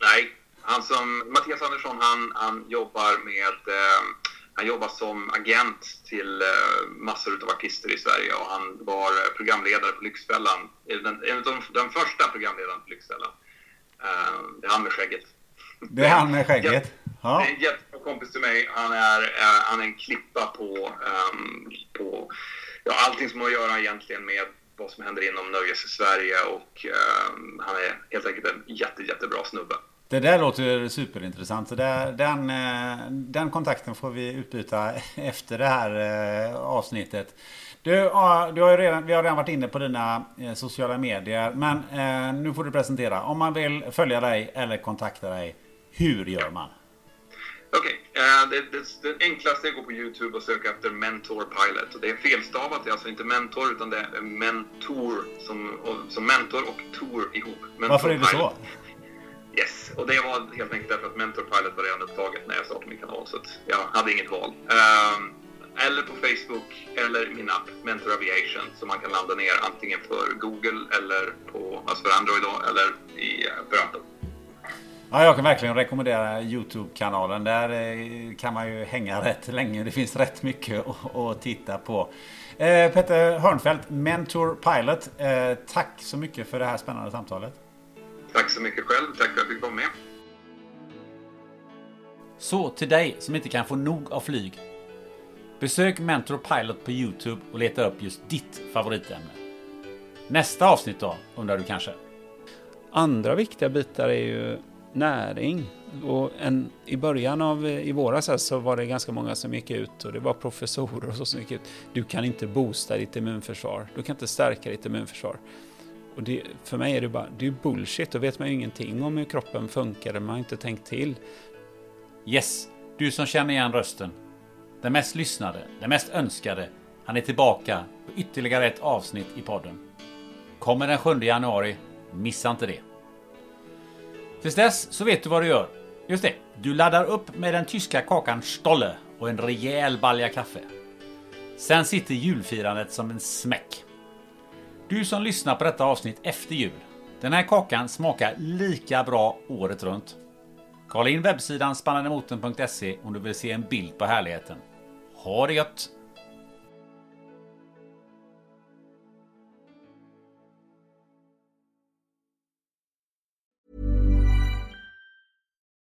Nej, han som, Mattias Andersson han, han jobbar med eh, han jobbar som agent till eh, massor av artister i Sverige och han var programledare på Lyxfällan. Den, en av de, den första programledaren på Lyxfällan. Eh, det är han med skägget. Det är han med skägget? Ja. Det är en jättebra kompis till mig. Han är, han är en klippa på, um, på ja, allting som har att göra egentligen med vad som händer inom nöjes-Sverige och eh, han är helt enkelt en jätte, jättebra snubbe. Det där låter superintressant. Så där, den, eh, den kontakten får vi utbyta efter det här eh, avsnittet. Du, du har redan, vi har redan varit inne på dina eh, sociala medier. Men nu får du presentera. Om man vill följa dig eller kontakta dig, hur gör man? Okej, okay. uh, det, det, det, enklaste är att gå på Youtube och söka efter Mentor Pilot. Och det är felstavat, det är alltså inte mentor utan det är mentor som, som mentor och tour ihop. Mentor Varför är det så? Yes, och det var helt enkelt därför att Mentor Pilot var redan upptaget när jag startade min kanal så jag hade inget val. Uh, eller på Facebook eller min app Mentor Aviation som man kan ladda ner antingen för Google eller på, alltså för Android då, eller i, för Apple. Ja, jag kan verkligen rekommendera Youtube-kanalen. Där eh, kan man ju hänga rätt länge. Det finns rätt mycket att, titta på. Eh, Petter Hörnfeldt, Mentor Pilot. Eh, tack så mycket för det här spännande samtalet. Tack så mycket själv. Tack för att jag fick vara med. Så till dig som inte kan få nog av flyg. Besök Mentor Pilot på Youtube och leta upp just ditt favoritämne. Nästa avsnitt då, undrar du kanske? Andra viktiga bitar är ju näring. Och en, I början av eh, i våras så var det ganska många som gick ut och det var professorer och så som gick ut. Du kan inte boosta ditt immunförsvar. Du kan inte stärka ditt immunförsvar. Och det, för mig är det bara, det är bullshit. Då vet man ju ingenting om hur kroppen funkar. Man har inte tänkt till. Yes, du som känner igen rösten. Den mest lyssnade, den mest önskade. Han är tillbaka på ytterligare ett avsnitt i podden. Kommer den 7 januari. Missa inte det. Tills dess så vet du vad du gör. Just det, du laddar upp med den tyska kakan Stolle och en rejäl balja kaffe. Sen sitter julfirandet som en smäck. Du som lyssnar på detta avsnitt efter jul. Den här kakan smakar lika bra året runt. Kolla in webbsidan spannandemoten.se om du vill se en bild på härligheten. Ha det gött!